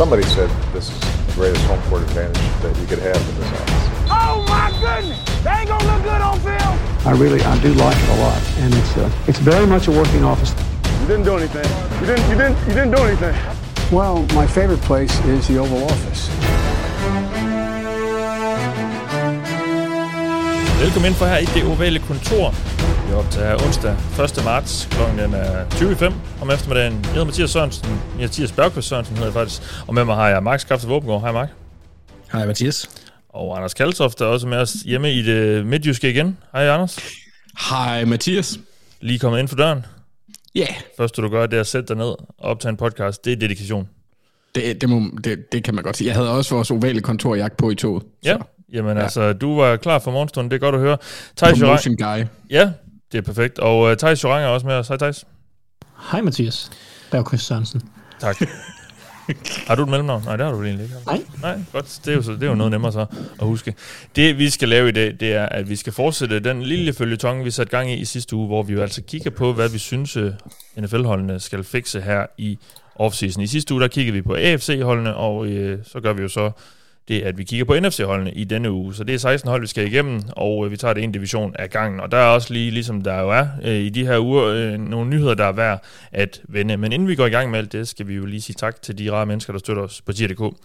Somebody said this is the greatest home court advantage that you could have in this office. Oh my goodness! They ain't gonna look good on film. I really, I do like it a lot, and it's uh, it's very much a working office. You didn't do anything. You didn't. You didn't. You didn't do anything. Well, my favorite place is the Oval Office. Velkommen ind for her i det ovale kontor. Vi optager onsdag 1. marts. Er 20.05 om eftermiddagen. Jeg hedder Mathias Sørensen. Mathias Bergqvist Sørensen hedder jeg faktisk. Og med mig har jeg Max Krafte Våbengård. Hej Mark. Hej Mathias. Og Anders Kaltoft er også med os hjemme i det midtjyske igen. Hej Anders. Hej Mathias. Lige kommet ind for døren. Ja. Yeah. Første du gør, det er at sætte dig ned og optage en podcast. Det er dedikation. Det, det, må, det, det kan man godt sige. Jeg havde også vores ovale kontorjagt på i toget. Ja, så. jamen ja. altså, du var klar for morgenstunden. Det er godt at høre. Thijs Promotion guy. Ja, det er perfekt. Og uh, Thijs Jorang er også med os. Hej Thijs. Hej Mathias. Bergqvist Sørensen. Tak. har du et mellemnavn? Nej, det har du vel egentlig ikke. Nej. Nej, godt. Det er, jo, så, det er jo noget nemmere så at huske. Det, vi skal lave i dag, det er, at vi skal fortsætte den lille følgetong, vi satte gang i i sidste uge, hvor vi jo altså kigger på, hvad vi synes, øh, NFL-holdene skal fikse her i offseason. I sidste uge, der kiggede vi på AFC-holdene, og øh, så gør vi jo så det, at vi kigger på NFC-holdene i denne uge. Så det er 16 hold, vi skal igennem, og øh, vi tager det en division af gangen. Og der er også lige, ligesom der jo er øh, i de her uger, øh, nogle nyheder, der er værd at vende. Men inden vi går i gang med alt det, skal vi jo lige sige tak til de rare mennesker, der støtter os på tier.dk.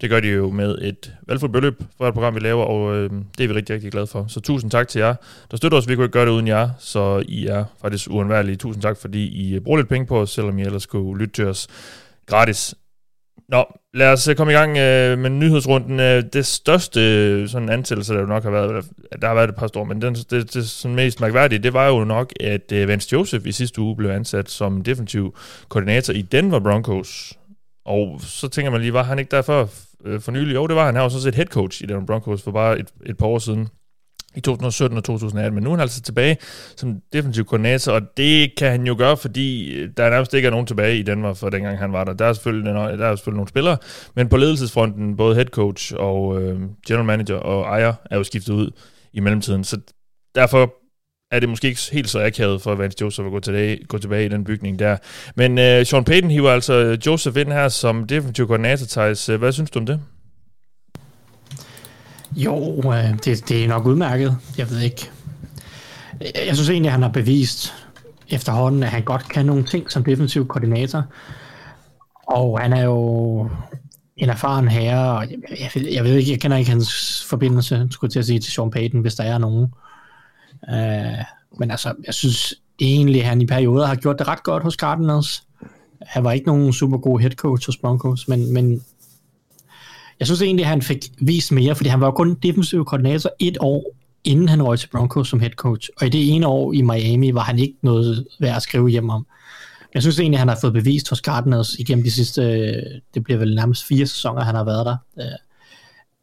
Det gør de jo med et valgfuldt beløb for et program, vi laver, og øh, det er vi rigtig, rigtig glade for. Så tusind tak til jer, der støtter os. Vi kunne ikke gøre det uden jer, så I er faktisk uundværlige. Tusind tak, fordi I øh, bruger lidt penge på os, selvom I ellers kunne lytte til os gratis. Nå, lad os øh, komme i gang øh, med nyhedsrunden. Øh, det største øh, sådan ansættelse, der jo nok har været, der har været et par store, men den, det, det sådan mest mærkværdige, det var jo nok, at øh, Vance Joseph i sidste uge blev ansat som defensiv koordinator i Denver Broncos. Og så tænker man lige, var han ikke derfor øh, for nylig? Jo, det var han. Han var sådan set head coach i Denver Broncos for bare et, et par år siden i 2017 og 2018, men nu er han altså tilbage som defensiv koordinator, og det kan han jo gøre, fordi øh, der nærmest ikke er nogen tilbage i Danmark for dengang han var der. Der er selvfølgelig, der er selvfølgelig nogle spillere, men på ledelsesfronten, både head coach og øh, general manager og ejer er jo skiftet ud i mellemtiden, så derfor er det måske ikke helt så akavet for Vance Joseph at gå tilbage, gå tilbage i den bygning der. Men øh, Sean Payton hiver altså Joseph ind her som defensiv koordinator, Thijs. Hvad synes du om det? Jo, øh, det, det er nok udmærket. Jeg ved ikke. Jeg synes egentlig, at han har bevist efterhånden, at han godt kan nogle ting som defensiv koordinator. Og han er jo en erfaren herre, og jeg, jeg, jeg ved ikke, jeg kender ikke hans forbindelse, skulle til at sige, til Sean Payton, hvis der er nogen. Uh, men altså, jeg synes egentlig, at han i perioder har gjort det ret godt hos Cardinals. Han var ikke nogen super god head coach hos Broncos, men, men jeg synes egentlig, at han fik vist mere, fordi han var jo kun defensiv koordinator et år, inden han røg til Broncos som head coach. Og i det ene år i Miami var han ikke noget værd at skrive hjem om. Jeg synes egentlig, at han har fået bevist hos Cardinals igennem de sidste, øh, det bliver vel nærmest fire sæsoner, han har været der, øh,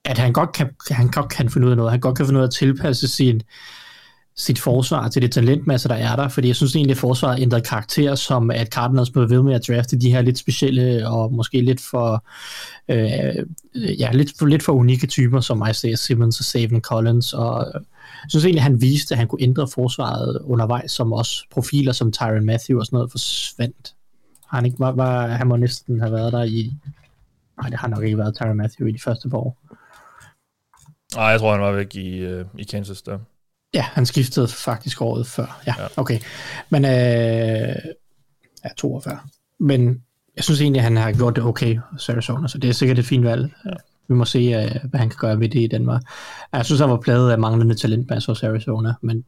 at han godt kan, han godt kan finde ud af noget. Han godt kan finde ud af at tilpasse sin, sit forsvar til det talentmasse, der er der, fordi jeg synes egentlig, at forsvaret ændrede karakter, som at Cardinals blev ved med at drafte de her lidt specielle og måske lidt for øh, ja, lidt, lidt for unikke typer, som Isaiah Simmons og Savin Collins, og øh, jeg synes egentlig, at han viste, at han kunne ændre forsvaret undervejs, som også profiler som Tyron Matthew og sådan noget forsvandt. Han, ikke, var, var, han må næsten have været der i... Nej, det har nok ikke været Tyron Matthew i de første par år. Nej, jeg tror, han var væk i, øh, i Kansas der. Ja, han skiftede faktisk året før. Ja, Ja. okay. Men, øh, ja, 42. Men jeg synes egentlig, at han har gjort det okay hos Arizona, så det er sikkert et fint valg. Ja. Vi må se, øh, hvad han kan gøre ved det i Danmark. Jeg synes, han var pladet af manglende talentmasse hos Arizona, men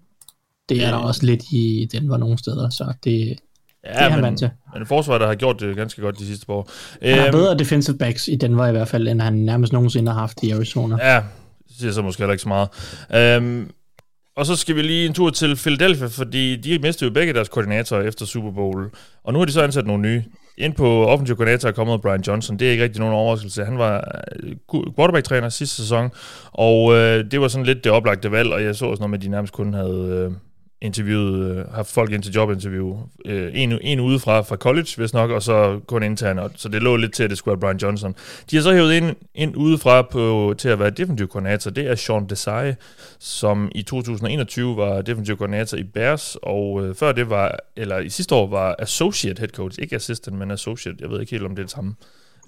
det er der også lidt i Denver nogle steder, så det, Ja, det er han men, vant til. men et forsvar, der har gjort det ganske godt de sidste par år. Han har Øhm, bedre defensive backs i Denver i hvert fald, end han nærmest nogensinde har haft i Arizona. Ja, det siger så måske heller ikke så meget. Øhm, og så skal vi lige en tur til Philadelphia, fordi de mistede jo begge deres koordinatorer efter Super Bowl. Og nu har de så ansat nogle nye. Ind på offensiv koordinator er kommet Brian Johnson. Det er ikke rigtig nogen overraskelse. Han var øh, quarterback-træner sidste sæson, og øh, det var sådan lidt det oplagte valg, og jeg så også noget med, at de nærmest kun havde... Øh, interviewet, øh, haft folk ind til jobinterview. Øh, en, en udefra fra college, hvis nok, og så kun intern. Og, så det lå lidt til, at det skulle være Brian Johnson. De har så hævet ind, ind udefra på, til at være defensiv koordinator. Det er Sean Desai, som i 2021 var defensiv koordinator i Bears, og øh, før det var, eller i sidste år var associate head coach, ikke assistant, men associate. Jeg ved ikke helt, om det er det samme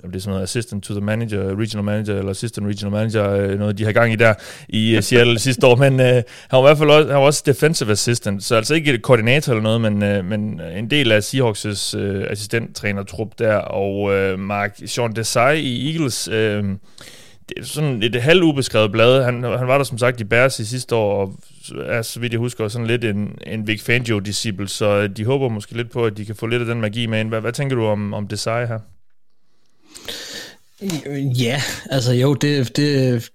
om det er sådan noget assistant to the manager, regional manager, eller assistant regional manager, øh, noget de har gang i der i øh, Seattle sidste år, men øh, han var i hvert fald også, han var også defensive assistant, så altså ikke et koordinator eller noget, men, øh, men en del af Seahawks' øh, assistenttrænertrup der, og øh, Mark Sean Desai i Eagles, øh, det er sådan et halvt ubeskrevet blad. Han, han var der som sagt i Bears i sidste år, og er, så vidt jeg husker, sådan lidt en, en Vic Fangio-disciple, så de håber måske lidt på, at de kan få lidt af den magi med ind. Hvad, hvad tænker du om, om Desai her? Ja, altså jo, det, det,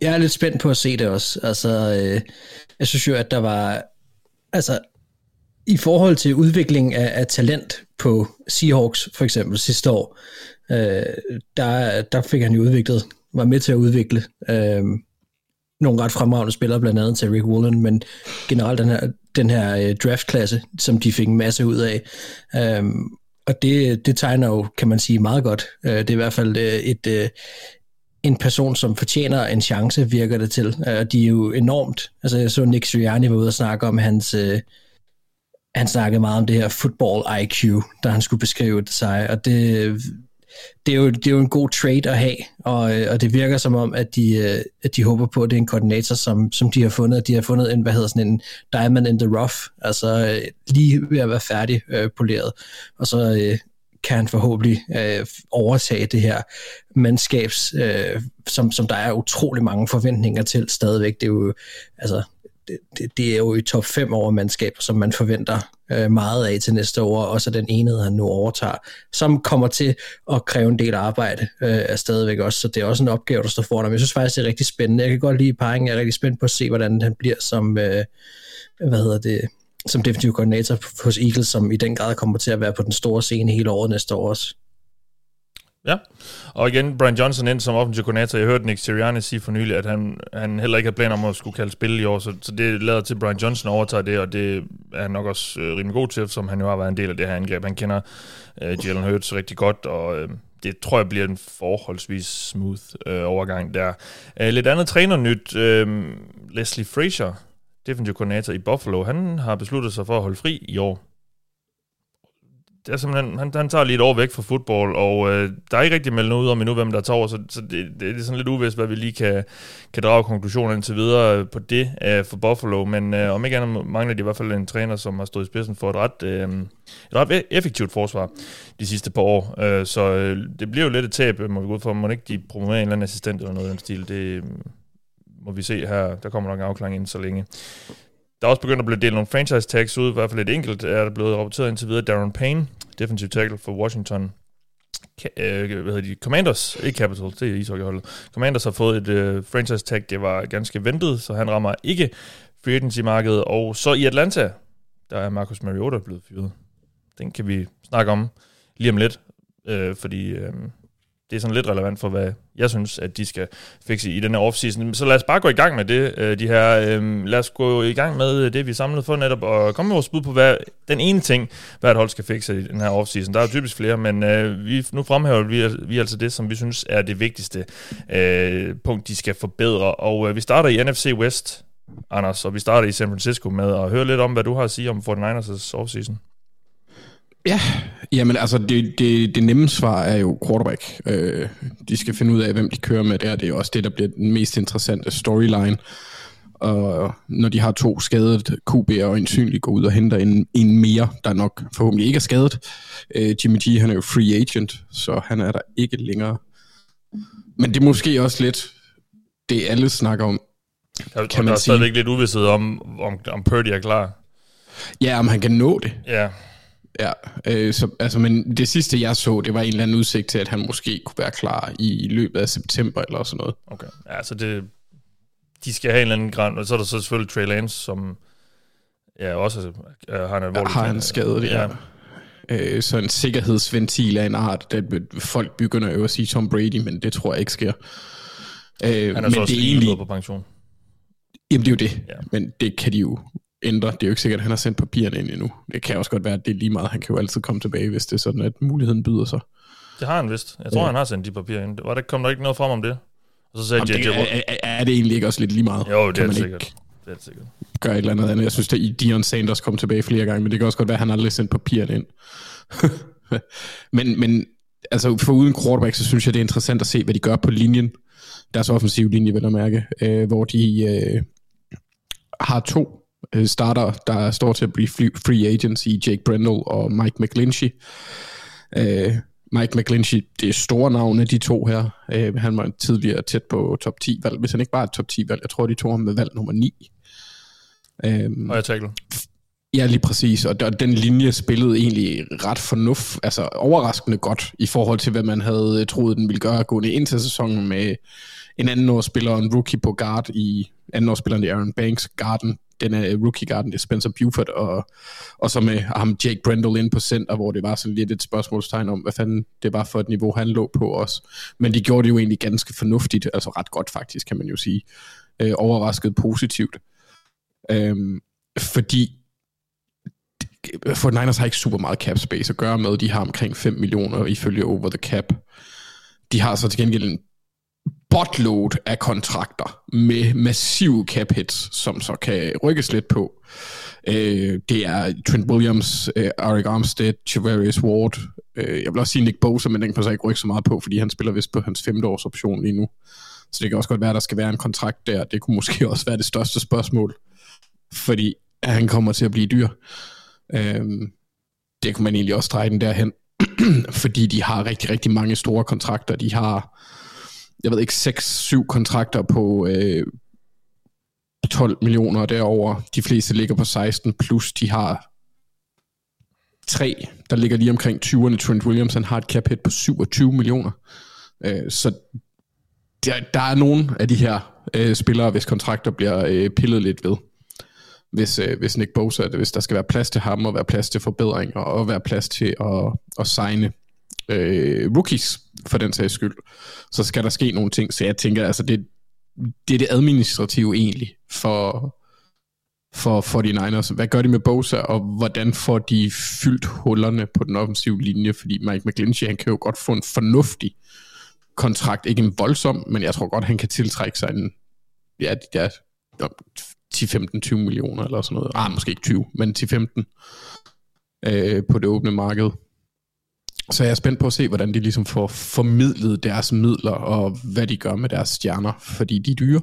jeg er lidt spændt på at se det også. Altså, øh, jeg synes jo, at der var, altså, i forhold til udvikling af, af talent på Seahawks for eksempel sidste år, øh, der, der fik han jo udviklet, var med til at udvikle øh, nogle ret fremragende spillere, blandt andet til Rick Woolen, men generelt den her, den her øh, draftklasse, som de fik en masse ud af. Øh, og det, det tegner jo, kan man sige, meget godt. Øh, det er i hvert fald øh, et, øh, en person, som fortjener en chance, virker det til. Øh, og de er jo enormt... Altså, jeg så Nick Sirianni var ude og snakke om hans... Øh, han snakkede meget om det her football IQ, da han skulle beskrive det sig, og det, det, er jo, det er jo en god trade at have, og, øh, og det virker som om, at de, øh, at de håber på, at det er en koordinator, som, som de har fundet. De har fundet en, hvad hedder sådan en diamond in the rough, altså øh, lige ved at være færdig øh, poleret, og så øh, kan han forhåbentlig øh, overtage det her mandskabs, øh, som, som der er utrolig mange forventninger til stadigvæk. Det er jo, altså, det, det, er jo i top 5 over mandskaber, som man forventer øh, meget af til næste år, og så den enhed, han nu overtager, som kommer til at kræve en del arbejde øh, er stadigvæk også, så det er også en opgave, der står foran ham. Jeg synes faktisk, det er rigtig spændende. Jeg kan godt lide parringen, jeg er rigtig spændt på at se, hvordan han bliver som, øh, hvad hedder det, som defensiv koordinator hos Eagles, som i den grad kommer til at være på den store scene hele året næste år også. Ja, og igen, Brian Johnson ind som offensiv koordinator. Jeg hørte Nick Sirianni sige for nylig, at han, han heller ikke har planer om at skulle kalde spil i år, så, så det lader til, at Brian Johnson overtager det, og det er han nok også øh, rimelig god til, som han jo har været en del af det her angreb. Han kender øh, Jalen Hurts rigtig godt, og øh, det tror jeg bliver en forholdsvis smooth øh, overgang der. Øh, lidt andet trænernyt, øh, Leslie Frazier, defensive koordinator i Buffalo, han har besluttet sig for at holde fri i år det er simpelthen, han, han tager lige et år væk fra fodbold, og øh, der er ikke rigtig meldt noget ud om endnu, hvem der tager over, så, så det, det, det er sådan lidt uvist, hvad vi lige kan, kan drage konklusioner indtil videre øh, på det øh, for Buffalo, men øh, om ikke andet mangler de i hvert fald en træner, som har stået i spidsen for et ret, øh, et ret e- effektivt forsvar de sidste par år, øh, så øh, det bliver jo lidt et tab, må vi gå ud for, må ikke de promovere en eller anden assistent eller noget i den stil, det øh, må vi se her, der kommer nok en afklaring ind så længe. Der er også begyndt at blive delt nogle franchise tags ud, i hvert fald et enkelt er der blevet rapporteret indtil videre. Darren Payne, defensive tackle for Washington. Øh, hvad hedder de? Commanders, ikke Capitals, det er ishockeyholdet. Commanders har fået et øh, franchise tag, det var ganske ventet, så han rammer ikke free agency-markedet. Og så i Atlanta, der er Marcus Mariota blevet fyret. Den kan vi snakke om lige om lidt, øh, fordi øh, det er sådan lidt relevant for, hvad jeg synes, at de skal fikse i den her offseason. Så lad os bare gå i gang med det, øh, de her. Øh, lad os gå i gang med øh, det, vi samlede for netop, og komme med vores bud på, hvad den ene ting, hvad et hold skal fikse i den her offseason. Der er typisk flere, men øh, vi, nu fremhæver vi, vi altså det, som vi synes er det vigtigste øh, punkt, de skal forbedre. Og øh, vi starter i NFC West, Anders, og vi starter i San Francisco med at høre lidt om, hvad du har at sige om 49ers' offseason. Ja, jamen altså det, det, det nemme svar er jo quarterback. Øh, de skal finde ud af, hvem de kører med der. Det er jo også det, der bliver den mest interessante storyline. Og når de har to skadet QB'er og ensynligt går ud og henter en, en mere, der nok forhåbentlig ikke er skadet. Øh, Jimmy G, han er jo free agent, så han er der ikke længere. Men det er måske også lidt det, alle snakker om. Der, kan man der er sige. stadigvæk lidt uvidsthed om, om, om Purdy er klar. Ja, om han kan nå det. Ja. Ja, øh, så, altså, men det sidste jeg så, det var en eller anden udsigt til, at han måske kunne være klar i løbet af september eller sådan noget. Okay, ja, så det, de skal have en eller anden græn, og så er der så selvfølgelig Trey Lance, som ja, også øh, har en alvorlig... Ja, har en skade, ja. ja. Øh, så en sikkerhedsventil af en art, det, folk begynder jo at sige Tom Brady, men det tror jeg ikke sker. Øh, han er men så også det er egentlig, på pension. Jamen det er jo det, ja. men det kan de jo ændre. Det er jo ikke sikkert, at han har sendt papirerne ind endnu. Det kan også godt være, at det er lige meget. Han kan jo altid komme tilbage, hvis det er sådan, at muligheden byder sig. Det har han vist. Jeg tror, ja. han har sendt de papirer ind. Var der, kom der ikke noget frem om det? Og så sagde Jamen, det, er, er, er, det egentlig ikke også lidt lige meget? Jo, det er det sikkert. Ikke det er det sikkert. Gør et eller andet andet. Jeg synes, at Dion Sanders kom tilbage flere gange, men det kan også godt være, at han aldrig sendt papirerne ind. men, men altså for uden quarterback, så synes jeg, det er interessant at se, hvad de gør på linjen. Deres offensive linje, vil jeg mærke, øh, hvor de øh, har to øh, starter, der står til at blive free agents i Jake Brendel og Mike McGlinchey. Øh, Mike McGlinchey, det er store navne, de to her. Øh, han var tidligere tæt på top 10 valg, hvis han ikke var et top 10 valg. Jeg tror, de tog ham med valg nummer 9. Øh, og jeg tackle. Ja, lige præcis. Og den linje spillede egentlig ret fornuft, altså overraskende godt i forhold til, hvad man havde øh, troet, den ville gøre gående ind til sæsonen med en anden årsspiller en rookie på guard i anden årsspilleren i Aaron Banks garden, den er øh, rookie garden, det er Spencer Buford, og, og så med ham Jake Brendel ind på center, hvor det var sådan lidt et spørgsmålstegn om, hvad fanden det var for et niveau, han lå på os. Men de gjorde det jo egentlig ganske fornuftigt, altså ret godt faktisk, kan man jo sige. Øh, overrasket positivt. Øh, fordi for Niners har ikke super meget cap space at gøre med. De har omkring 5 millioner ifølge over the cap. De har så til gengæld en botload af kontrakter med massive cap hits, som så kan rykkes lidt på. Øh, det er Trent Williams, øh, Eric Armstead, Chavarius Ward. Øh, jeg vil også sige Nick Bosa, men den kan så ikke rykke så meget på, fordi han spiller vist på hans femte års option lige nu. Så det kan også godt være, at der skal være en kontrakt der. Det kunne måske også være det største spørgsmål, fordi han kommer til at blive dyr. Øh, det kunne man egentlig også dreje den derhen, fordi de har rigtig, rigtig mange store kontrakter. De har jeg ved ikke, 6-7 kontrakter på øh, 12 millioner derover. De fleste ligger på 16, plus de har tre, der ligger lige omkring 20'erne. Trent Williams, han har et cap hit på 27 millioner. Øh, så der, der er nogle af de her øh, spillere, hvis kontrakter bliver øh, pillet lidt ved. Hvis, øh, hvis Nick Bosa, hvis der skal være plads til ham, og være plads til forbedringer, og være plads til at, at signe øh, rookies, for den sags skyld, så skal der ske nogle ting. Så jeg tænker, altså det, det er det administrative egentlig for, for, 49ers. Hvad gør de med Bosa, og hvordan får de fyldt hullerne på den offensive linje? Fordi Mike McGlinchey, han kan jo godt få en fornuftig kontrakt. Ikke en voldsom, men jeg tror godt, han kan tiltrække sig en ja, ja, 10-15-20 millioner eller sådan noget. Ah, måske ikke 20, men 10-15 øh, på det åbne marked. Så jeg er spændt på at se, hvordan de ligesom får formidlet deres midler, og hvad de gør med deres stjerner, fordi de er dyre.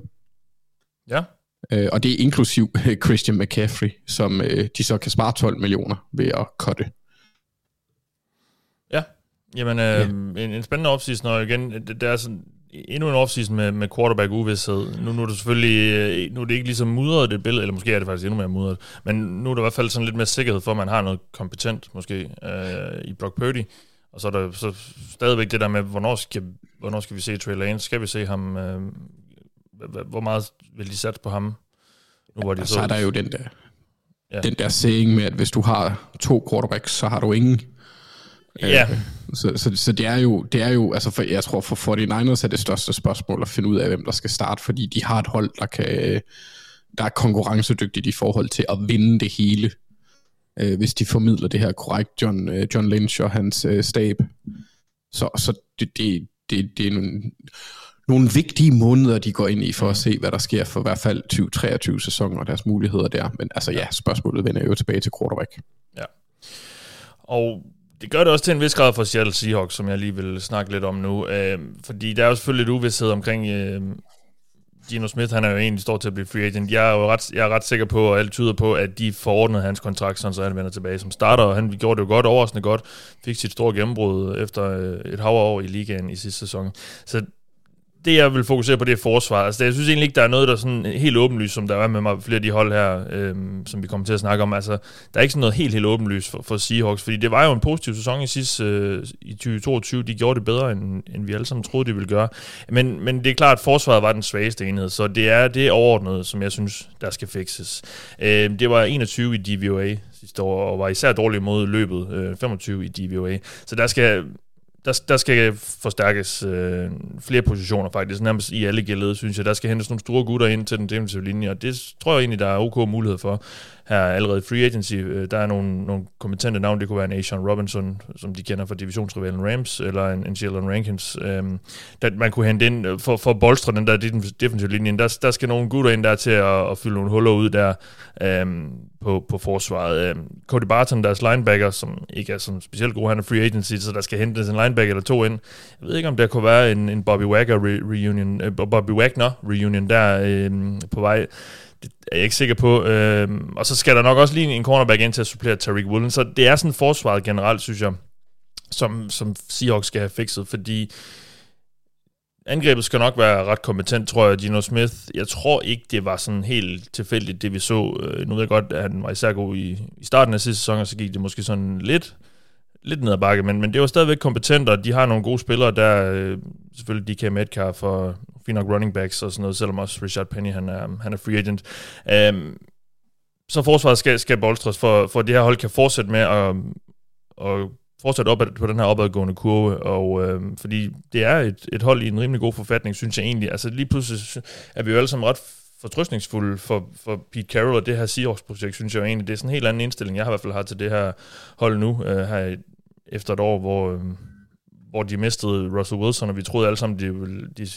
Ja. Øh, og det er inklusiv øh, Christian McCaffrey, som øh, de så kan spare 12 millioner ved at cutte. Ja, jamen øh, ja. En, en spændende offseason, og igen, det, det er sådan, endnu en offseason med, med quarterback uvidshed. Nu, nu er det selvfølgelig øh, nu er det ikke ligesom mudret det billede, eller måske er det faktisk endnu mere mudret, men nu er der i hvert fald sådan lidt mere sikkerhed for, at man har noget kompetent måske øh, i Brock Purdy. Og så er der så stadigvæk det der med, hvornår skal, hvornår skal vi se Trey Lance? Skal vi se ham? Øh, hvor meget vil de sætte på ham? Nu var de ja, så, så er der jo den der, ja. den der saying med, at hvis du har to quarterbacks, så har du ingen. Ja. Øh, så, så, så det er jo, det er jo altså for, jeg tror for 49ers er det største spørgsmål at finde ud af, hvem der skal starte, fordi de har et hold, der kan der er konkurrencedygtigt i forhold til at vinde det hele øh, hvis de formidler det her korrekt, John, øh, John Lynch og hans øh, stab. Så, så det, det, det, det er nogle, nogle vigtige måneder, de går ind i for at se, hvad der sker for i hvert fald 2023 sæsonen og deres muligheder der. Men altså ja, spørgsmålet vender jo tilbage til quarterback. Ja. Og det gør det også til en vis grad for Seattle Seahawks, som jeg lige vil snakke lidt om nu. Øh, fordi der er jo selvfølgelig lidt uvidshed omkring øh, Gino Smith, han er jo egentlig står til at blive free agent. Jeg er jo ret, jeg er ret sikker på, og alt tyder på, at de forordnede hans kontrakt, sådan, så han vender tilbage som starter. Og han gjorde det jo godt, overraskende godt. Fik sit store gennembrud efter øh, et hav år i ligaen i sidste sæson. Så det, jeg vil fokusere på, det er forsvar. Altså, jeg synes egentlig ikke, der er noget, der er sådan helt åbenlyst, som der er med mig flere af de hold her, øhm, som vi kommer til at snakke om. Altså, der er ikke sådan noget helt, helt åbenlyst for, for Seahawks, fordi det var jo en positiv sæson i sidste øh, i 2022. De gjorde det bedre, end, end vi alle sammen troede, de ville gøre. Men, men det er klart, at forsvaret var den svageste enhed, så det er det overordnede, som jeg synes, der skal fikses. Øh, det var 21 i DVOA sidste år, og var især dårlig mod løbet, øh, 25 i DVOA. Så der skal der, der skal forstærkes øh, flere positioner faktisk, nærmest i alle gældede, synes jeg. Der skal hentes nogle store gutter ind til den defensive linje, og det tror jeg egentlig, der er ok mulighed for her allerede free agency. Øh, der er nogle, nogle kompetente navne, det kunne være en Asian Robinson, som de kender fra divisionsrivalen Rams, eller en, en Jalen Rankins, Øhm, der man kunne hente ind øh, for, for at bolstre den der defensive linje. Der, der skal nogle gutter ind der til at, at fylde nogle huller ud der øhm, på, på forsvaret. Øhm, Cody Barton, deres linebacker, som ikke er sådan specielt god, han er free agency, så der skal hentes en linebacker eller to ind. Jeg ved ikke, om der kunne være en, en Bobby Wagner reunion, øh, Bobby Wagner reunion der øhm, på vej det er jeg ikke sikker på. Øh, og så skal der nok også lige en cornerback ind til at supplere Tariq Woolen. Så det er sådan forsvaret generelt, synes jeg, som, som Seahawks skal have fikset, fordi angrebet skal nok være ret kompetent, tror jeg, Gino Smith. Jeg tror ikke, det var sådan helt tilfældigt, det vi så. Øh, nu ved jeg godt, at han var især god i, i starten af sidste sæson, og så gik det måske sådan lidt, lidt ned ad bakke, men, men det var stadigvæk kompetent, og de har nogle gode spillere der. Øh, selvfølgelig DK Metcalf og fint nok running backs og sådan noget, selvom også Richard Penny, han er, han er free agent. Um, så forsvaret skal, skal bolstres, for, for det her hold kan fortsætte med at, at fortsætte op på den her opadgående kurve, og øh, fordi det er et, et hold i en rimelig god forfatning, synes jeg egentlig. Altså lige pludselig er vi jo alle sammen ret fortrystningsfulde for, for Pete Carroll og det her Seahawks-projekt, synes jeg jo egentlig. Det er sådan en helt anden indstilling, jeg har i hvert fald har til det her hold nu, øh, her efter et år, hvor, øh, hvor de mistede Russell Wilson, og vi troede alle sammen, de, de,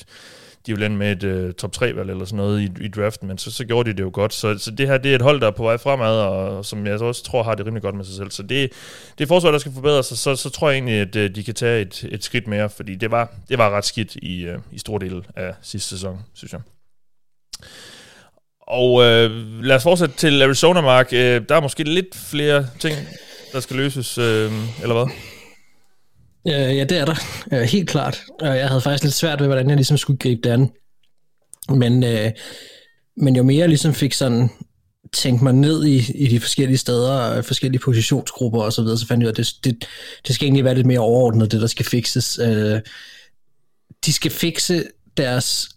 de ville ende med et uh, top 3 valg eller sådan noget i, i draften, men så, så gjorde de det jo godt. Så, så det her det er et hold, der er på vej fremad, og som jeg også tror har det rimelig godt med sig selv. Så det, det er forsvar, der skal forbedre så, så, så tror jeg egentlig, at uh, de kan tage et, et skridt mere, fordi det var, det var ret skidt i, uh, i stor del af sidste sæson, synes jeg. Og uh, lad os fortsætte til Arizona, Mark. Uh, der er måske lidt flere ting, der skal løses, uh, eller hvad? Øh, ja, det er der. Øh, helt klart. Og jeg havde faktisk lidt svært ved, hvordan jeg ligesom skulle gribe det an. Men, øh, men jo mere jeg ligesom fik sådan tænkt mig ned i, i de forskellige steder, forskellige positionsgrupper og så videre, så fandt jeg ud af, at det, det, det skal egentlig være lidt mere overordnet, det der skal fikses. Øh, de skal fikse deres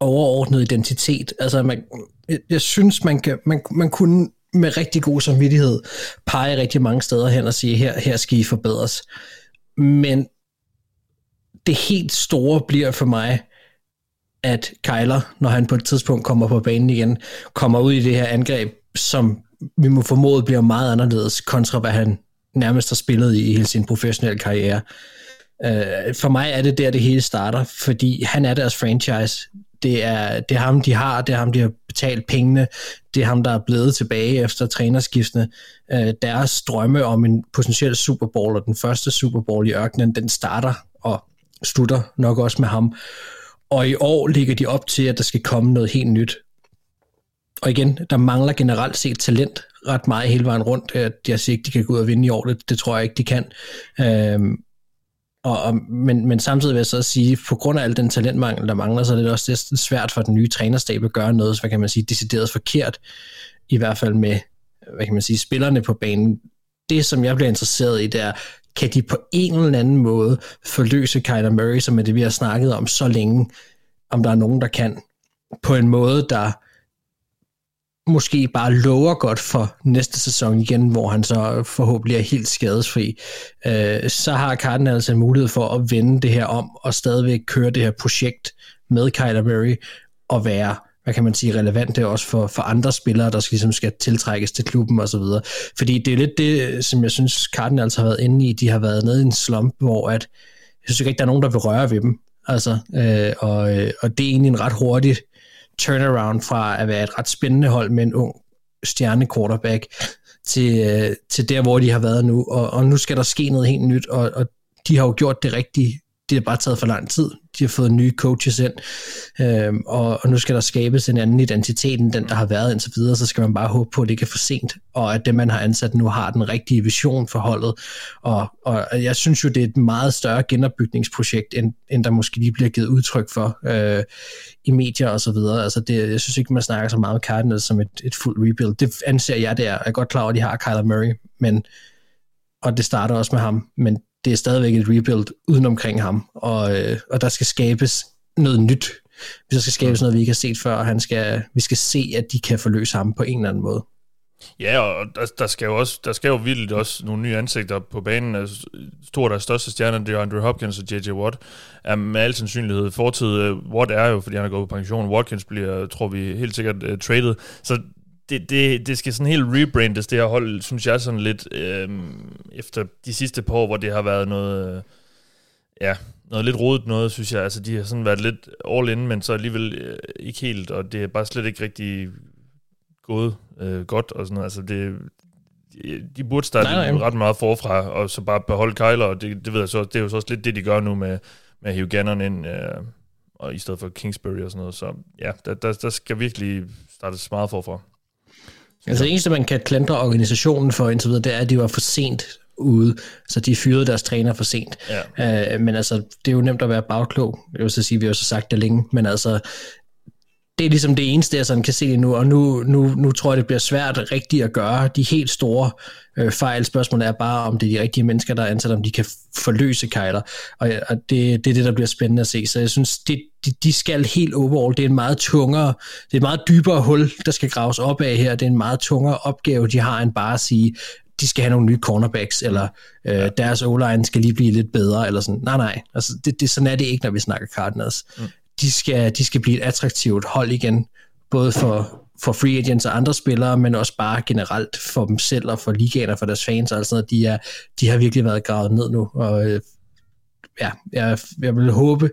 overordnede identitet. Altså, man, jeg, jeg synes, man, kan, man, man kunne med rigtig god samvittighed pege rigtig mange steder hen og sige, her, her skal I forbedres. Men det helt store bliver for mig, at Kyler, når han på et tidspunkt kommer på banen igen, kommer ud i det her angreb, som vi må formode bliver meget anderledes, kontra hvad han nærmest har spillet i hele sin professionelle karriere. Øh, for mig er det der, det hele starter, fordi han er deres franchise. Det er, det er ham, de har, det er ham, de har betalt pengene, det er ham, der er blevet tilbage efter trænerskiftene. Øh, deres drømme om en potentiel Super Bowl, og den første Super Bowl i ørkenen, den starter og slutter nok også med ham. Og i år ligger de op til, at der skal komme noget helt nyt. Og igen, der mangler generelt set talent ret meget hele vejen rundt. Jeg siger ikke, de kan gå ud og vinde i år, det, det tror jeg ikke, de kan. Øhm, og, og, men, men samtidig vil jeg så sige, på grund af al den talentmangel, der mangler, så er det også det svært for den nye trænerstab at gøre noget, så hvad kan man sige, decideret forkert, i hvert fald med, hvad kan man sige, spillerne på banen. Det, som jeg bliver interesseret i, det er, kan de på en eller anden måde forløse Kyler Murray, som er det, vi har snakket om så længe, om der er nogen, der kan, på en måde, der måske bare lover godt for næste sæson igen, hvor han så forhåbentlig er helt skadesfri, øh, så har Cardinals en mulighed for at vende det her om og stadigvæk køre det her projekt med Kyler Murray og være hvad kan man sige, relevant det også for, for andre spillere, der skal, ligesom skal tiltrækkes til klubben og så videre. Fordi det er lidt det, som jeg synes Cardinals har været inde i. De har været nede i en slump, hvor at, jeg synes ikke, der er nogen, der vil røre ved dem. Altså, øh, og, øh, og det er egentlig en ret hurtigt turnaround fra at være et ret spændende hold med en ung stjerne quarterback til, øh, til der, hvor de har været nu. Og, og nu skal der ske noget helt nyt, og, og de har jo gjort det rigtige det har bare taget for lang tid. De har fået nye coaches ind, øhm, og, og nu skal der skabes en anden identitet end den, der har været indtil videre, så skal man bare håbe på, at det ikke er for sent, og at det, man har ansat nu, har den rigtige vision for holdet. Og, og jeg synes jo, det er et meget større genopbygningsprojekt, end, end der måske lige bliver givet udtryk for øh, i medier og så videre. Altså det, jeg synes ikke, man snakker så meget om Cardinals som et, et fuldt rebuild. Det anser jeg der. Jeg er godt klar over, at de har Kyler Murray, men og det starter også med ham, men det er stadigvæk et rebuild uden omkring ham, og, øh, og der skal skabes noget nyt. Hvis der skal skabes noget, vi ikke har set før, og han skal, vi skal se, at de kan forløse ham på en eller anden måde. Ja, og der, der skal jo også der skal jo vildt også nogle nye ansigter på banen. Altså, to af deres største stjerner, det er Andrew Hopkins og J.J. Watt, er med al sandsynlighed fortid. Watt er jo, fordi han er gået på pension. Watkins bliver, tror vi, helt sikkert uh, traded. Så det, det, det skal sådan helt rebrandes, det her hold, synes jeg sådan lidt, øh, efter de sidste par år, hvor det har været noget, øh, ja, noget lidt rodet noget, synes jeg. Altså, de har sådan været lidt all in, men så alligevel øh, ikke helt, og det er bare slet ikke rigtig gået øh, godt og sådan noget. Altså, det, de, de burde starte nej, nej. ret meget forfra, og så bare beholde Kyler, og det, det ved jeg så, det er jo så også lidt det, de gør nu med, med at hive Gannon ind, øh, og i stedet for Kingsbury og sådan noget. Så ja, der, der, der skal virkelig startes meget forfra. Altså det eneste, man kan klandre organisationen for indtil videre, det er, at de var for sent ude. Så de fyrede deres træner for sent. Ja. Uh, men altså, det er jo nemt at være bagklog. Jeg vil så sige, vi har jo så sagt det længe, men altså, det er ligesom det eneste, jeg sådan kan se nu, og nu, nu, nu tror jeg, det bliver svært rigtigt at gøre de helt store øh, fejl. Spørgsmålet er bare, om det er de rigtige mennesker, der er ansat, om de kan forløse Kyler, og, og det, det er det, der bliver spændende at se. Så jeg synes, det, de, de skal helt overall, det er en meget tungere, det er et meget dybere hul, der skal graves op af her, det er en meget tungere opgave, de har, end bare at sige, de skal have nogle nye cornerbacks, eller øh, deres o skal lige blive lidt bedre, eller sådan. Nej, nej, altså, det, det, sådan er det ikke, når vi snakker Cardinals. Mm de skal, de skal blive et attraktivt hold igen, både for, for free agents og andre spillere, men også bare generelt for dem selv og for ligaen og for deres fans og alt sådan noget. De, er, de har virkelig været gravet ned nu, og øh, ja, jeg, jeg vil håbe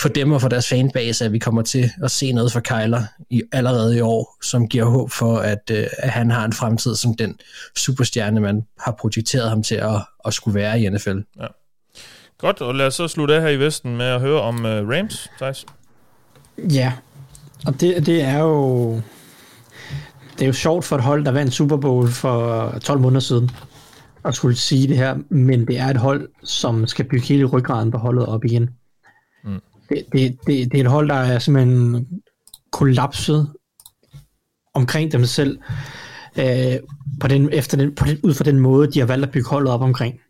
for dem og for deres fanbase, at vi kommer til at se noget fra Kyler i, allerede i år, som giver håb for, at, øh, at han har en fremtid som den superstjerne, man har projekteret ham til at, at skulle være i NFL. Ja. Godt, og lad os så slutte af her i Vesten med at høre om uh, Rams, Thijs. Ja, og det, det er jo... Det er jo sjovt for et hold, der vandt Super Bowl for 12 måneder siden, at skulle sige det her, men det er et hold, som skal bygge hele ryggraden på holdet op igen. Mm. Det, det, det, det er et hold, der er simpelthen kollapset omkring dem selv, øh, på den, efter den, på den, ud fra den måde, de har valgt at bygge holdet op omkring,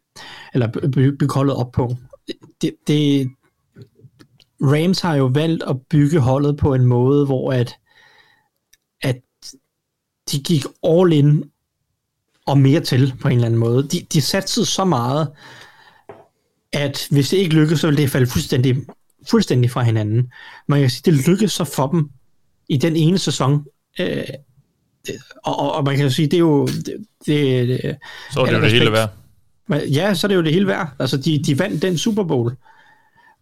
eller bygge, bygge holdet op på. Det, det, Rams har jo valgt at bygge holdet på en måde, hvor at, at de gik all in og mere til på en eller anden måde. De, de satte så meget, at hvis det ikke lykkedes, så ville det falde fuldstændig, fuldstændig fra hinanden. Man kan sige, det lykkedes så for dem i den ene sæson. Øh, og, og, og man kan jo sige, det er jo... Det, det, så er det jo det hele værd. Ja, så er det jo det hele værd. Altså, de, de vandt den Super Bowl.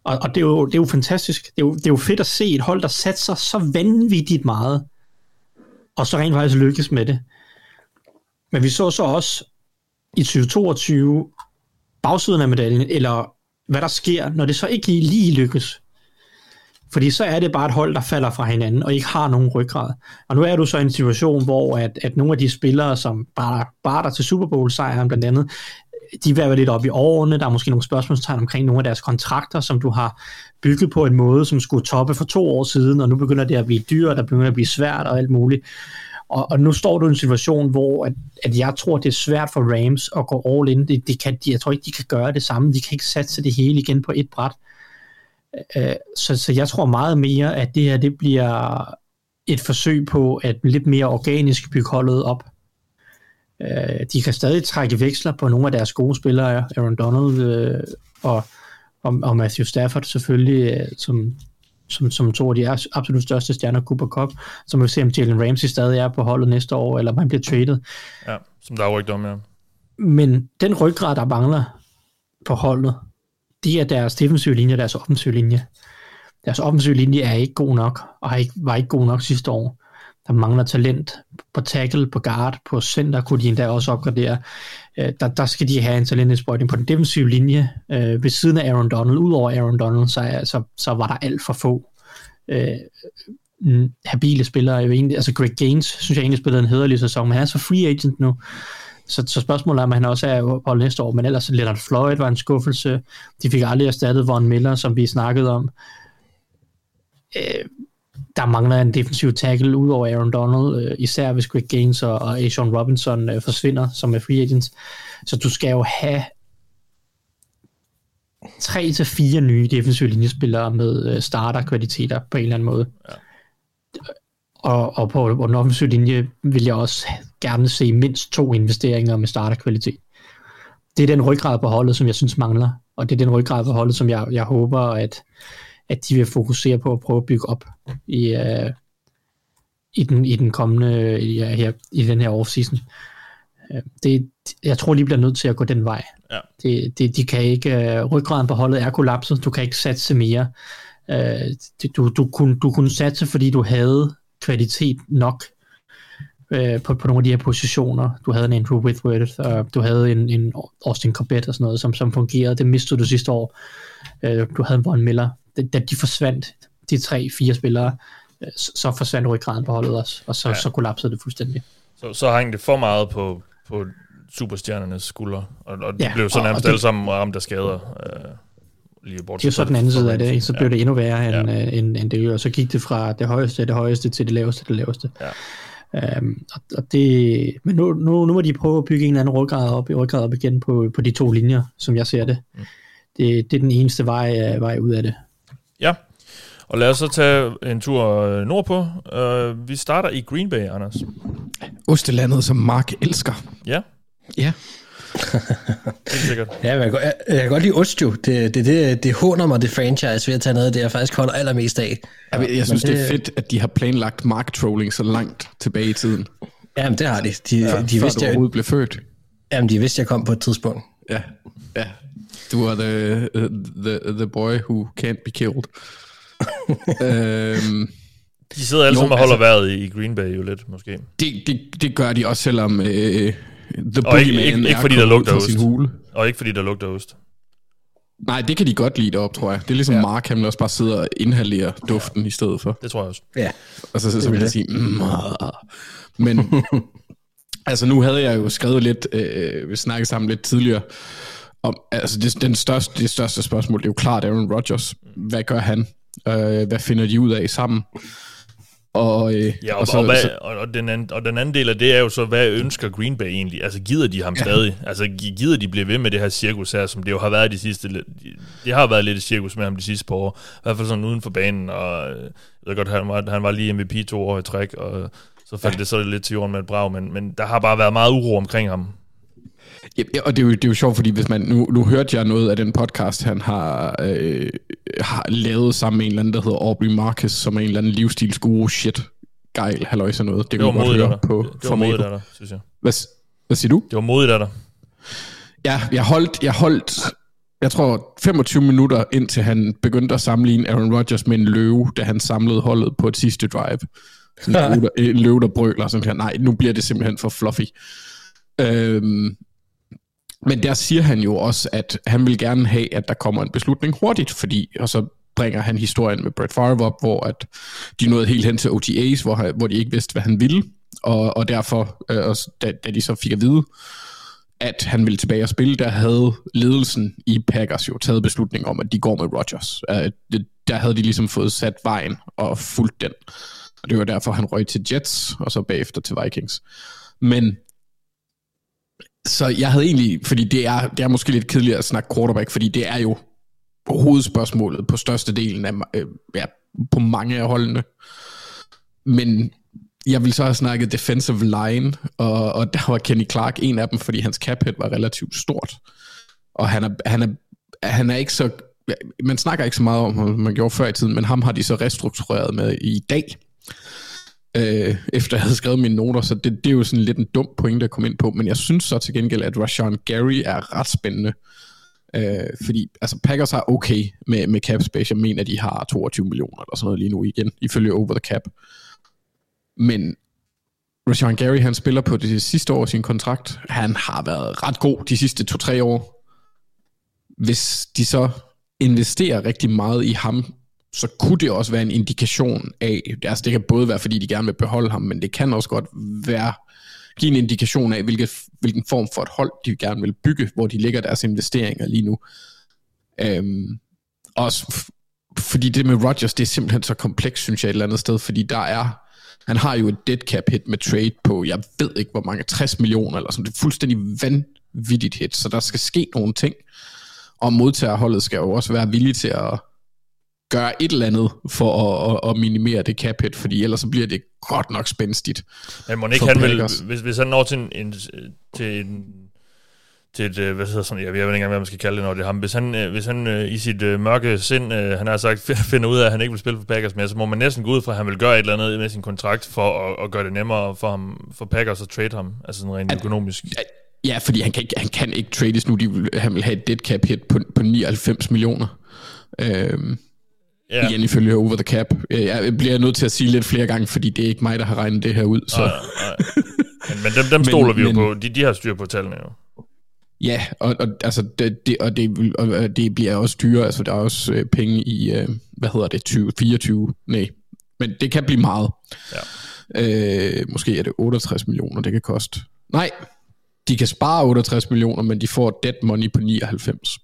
Og, og det, er jo, det er jo fantastisk. Det er jo, det er jo fedt at se et hold, der satser så vanvittigt meget, og så rent faktisk lykkes med det. Men vi så så også i 2022 bagsiden af medaljen, eller hvad der sker, når det så ikke lige lykkes. Fordi så er det bare et hold, der falder fra hinanden, og ikke har nogen ryggrad. Og nu er du så i en situation, hvor at, at nogle af de spillere, som bare, bare der til Super Bowl-sejren blandt andet, de er lidt op i årene, der er måske nogle spørgsmålstegn omkring nogle af deres kontrakter, som du har bygget på en måde, som skulle toppe for to år siden, og nu begynder det at blive dyrt, der begynder at blive svært og alt muligt. Og, og nu står du i en situation, hvor at, at jeg tror, det er svært for Rams at gå all in. Det, det kan, jeg tror ikke, de kan gøre det samme. De kan ikke satse det hele igen på et bræt. Uh, så, så jeg tror meget mere, at det her det bliver et forsøg på at lidt mere organisk bygge holdet op. Øh, de kan stadig trække veksler på nogle af deres gode spillere, Aaron Donald øh, og, og, og Matthew Stafford selvfølgelig, øh, som, som, som to af de absolut største stjerner, Cooper Cup, som vi se, om Jalen Ramsey stadig er på holdet næste år, eller om han bliver traded. Ja, som der er rygter om, ja. Men den ryggrad, der mangler på holdet, det er deres defensive linje og deres offensive linje. Deres offensive linje er ikke god nok, og har ikke, var ikke god nok sidste år der mangler talent på tackle, på guard, på center, kunne de endda også opgradere. Øh, der, der skal de have en talentindsprøjtning på den defensive linje. Øh, ved siden af Aaron Donald, udover Aaron Donald, så, så, så var der alt for få øh, habile spillere. Jo egentlig, altså Greg Gaines, synes jeg egentlig spillede en hederlig sæson, men han er så free agent nu. Så, så spørgsmålet er, om han også er på næste år, men ellers Leonard Floyd var en skuffelse. De fik aldrig erstattet Von Miller, som vi snakkede om. Øh, der mangler en defensiv tackle ud over Aaron Donald, øh, især hvis Greg Gaines og, og Ashawn Robinson øh, forsvinder, som er free agents. Så du skal jo have tre til fire nye defensive linjespillere med øh, starterkvaliteter på en eller anden måde. Ja. Og, og på, på den offensive linje vil jeg også gerne se mindst to investeringer med starterkvalitet. Det er den ryggrad på holdet, som jeg synes mangler, og det er den ryggrad på holdet, som jeg, jeg håber, at, at de vil fokusere på at prøve at bygge op i, uh, i den, i den kommende, ja, her, i den her offseason. Øh, Det, jeg tror, de bliver nødt til at gå den vej. Ja. Det, det, de kan ikke, øh, ryggraden på holdet er kollapset, du kan ikke satse mere. Øh, du, du, kunne, du kunne satse, fordi du havde kvalitet nok øh, på, på nogle af de her positioner. Du havde en Andrew Whitworth, og du havde en, en Austin Corbett og sådan noget, som, som fungerede. Det mistede du sidste år. Øh, du havde en Von Miller. Da, de forsvandt, de tre, fire spillere, øh, så, forsvandt ryggraden på holdet også, og så, Ja. ja. så kollapsede det fuldstændig. Så, så hang det for meget på, på superstjernernes skuldre, og, og de Ja, blev så og- nærmest og det- alle sammen ramt af skader. Øh, lige bort Det er så den anden side af det, ikke? så blev det endnu værre end, Ja. ja. end, end det, og så gik det fra det højeste det højeste til det laveste det laveste. Ja. Um, og, og det, men nu, nu, nu må de prøve at bygge en eller anden ryggrad op, ryggrad op igen på, på de to linjer, som jeg ser det. Mm. Det, det er den eneste vej, øh, vej ud af det. Ja, og lad os så tage en tur øh, nordpå. Uh, vi starter i Green Bay, Anders. Ostelandet, som Mark elsker. Ja, Ja. helt sikkert. Ja, men jeg, jeg, jeg kan godt lide ost jo. Det, det, det, det håner mig, det franchise, ved at tage noget af det, jeg faktisk holder allermest af. Jeg, jeg, jeg synes, Men det er fedt, at de har planlagt mark-trolling så langt tilbage i tiden. Jamen, det har de. De, ja, de, før vidste, du jeg, overhovedet blev født. jamen, de vidste, jeg kom på et tidspunkt. Ja, ja. Du er the, the, the boy who can't be killed. Øhm, De sidder alle sammen og holder altså- vejret i, Green Bay jo lidt, måske. det, det, det gør de også, selvom øh, The Og ikke- ikke- ikke er fordi der lugter ost. sin hule. Og ikke fordi der lugter ost. Nej, det kan de godt lide deroppe, tror jeg. Det er ligesom ja. Mark, han også bare sidde og inhalere duften i stedet for. Det tror jeg også. Ja. Og så, så, så vil jeg sige, mm, ah. men altså nu havde jeg jo skrevet lidt, øh, vi snakkede sammen lidt tidligere, om, altså det, den største, det største spørgsmål, det er jo klart Aaron Rodgers. Hvad gør han? Øh, hvad finder de ud af sammen? Og, øh, Ja, og, og, så, og, hvad, så, og, den anden, og den anden del af det er jo så, hvad ønsker Green Bay egentlig? Altså, gider de ham ja. stadig? Altså, gi- gider de blive ved med det her cirkus her, som det jo har været de sidste... Det har været lidt et cirkus med ham de sidste par år. I hvert fald sådan uden for banen, og øh, jeg ved godt, han var, han var lige MVP to år i træk, og så faldt ja. det så lidt til jorden med et brag, men, men der har bare været meget uro omkring ham. Ja, og det er, jo, det er jo sjovt, fordi hvis man, nu, nu hørte jeg noget af den podcast, han har, øh, har lavet sammen med en eller anden, der hedder Aubrey Marcus, som er en eller anden livsstilsguru shit, gejl, halløj sådan noget. Det, Det var modigt af høre dig. på Det, det var modigt af dig, synes jeg. Hvad, hvad siger du? Det var modigt af dig. Ja, jeg holdt, jeg holdt, jeg tror 25 minutter indtil han begyndte at sammenligne Aaron Rodgers med en løve, da han samlede holdet på et sidste drive. Sådan en, løve, der, en løve, der brøler, sådan her, nej, nu bliver det simpelthen for fluffy. Øhm, men der siger han jo også, at han vil gerne have, at der kommer en beslutning hurtigt, fordi, og så bringer han historien med Brett Favre op, hvor at de nåede helt hen til OTAs, hvor, hvor de ikke vidste, hvad han ville, og, og derfor, øh, og da, da de så fik at vide, at han ville tilbage og spille, der havde ledelsen i Packers jo taget beslutning om, at de går med Rodgers. Øh, der havde de ligesom fået sat vejen og fulgt den. Og det var derfor, han røg til Jets, og så bagefter til Vikings. Men så jeg havde egentlig, fordi det er, det er måske lidt kedeligt at snakke quarterback, fordi det er jo hovedspørgsmålet på størstedelen af, øh, ja, på mange af holdene. Men jeg ville så have snakket defensive line, og, og der var Kenny Clark en af dem, fordi hans cap hit var relativt stort. Og han er, han er, han er ikke så... Man snakker ikke så meget om, hvad man gjorde før i tiden, men ham har de så restruktureret med i dag. Øh, efter jeg havde skrevet mine noter, så det, det er jo sådan lidt en dum pointe at komme ind på, men jeg synes så til gengæld, at Rashawn Gary er ret spændende. Øh, fordi altså Packers har okay med, med cap space. Jeg mener, de har 22 millioner eller sådan noget lige nu igen, ifølge over the cap. Men Rashawn Gary, han spiller på det sidste år af sin kontrakt. Han har været ret god de sidste to-tre år. Hvis de så investerer rigtig meget i ham, så kunne det også være en indikation af, altså det kan både være, fordi de gerne vil beholde ham, men det kan også godt være, give en indikation af, hvilket, hvilken form for et hold, de gerne vil bygge, hvor de lægger deres investeringer lige nu. Øhm, også fordi det med Rodgers, det er simpelthen så komplekst, synes jeg, et eller andet sted, fordi der er, han har jo et dead cap hit med trade på, jeg ved ikke hvor mange, 60 millioner eller sådan, det er fuldstændig vanvittigt hit, så der skal ske nogle ting, og modtagerholdet skal jo også være villige til at gøre et eller andet for at, at, at minimere det cap hit, fordi ellers så bliver det godt nok spændstigt. Men må ikke han vil, hvis, hvis han når til en, en, til en til et, øh, hvad hedder sådan, jeg ved ikke engang, hvad man skal kalde det, når det er ham. Hvis han, øh, hvis han øh, i sit øh, mørke sind, øh, han har sagt, finder ud af, at han ikke vil spille for Packers mere, så må man næsten gå ud fra, at han vil gøre et eller andet med sin kontrakt for at, at gøre det nemmere for, ham, for Packers at trade ham, altså sådan rent At- økonomisk. Ja, fordi han kan ikke, han kan ikke trades nu. De vil, han vil have et dead cap hit på, på 99 millioner. Øhm, Ja. Igen ifølge Over the Cap. Øh, Jeg bliver nødt til at sige lidt flere gange, fordi det er ikke mig, der har regnet det her ud. Så. nej, nej. Men, men dem, dem stoler vi jo men- på. De, de har styr på tallene jo. Ja, og, og, altså, det, det, og, det, og det bliver også dyrere. Altså, der er også øh, penge i, øh, hvad hedder det, 20, 24? Nej, men det kan blive meget. Ja. Øh, måske er det 68 millioner, det kan koste. Nej, de kan spare 68 millioner, men de får dead money på 99.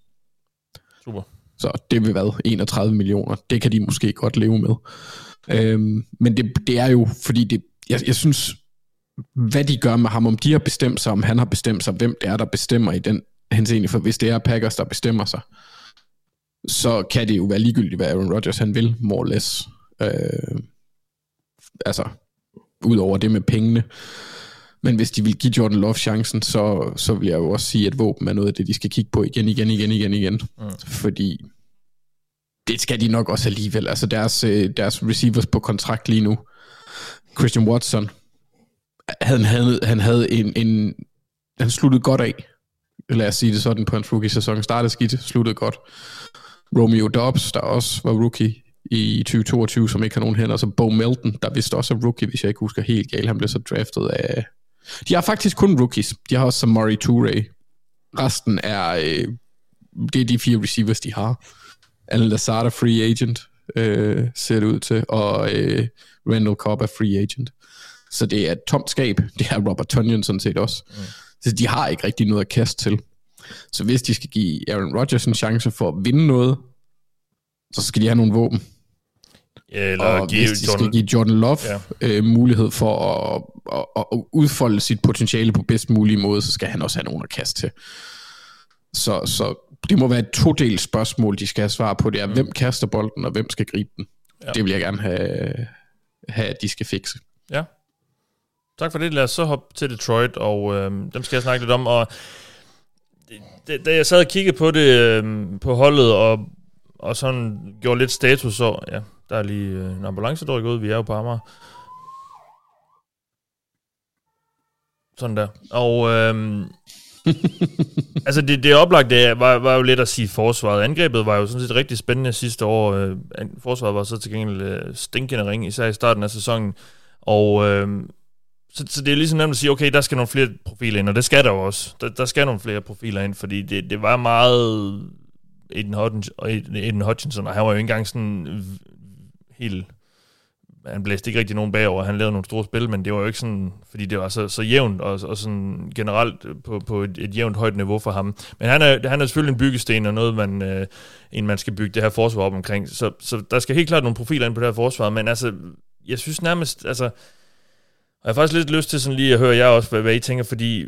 Super. Så det vil hvad, 31 millioner. Det kan de måske godt leve med. Øhm, men det, det er jo, fordi det, jeg, jeg synes, hvad de gør med ham, om de har bestemt sig, om han har bestemt sig, hvem det er, der bestemmer i den henseende, for hvis det er Packers, der bestemmer sig, så kan det jo være ligegyldigt, hvad Aaron Rodgers han vil, more or less. Øh, altså, udover det med pengene. Men hvis de vil give Jordan Love chancen, så, så vil jeg jo også sige, at våben er noget af det, de skal kigge på igen, igen, igen, igen, igen. Mm. Fordi det skal de nok også alligevel. Altså deres, øh, deres receivers på kontrakt lige nu. Christian Watson, han havde, han havde en, en han sluttede godt af. Lad os sige det sådan på hans rookie-sæson. Startede skidt, sluttede godt. Romeo Dobbs, der også var rookie i 2022, som ikke har nogen hænder. Så Bo Melton, der vist også er rookie, hvis jeg ikke husker helt galt. Han blev så draftet af... De har faktisk kun rookies. De har også Samari Toure. Resten er... Øh, det er de fire receivers, de har. Alan Lazard er free agent, øh, ser det ud til, og øh, Randall Cobb er free agent. Så det er et tomt skab. Det har Robert Tonyan sådan set også. Mm. Så de har ikke rigtig noget at kaste til. Så hvis de skal give Aaron Rodgers en chance for at vinde noget, så skal de have nogle våben. Eller Og give hvis de Jordan, skal give Jordan Love Ja. øh, mulighed for at, at, at udfolde sit potentiale på bedst mulig måde, så skal han også have nogen at kaste til. Så, så det må være et todelt spørgsmål, de skal have svar på. Det er, mm. hvem kaster bolden, og hvem skal gribe den. Ja. Det vil jeg gerne have, have, at de skal fikse. Ja. Tak for det. Lad os så hoppe til Detroit, og øh, dem skal jeg snakke lidt om. Og da jeg sad og kiggede på det øh, på holdet, og, og sådan gjorde lidt status, så ja, der er lige øh, en ambulance, der ud. Vi er jo på Amager. Sådan der. Og øh, altså det, det oplagte var, var jo lidt at sige forsvaret. Angrebet var jo sådan set rigtig spændende sidste år. Øh, forsvaret var så til gengæld øh, stinkende ring, især i starten af sæsonen. Og øh, så, så det er ligesom nemt at sige, okay, der skal nogle flere profiler ind, og det skal der jo også. Der, der skal nogle flere profiler ind, fordi det, det var meget Aiden, Hodgins, og Aiden Hutchinson, og han var jo ikke engang sådan helt... Han blæste ikke rigtig nogen bagover, han lavede nogle store spil, men det var jo ikke sådan, fordi det var så, så jævnt, og, og sådan generelt på, på et, et jævnt højt niveau for ham. Men han er, han er selvfølgelig en byggesten, og noget, man, øh, en man skal bygge det her forsvar op omkring. Så, så der skal helt klart nogle profiler ind på det her forsvar, men altså, jeg synes nærmest, altså, og jeg har faktisk lidt lyst til sådan lige at høre jer også, hvad, hvad I tænker, fordi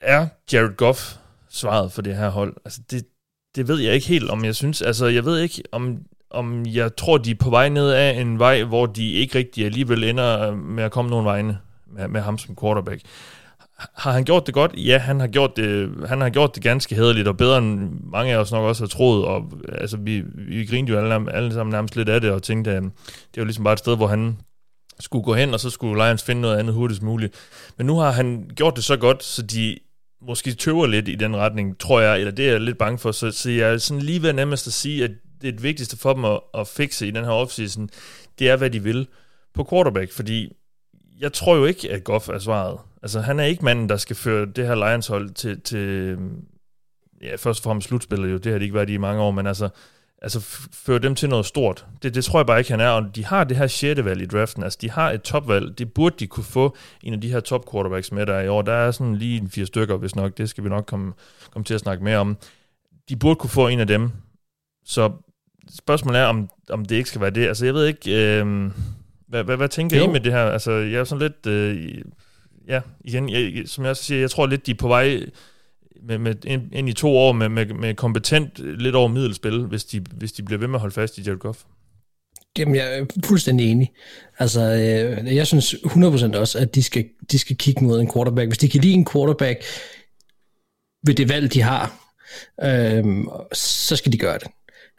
er Jared Goff svaret for det her hold? Altså det, det ved jeg ikke helt, om jeg synes. Altså jeg ved ikke, om, om jeg tror, de er på vej ned af en vej, hvor de ikke rigtig alligevel ender med at komme nogen vegne med, med ham som quarterback. Har han gjort det godt? Ja, han har gjort det, han har gjort det ganske hederligt, og bedre end mange af os nok også har troet. Og, altså, vi, vi grinede jo alle, alle sammen nærmest lidt af det, og tænkte, at det var ligesom bare et sted, hvor han skulle gå hen, og så skulle Lions finde noget andet hurtigst muligt. Men nu har han gjort det så godt, så de måske tøver lidt i den retning, tror jeg, eller det er jeg lidt bange for, så, så jeg er sådan lige ved nemmest at sige, at det, vigtigste for dem at, at fikse i den her offseason, det er, hvad de vil på quarterback, fordi jeg tror jo ikke, at Goff er svaret. Altså, han er ikke manden, der skal føre det her Lions-hold til, til ja, først og fremmest slutspillet jo, det har de ikke været i mange år, men altså, altså føre dem til noget stort. Det, det tror jeg bare ikke, han er, og de har det her sjette valg i draften, altså de har et topvalg, det burde de kunne få en af de her top quarterbacks med der er i år. Der er sådan lige en fire stykker, hvis nok, det skal vi nok komme, komme til at snakke mere om. De burde kunne få en af dem, så spørgsmålet er, om, om det ikke skal være det. Altså jeg ved ikke, øh, hvad, hvad, hvad tænker Jo. I med det her? Altså jeg er sådan lidt, øh, ja, igen, jeg, som jeg også siger, jeg tror lidt, de er på vej med, med, ind, ind i to år med, med, med kompetent, lidt over middelspil, hvis de, hvis de bliver ved med at holde fast i Jared Goff. Jamen, jeg er fuldstændig enig. Altså, øh, jeg synes 100% også, at de skal, de skal kigge mod en quarterback. Hvis de kan lide en quarterback ved det valg, de har, øh, så skal de gøre det.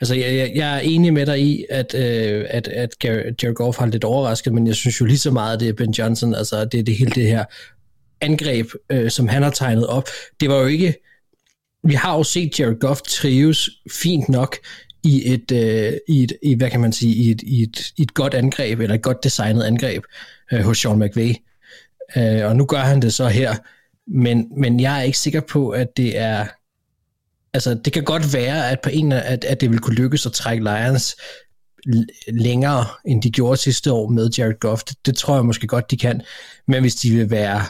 Altså, jeg, jeg, jeg er enig med dig i, at, øh, at, at Jared Goff har lidt overrasket, men jeg synes jo lige så meget, det er Ben Johnson, altså det er det hele det her angreb, øh, som han har tegnet op. Det var jo ikke... Vi har jo set Jared Goff trives fint nok i et, øh, i et i, hvad kan man sige, i et, i et, i et godt angreb, eller et godt designet angreb øh, hos Sean McVay. Øh, og nu gør han det så her, men, men jeg er ikke sikker på, at det er altså det kan godt være, at på en at, at det vil kunne lykkes at trække Lions længere, end de gjorde sidste år med Jared Goff. Det, det tror jeg måske godt, de kan. Men hvis de vil være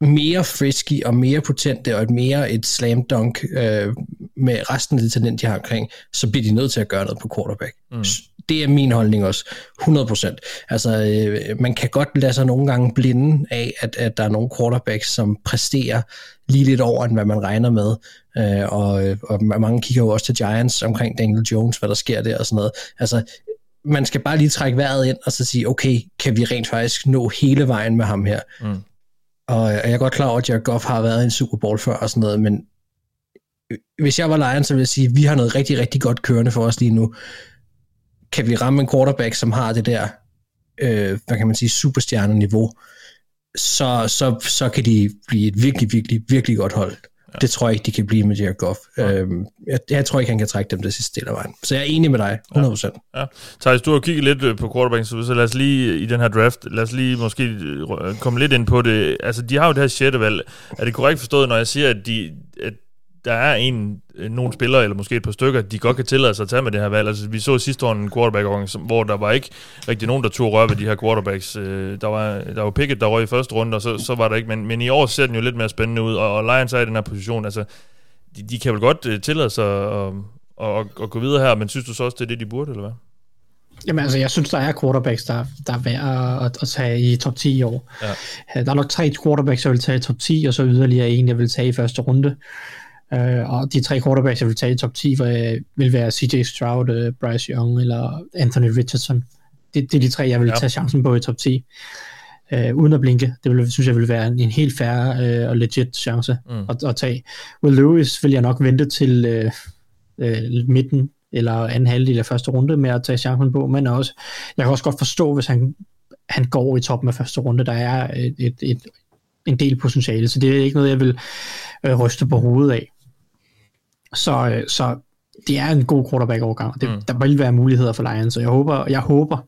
mere frisky og mere potente og et mere et slam dunk øh, med resten af det talent, de har omkring, så bliver de nødt til at gøre noget på quarterback. Mm. Det er min holdning også, 100%. Altså, øh, man kan godt lade sig nogle gange blinde af, at, at der er nogle quarterbacks, som præsterer lige lidt over, end hvad man regner med. Øh, og, og mange kigger jo også til Giants omkring Daniel Jones, hvad der sker der og sådan noget. Altså, man skal bare lige trække vejret ind og så sige, okay, kan vi rent faktisk nå hele vejen med ham her? Mm. Og, øh, og jeg er godt klar over, at Jared Goff har været i en Super Bowl før og sådan noget, men øh, hvis jeg var Lions, så ville jeg sige, at vi har noget rigtig, rigtig godt kørende for os lige nu. Kan vi ramme en quarterback, som har det der, øh, hvad kan man sige, superstjerne-niveau, så, så, så kan de blive et virkelig, virkelig, virkelig godt hold. Ja. Det tror jeg ikke, de kan blive med Jared Goff. Ja. Øhm, jeg, jeg tror ikke, han kan trække dem det sidste del af vejen. Så jeg er enig med dig, 100%. Ja. ja. Thijs, du har kigget lidt øh, på quarterback, så, lad os lige i den her draft, lad os lige måske øh, komme lidt ind på det. Altså, de har jo det her sjette valg. Er det korrekt forstået, når jeg siger, at, de, at der er en, øh, nogle spillere, eller måske et par stykker, de godt kan tillade sig at tage med det her valg. Altså, vi så sidste år en quarterback hvor der var ikke rigtig nogen, der tog rør ved de her quarterbacks. Der var, der var Pickett, der røg i første runde, og så, så var der ikke. Men, men i år ser den jo lidt mere spændende ud, og, og Lions er i den her position. Altså, de, de kan vel godt uh, tillade sig at, at, at, at gå videre her, men synes du så også, det er det, de burde, eller hvad? Jamen altså, jeg synes, der er quarterbacks, der, der er værd at, at tage i top 10 i år. Ja. Der er nok tre quarterbacks, jeg vil tage i top 10, og så yderligere en, jeg vil tage i første runde. Uh, og de tre quarterbacks, jeg vil tage i top 10, vil, vil være CJ Stroud, uh, Bryce Young eller Anthony Richardson. Det, det er de tre, jeg vil ja. tage chancen på i top 10. Uh, øh, uden at blinke. Det vil, synes jeg vil være en, en helt fair uh, og legit chance mm. at, at tage. Will Lewis vil jeg nok vente til uh, uh, midten eller anden halvdel af første runde med at tage chancen på, men også, jeg kan også godt forstå, hvis han, han går i toppen af første runde, der er et, et, et, en del potentiale, så det er ikke noget, jeg vil øh, ryste på hovedet af. Så, øh, så det er en god quarterback-overgang. Det, mm. Der vil være muligheder for Lions, og jeg håber, jeg håber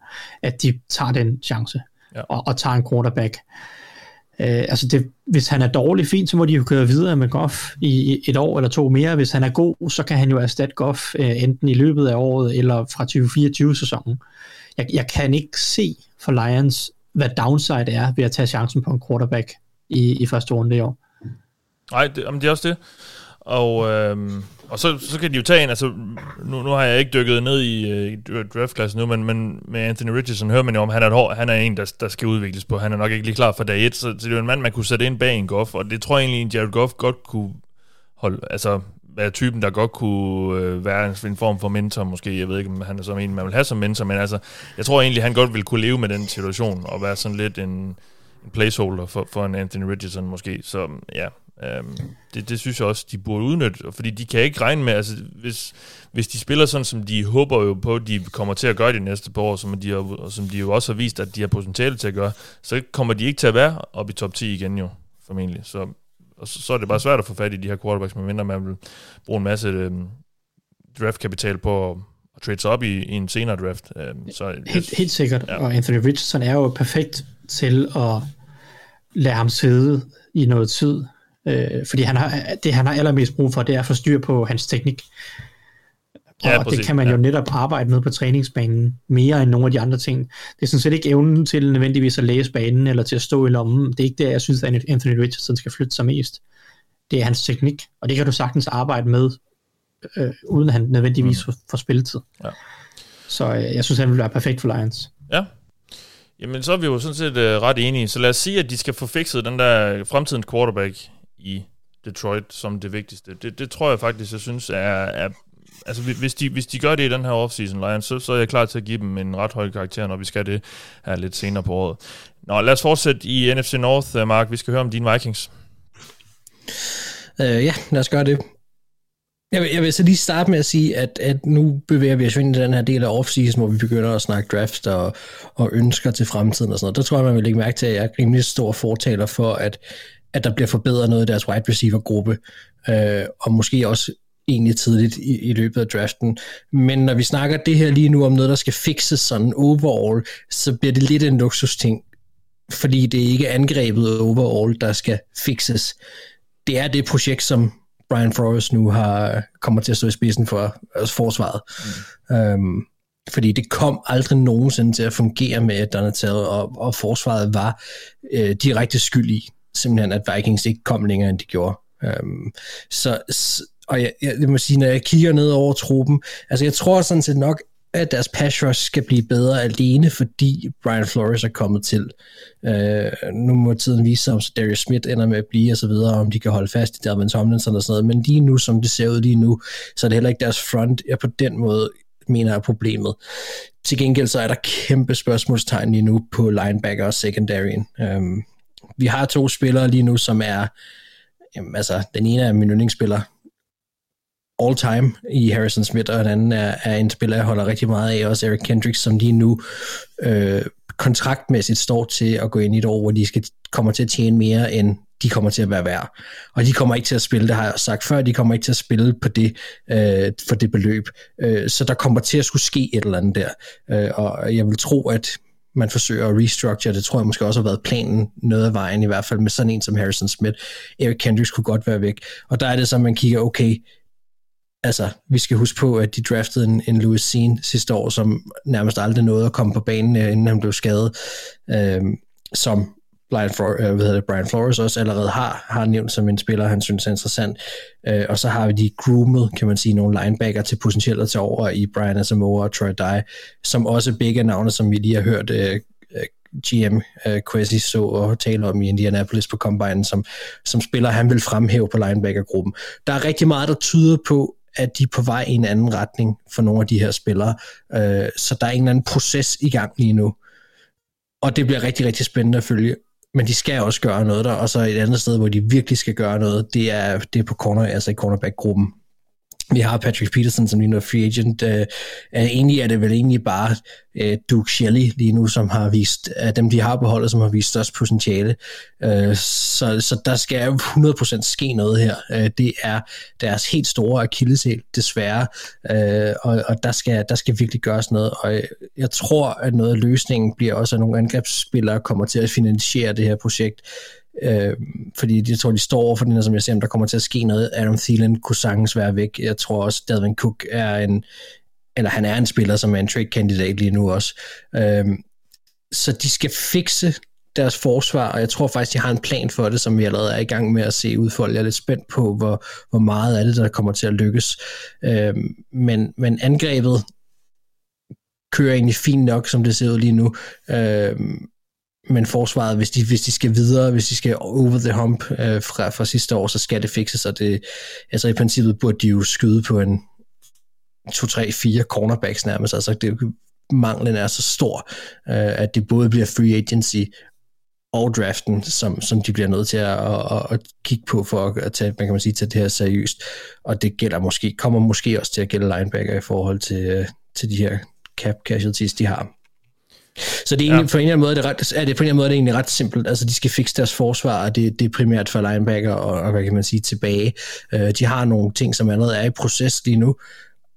at de tager den chance ja. og, og tager en quarterback. Uh, altså det, hvis han er dårlig, fint, så må de jo køre videre med Goff i et år eller to mere. Hvis han er god, så kan han jo erstatte Goff uh, enten i løbet af året eller fra 2024-sæsonen. Jeg, jeg kan ikke se for Lions, hvad downside er ved at tage chancen på en quarterback i, i første runde i år. Nej, det, det er også det. Og, øhm, og så, så kan de jo tage en, altså nu, nu har jeg ikke dykket ned i, øh, i draftklassen nu, men, men med Anthony Richardson hører man jo om, han er, et, han er en, der, der skal udvikles på. Han er nok ikke lige klar for dag 1, så, så det er jo en mand, man kunne sætte ind bag en Goff, og det tror jeg egentlig, en Jared Goff godt kunne holde, altså være typen, der godt kunne øh, være en, en form for mentor, måske. Jeg ved ikke, om han er som en, man vil have som mentor, men altså, jeg tror egentlig, han godt ville kunne leve med den situation, og være sådan lidt en, en placeholder for, for en Anthony Richardson måske. Så ja, Øhm, det, det synes jeg også, de burde udnytte, fordi de kan ikke regne med, altså hvis, hvis de spiller sådan, som de håber jo på, de kommer til at gøre de næste par år, som de, har, som de jo også har vist, at de har potentiale til at gøre, så kommer de ikke til at være op i top 10 igen jo, formentlig. Så, og så, så er det bare svært at få fat i de her quarterbacks, medmindre man vil bruge en masse øhm, draftkapital på at, at trade sig op i, i en senere draft. Øhm, så, helt, helt sikkert, ja. og Anthony Richardson er jo perfekt til at lade ham sidde i noget tid, Øh, fordi han har, det, han har allermest brug for, det er at få styr på hans teknik. Og ja, det kan man jo netop arbejde med på træningsbanen mere end nogle af de andre ting. Det er sådan set ikke evnen til nødvendigvis at læse banen eller til at stå i lommen. Det er ikke det, jeg synes, at Anthony Richardson skal flytte sig mest. Det er hans teknik, og det kan du sagtens arbejde med, øh, uden at han nødvendigvis mm. får spilletid. Ja. Så øh, jeg synes, han vil være perfekt for Lions. Ja, Jamen, så er vi jo sådan set øh, ret enige. Så lad os sige, at de skal få fikset den der fremtidens quarterback i Detroit som det vigtigste. Det, det tror jeg faktisk, jeg synes er, er altså hvis de, hvis de gør det i den her offseason, Lions, så, så er jeg klar til at give dem en ret høj karakter, når vi skal det her lidt senere på året. Nå, lad os fortsætte i NFC North, øh, Mark. Vi skal høre om dine Vikings. Øh, ja, lad os gøre det. Jeg vil, jeg vil så lige starte med at sige, at, at nu bevæger vi os ind i den her del af offseason, hvor vi begynder at snakke draft og, og ønsker til fremtiden og sådan noget. Der tror jeg, man vil lægge mærke til, at jeg er rimelig stor fortaler for, at, at der bliver forbedret noget i deres wide receiver-gruppe, øh, og måske også egentlig tidligt i, i løbet af draften. Men når vi snakker det her lige nu om noget, der skal fixes sådan overall, så bliver det lidt en luksusting, fordi det er ikke angrebet overall, der skal fixes. Det er det projekt, som Brian Flores nu har kommer til at stå i spidsen for altså forsvaret. Mm. Øhm, fordi det kom aldrig nogensinde til at fungere med Donatel, og, og forsvaret var øh, direkte skyld i, simpelthen at Vikings ikke kom længere, end de gjorde. Øhm, så, og jeg, jeg, jeg må sige, når jeg kigger ned over truppen, altså jeg tror sådan set nok, at deres pass rush skal blive bedre alene, fordi Brian Flores er kommet til. Øh, nu må tiden vise sig, om Darius Smith ender med at blive og så videre, om de kan holde fast i Dalvin Tomlinson og sådan noget, men lige nu, som det ser ud lige nu, så er det heller ikke deres front, jeg på den måde mener er problemet. Til gengæld så er der kæmpe spørgsmålstegn lige nu på linebacker og secondaryen. Um, øhm, vi har to spillere lige nu, som er, jamen, altså den ene er min yndlingsspiller, all time i Harrison Smith, og den anden er, er en spiller, jeg holder rigtig meget af, også Eric Kendricks, som lige nu øh, kontraktmæssigt står til at gå ind i et år, hvor de skal, kommer til at tjene mere, end de kommer til at være værd. Og de kommer ikke til at spille, det har jeg sagt før, de kommer ikke til at spille på det, øh, for det beløb. Øh, så der kommer til at skulle ske et eller andet der. Øh, og jeg vil tro, at man forsøger at restructure. Det tror jeg måske også har været planen noget af vejen, i hvert fald med sådan en som Harrison Smith. Eric Kendricks kunne godt være væk. Og der er det så, man kigger, okay, altså, vi skal huske på, at de draftede en, en Louis Sean sidste år, som nærmest aldrig nåede at komme på banen, øh, inden han blev skadet, øh, som Brian, Flores, øh, hvad det, Brian Flores også allerede har, har nævnt som en spiller, han synes er interessant. Øh, og så har vi de groomet, kan man sige, nogle linebacker til potentielt at tage over i Brian Asamoah og Troy Dye, som også begge navne, som vi lige har hørt øh, GM øh, Quasi øh, så og tale om i Indianapolis på Combine, som, som spiller, han vil fremhæve på linebackergruppen. Der er rigtig meget, der tyder på, at de er på vej i en anden retning for nogle af de her spillere. Øh, så der er en eller anden proces i gang lige nu. Og det bliver rigtig, rigtig spændende at følge. Men de skal også gøre noget der, og så et andet sted, hvor de virkelig skal gøre noget, det er, det er på corner, altså i cornerback-gruppen. Vi har Patrick Peterson, som lige nu er free agent. Øh, øh, egentlig er det vel egentlig bare øh, Duke Shelley lige nu, som har vist, af dem de har på holdet, som har vist størst potentiale. Øh, så, så der skal 100% ske noget her. Øh, det er deres helt store akilleshæl, desværre. Øh, og og der, skal, der skal virkelig gøres noget. Og jeg, jeg tror, at noget af løsningen bliver også, at nogle angrebsspillere kommer til at finansiere det her projekt. Øh, Øh, fordi jeg tror, de står over for den her, som jeg ser, om der kommer til at ske noget. Adam Thielen kunne sagtens være væk. Jeg tror også, Dalvin Cook er en, eller han er en spiller, som er en trade-kandidat lige nu også. Øh, så de skal fikse deres forsvar, og jeg tror faktisk, de har en plan for det, som vi allerede er i gang med at se udfolde. Jeg er lidt spændt på, hvor, hvor meget af det, der kommer til at lykkes. Øh, men, men angrebet kører egentlig fint nok, som det ser ud lige nu. Øh, men forsvaret, hvis de, hvis de skal videre, hvis de skal over the hump øh, fra, fra sidste år, så skal det fikses, og det, altså i princippet burde de jo skyde på en 2-3-4 cornerbacks nærmest, altså det, manglen er så stor, øh, at det både bliver free agency og draften, som, som de bliver nødt til at, at, at kigge på for at tage, man kan man sige, tage det her seriøst. Og det gælder måske, kommer måske også til at gælde linebacker i forhold til, øh, til de her cap casualties, de har. Så det er egentlig, ja. på en eller anden måde, det er, ret, er det på en eller anden måde det er egentlig ret simpelt. Altså, de skal fikse deres forsvar, og det, det er primært for linebacker og, og, hvad kan man sige, tilbage. Uh, de har nogle ting, som allerede er i proces lige nu,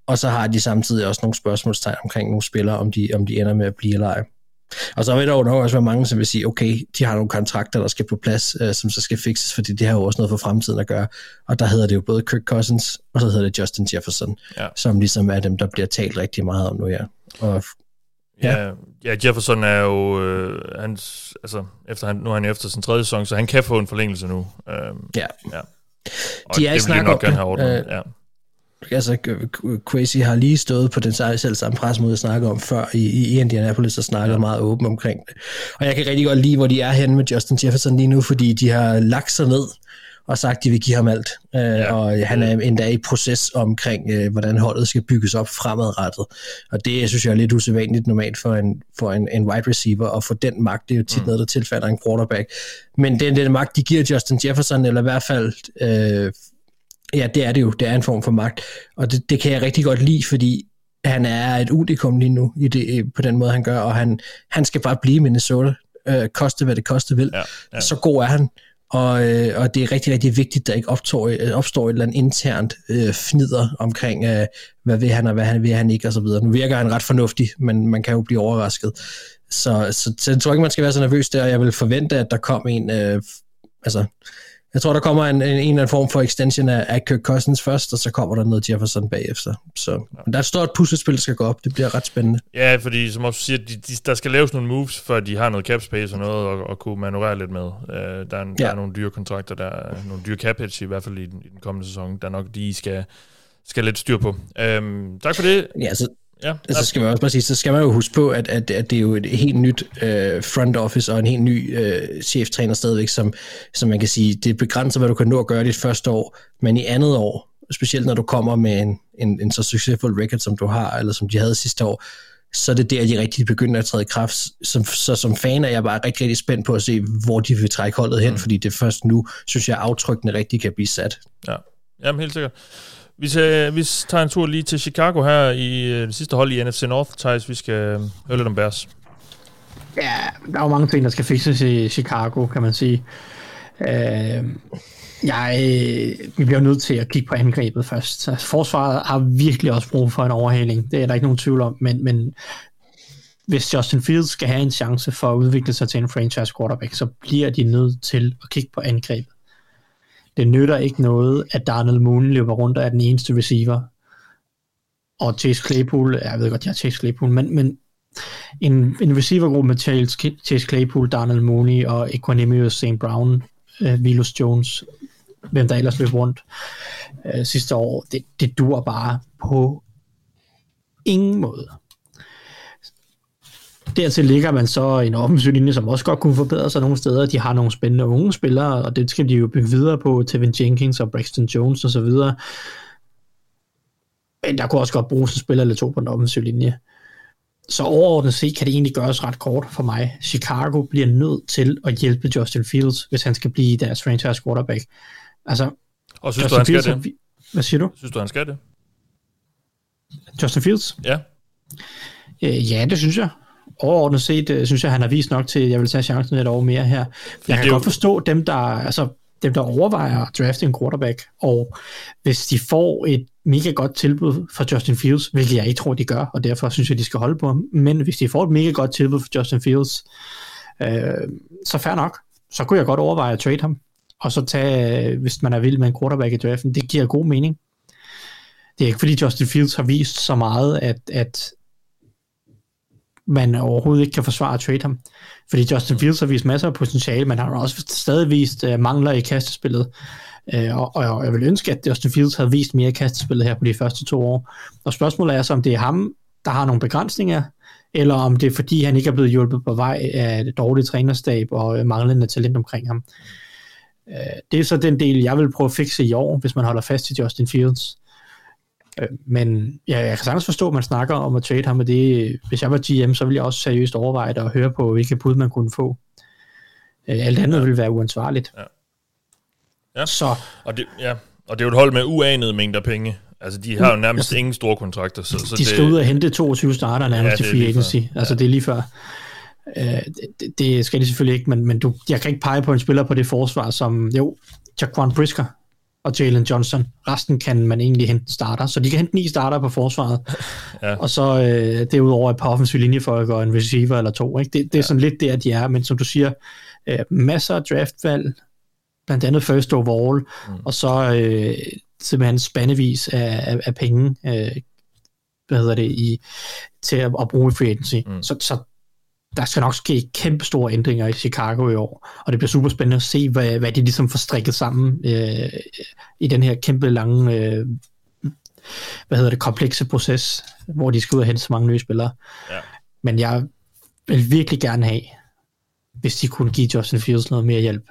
og så har de samtidig også nogle spørgsmålstegn omkring nogle spillere, om de, om de ender med at blive eller ej. Og så vil der jo nok også være mange, som vil sige, okay, de har nogle kontrakter, der skal på plads, øh, som så skal fikses, fordi det har jo også noget for fremtiden at gøre. Og der hedder det jo både Kirk Cousins, og så hedder det Justin Jefferson, ja. som ligesom er dem, der bliver talt rigtig meget om nu, ja. Og Ja, ja Jefferson er jo, øh, hans, altså, efter han, nu er han efter sin tredje sæson, så han kan få en forlængelse nu. Øhm, ja. ja. Og de er det vil de nok gerne have ordnet, øh, ja. Altså, Crazy har lige stået på den selv samme presmøde, jeg snakkede om før i, i Indianapolis, og snakket ja. meget åbent omkring det. Og jeg kan rigtig godt lide, hvor de er henne med Justin Jefferson lige nu, fordi de har lagt sig ned og sagt, at de vil give ham alt. Øh, ja. Og han er endda i proces omkring, øh, hvordan holdet skal bygges op fremadrettet. Og det synes jeg er lidt usædvanligt normalt for en, for en, en wide receiver, og for den magt, det er jo tit mm. noget, der tilfalder en quarterback. Men den, den magt, de giver Justin Jefferson, eller i hvert fald øh, Ja, det er det jo. Det er en form for magt. Og det, det kan jeg rigtig godt lide, fordi han er et unikum lige nu i det, på den måde, han gør, og han, han skal bare blive Minnesota, øh, koste hvad det koste vil. Ja, ja. Så god er han. Og, øh, og det er rigtig, rigtig vigtigt, at der ikke opstår, øh, opstår et eller andet internt øh, fnider omkring, øh, hvad vil han, og hvad han vil han ikke, og så videre. Nu virker han ret fornuftig, men man kan jo blive overrasket. Så, så, så jeg tror ikke, man skal være så nervøs der. Jeg vil forvente, at der kom en... Øh, altså, jeg tror, der kommer en, en, en eller anden form for extension af, af Kirk Cousins først, og så kommer der noget Jefferson bagefter. Så men der er et stort puslespil, der skal gå op. Det bliver ret spændende. Ja, fordi som også siger, de, de, der skal laves nogle moves, for de har noget cap space og noget at, at kunne manøvrere lidt med. Uh, der, er, en, ja. der er nogle dyre kontrakter, der er nogle dyre cap hits, i hvert fald i den, i den kommende sæson, der nok de skal, skal lidt styr på. Um, tak for det. Ja, så, Ja, Altså skal man også bare sige, så skal man jo huske på, at, at, at det er jo et helt nyt øh, front office og en helt ny øh, cheftræner stadigvæk, som, som man kan sige, det begrænser, hvad du kan nå at gøre dit første år, men i andet år, specielt når du kommer med en, en, en så succesfuld record, som du har, eller som de havde sidste år, så er det der, de rigtig begynder at træde i kraft. Som, så som fan er jeg bare rigtig, rigtig spændt på at se, hvor de vil trække holdet hen, mm. fordi det først nu, synes jeg, aftrykkene rigtig kan blive sat. Ja, Jamen, helt sikkert. Vi, tager, vi tager en tur lige til Chicago her i øh, det sidste hold i NFC North, Thijs. Vi skal øh, høre lidt om Bears. Ja, der er jo mange ting, der skal fikses i Chicago, kan man sige. Øh, jeg, vi bliver nødt til at kigge på angrebet først. Altså, forsvaret har virkelig også brug for en overhaling. Det er der ikke nogen tvivl om, men, men hvis Justin Fields skal have en chance for at udvikle sig til en franchise quarterback, så bliver de nødt til at kigge på angrebet. Det nytter ikke noget, at Darnell Moon løber rundt og er den eneste receiver. Og Chase Claypool, jeg ved godt, jeg er Chase Claypool, men, men en, en receivergruppe med Chase, Chase Claypool, Darnell Mooney og Equanimous St. Brown, øh, uh, Vilus Jones, hvem der ellers løb rundt uh, sidste år, det, det dur bare på ingen måde. Dertil ligger man så en offensiv linje, som også godt kunne forbedre sig nogle steder. De har nogle spændende unge spillere, og det skal de jo bygge videre på. Tevin Jenkins og Braxton Jones osv. Men der kunne også godt bruges en spiller eller to på den offensiv linje. Så overordnet set kan det egentlig gøres ret kort for mig. Chicago bliver nødt til at hjælpe Justin Fields, hvis han skal blive deres franchise quarterback. Altså, og synes Justin du, han skal Fields, det? Hvad siger du? Synes du, han skal det? Justin Fields? Ja. Øh, ja, det synes jeg overordnet set, øh, synes jeg, han har vist nok til, at jeg vil tage chancen et år mere her. Jeg kan jo... godt forstå dem, der, altså, dem, der overvejer at drafte en quarterback, og hvis de får et mega godt tilbud fra Justin Fields, hvilket jeg ikke tror, de gør, og derfor synes jeg, de skal holde på ham, men hvis de får et mega godt tilbud fra Justin Fields, øh, så fair nok, så kunne jeg godt overveje at trade ham, og så tage, hvis man er vild med en quarterback i draften, det giver god mening. Det er ikke fordi Justin Fields har vist så meget, at, at man overhovedet ikke kan forsvare at trade ham. Fordi Justin Fields har vist masser af potentiale, men han har også stadig vist øh, mangler i kastespillet. Uh, og, og jeg vil ønske, at Justin Fields havde vist mere i kastespillet her på de første to år. Og spørgsmålet er så, om det er ham, der har nogle begrænsninger, eller om det er fordi, han ikke er blevet hjulpet på vej af et dårligt trænerstab og øh, manglende talent omkring ham. Det er så den del, jeg vil prøve at fikse i år, hvis man holder fast i Justin Fields. Øh, men ja, jeg kan sagtens forstå, at man snakker om at trade ham, og det, hvis jeg var GM, så ville jeg også seriøst overveje det og høre på, hvilke bud man kunne få. Øh, alt andet ja. ville være uansvarligt. Ja. Ja. Så. Og, det, ja. og det er jo et hold med uanede mængder penge. Altså, de har jo nærmest altså, ingen store kontrakter. Så, så de skal det, ud og hente 22 starter nærmest ja, til free agency. Altså, ja. det er lige før. Uh, det, det, skal de selvfølgelig ikke, men, men du, jeg kan ikke pege på en spiller på det forsvar, som, jo, Jaquan Brisker og Jalen Johnson. Resten kan man egentlig hente starter, så de kan hente ni starter på forsvaret. ja. Og så øh, derudover et par offensive linjefolk og en receiver eller to. Ikke? Det, det er ja. sådan lidt der, de er, men som du siger, øh, masser af draftvalg, blandt andet first overall, mm. og så øh, simpelthen spandevis af, af, af penge, øh, hvad hedder det, i, til at, at bruge i free agency. Mm. Så, så der skal nok ske kæmpe store ændringer i Chicago i år, og det bliver super spændende at se, hvad, hvad de ligesom får strikket sammen øh, i den her kæmpe lange, øh, hvad hedder det, komplekse proces, hvor de skal ud og hente så mange nye spillere. Ja. Men jeg vil virkelig gerne have, hvis de kunne give Justin Fields noget mere hjælp.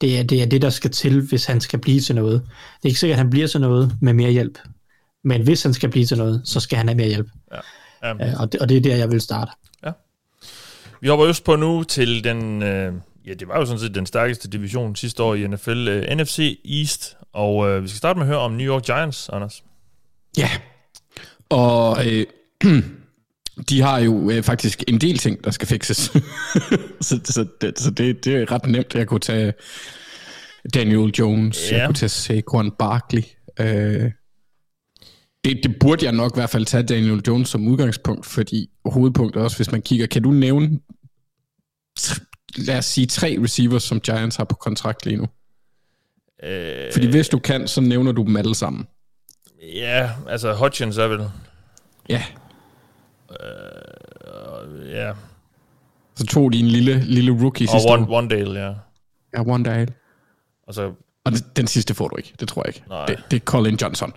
Det er, det er det, der skal til, hvis han skal blive til noget. Det er ikke sikkert, at han bliver til noget med mere hjælp. Men hvis han skal blive til noget, så skal han have mere hjælp. Ja. Øh, og, det, og det er der, jeg vil starte. Vi hopper just på nu til den, øh, ja, det var jo sådan set den stærkeste division sidste år i NFL, uh, NFC East. Og uh, vi skal starte med at høre om New York Giants, Anders. Ja, og øh, de har jo øh, faktisk en del ting, der skal fikses. så så, det, så det, det er ret nemt. Jeg kunne tage Daniel Jones, Ja. jeg kunne tage Saquon Barkley. Øh, det, det burde jeg nok i hvert fald tage Daniel Jones som udgangspunkt, fordi hovedpunktet også, hvis man kigger, kan du nævne, lad os sige, tre receivers, som Giants har på kontrakt lige nu? Uh, Fordi hvis du kan, så nævner du dem alle sammen. Ja, altså Hutchins er vel... Ja, Ja, så tog de en lille, lille rookie og sidste One, år. One Dale, ja. Ja, one day. Og så, Og den, den sidste får du ikke, det tror jeg ikke. Nej. Det, det er Colin Johnson.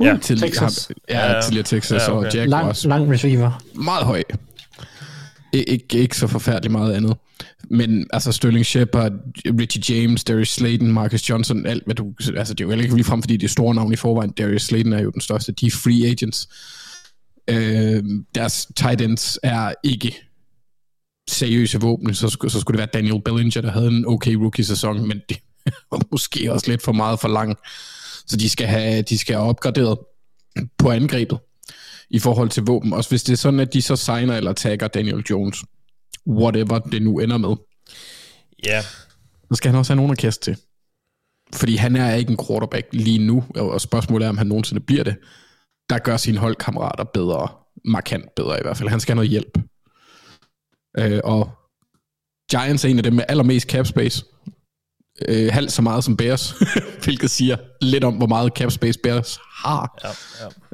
Ja, Tidligere, Texas. Ja, Ja. tidligere Texas Ja, okay. og Lang, Jaguars. lang receiver. Meget høj. I, ikke, ikke så forfærdeligt meget andet. Men altså Sterling Shepard, Richie James, Darius Slayton, Marcus Johnson, alt hvad du... Altså det er jo heller ikke lige frem, fordi det er store navne i forvejen. Darius Slayton er jo den største. De er free agents. Øh, deres tight ends er ikke seriøse våben, så skulle, så skulle det være Daniel Bellinger, der havde en okay rookie-sæson, men det var måske også lidt for meget for lang. Så de skal have, de skal have opgraderet på angrebet i forhold til våben. Også hvis det er sådan, at de så signer eller tagger Daniel Jones, whatever det nu ender med, ja. så skal han også have nogen at kaste til. Fordi han er ikke en quarterback lige nu, og spørgsmålet er, om han nogensinde bliver det. Der gør sine holdkammerater bedre, markant bedre i hvert fald. Han skal have noget hjælp. Øh, og Giants er en af dem med allermest cap space. Øh, halvt så meget som Bears, hvilket siger lidt om, hvor meget cap space Bears har. Ja,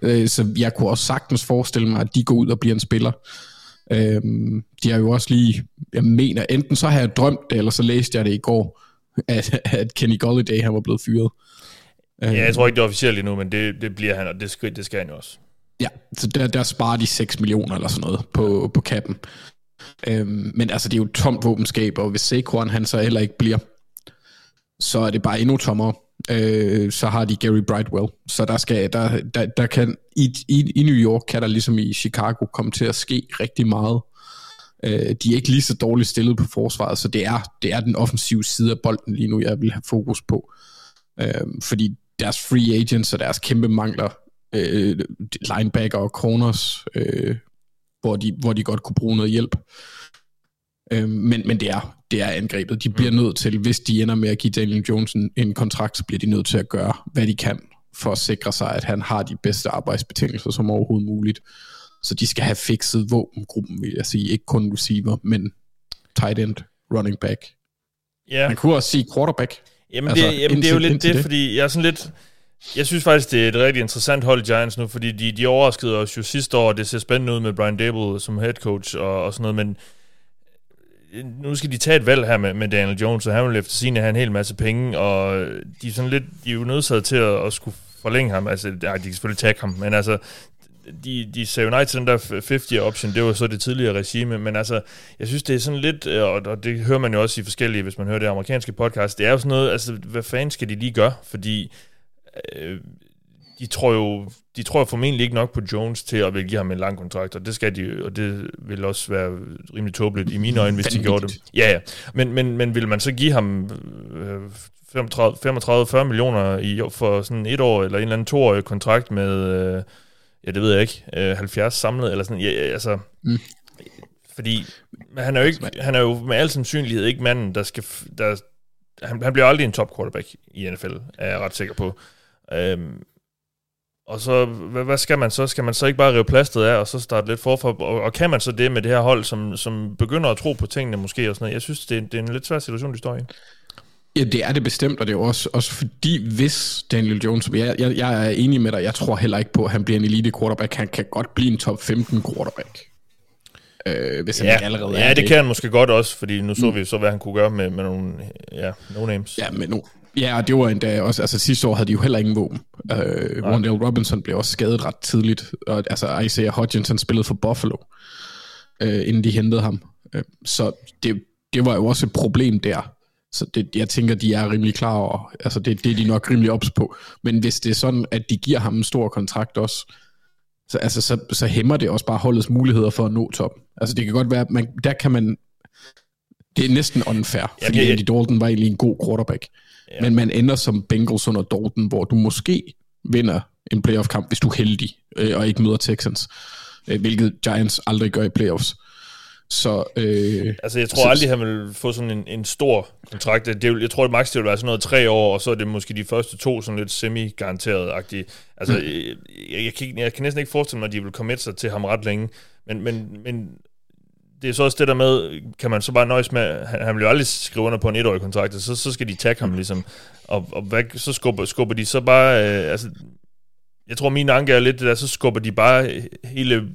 ja. Øh, så jeg kunne også sagtens forestille mig, at de går ud og bliver en spiller. Øhm, de har jo også lige, jeg mener, enten så har jeg drømt det, eller så læste jeg det i går, at, at Kenny Golladay han var blevet fyret. Øh, ja, jeg tror ikke, det er officielt endnu, men det, det bliver han, og det skal, det skal han jo også. Ja, så der, der sparer de 6 millioner eller sådan noget på, på kappen. Øhm, men altså, det er jo et tomt våbenskab, og hvis Saquon han så heller ikke bliver, så er det bare endnu tommere. Øh, så har de Gary Brightwell. Så der skal, der, der, der kan, i, i, i New York kan der ligesom i Chicago komme til at ske rigtig meget. Øh, de er ikke lige så dårligt stillet på forsvaret, så det er, det er den offensive side af bolden lige nu, jeg vil have fokus på. Øh, fordi deres free agents og deres kæmpe mangler, øh, linebacker og corners, øh, hvor, de, hvor de godt kunne bruge noget hjælp. Øh, men, men det er, det er angrebet. De bliver nødt til, hvis de ender med at give Daniel Jones en, en kontrakt, så bliver de nødt til at gøre, hvad de kan, for at sikre sig, at han har de bedste arbejdsbetingelser som overhovedet muligt. Så de skal have fikset våbengruppen, vil jeg sige. Ikke kun receiver, men tight end, running back. Ja. Man kunne også sige quarterback. Jamen, Altså, det, jamen det er jo lidt det, det. fordi jeg er sådan lidt... Jeg synes faktisk, det er et rigtig interessant hold, Giants nu, fordi de, de overraskede os jo sidste år, det ser spændende ud med Brian Dable som head coach og, og sådan noget, men øh, nu skal de tage et valg her med, med Daniel Jones, og han vil efter sine have en hel masse penge, og de er sådan lidt, de er jo nødsaget til at, at skulle forlænge ham, altså, nej, de kan selvfølgelig tage ham, men altså, de, de sagde jo nej til den der 50 option, det var så det tidligere regime, men altså, jeg synes, det er sådan lidt, øh, og, og det hører man jo også i forskellige, hvis man hører det amerikanske podcast, det er jo sådan noget, altså, hvad fanden skal de lige gøre? Fordi øh, de tror jo, de tror formentlig ikke nok på Jones til at vil give ham en lang kontrakt, og det skal de, og det vil også være rimelig tåbeligt i mine øjne, hvis de gjorde det. Ja, ja. Men, men, men vil man så give ham øh, 35-40 millioner i, for sådan et år, eller en eller anden toårig kontrakt med, øh, ja, det ved jeg ikke, øh, 70 samlet, eller sådan, ja, ja, altså, Mm. fordi han er jo ikke, han er jo med al sandsynlighed ikke manden, der skal, der, han, han bliver aldrig en top quarterback i NFL, er jeg ret sikker på. Øhm, og så, hvad, hvad skal man så? Skal man så ikke bare rive plasteret af, og så starte lidt forfra? Og, og kan man så det med det her hold, som, som begynder at tro på tingene måske og sådan noget? Jeg synes, det er, det er en lidt svær situation, de står i. Ja, det er det bestemt, og det er jo også, også fordi, hvis Daniel Jones, jeg, jeg, jeg er enig med dig, jeg tror heller ikke på, at han bliver en elite quarterback. Han kan godt blive en top 15 quarterback. Øh, hvis han ikke allerede ja er det kan han måske godt også, fordi nu så vi jo så, hvad han kunne gøre med, med nogle ja, no-names. Ja, men nu, ja, og det var endda også, altså sidste år havde de jo heller ingen våben. Øh, Wandale Robinson blev også skadet ret tidligt, og altså Isaiah Hodgins, spillede for Buffalo, øh, inden de hentede ham. Øh, så det, det var jo også et problem der. Så det, jeg tænker, de er rimelig klar over, altså det, det er de nok rimelig ops på. Men hvis det er sådan, at de giver ham en stor kontrakt også, så, altså, så, så hæmmer det også bare holdets muligheder for at nå toppen. Altså det kan godt være, at man, der kan man Det er næsten unfair, fordi det- Andy Dalton var egentlig en god quarterback. Ja. Men man ender som Bengals under Dalton, hvor du måske vinder en playoff-kamp, hvis du er heldig, øh, og ikke møder Texans. Øh, hvilket Giants aldrig gør i playoffs. Så øh, Altså, jeg tror Så- aldrig, han vil få sådan en, en stor kontrakt. Det jeg tror, at max det vil være sådan noget tre år, og så er det måske de første to sådan lidt semi-garanteret-agtige. Altså, Mm. jeg, jeg, jeg, kan, jeg kan næsten ikke forestille mig, at de vil komme sig til ham ret længe. Men, men, men det er så også det der med, kan man så bare nøjes med, han, han vil jo aldrig skrive under på en etårig kontrakt, og så, så skal de tagge ham ligesom. Og, og hvad, så skubber, skubber de så bare, øh, altså, jeg tror min anke er lidt det der, så skubber de bare hele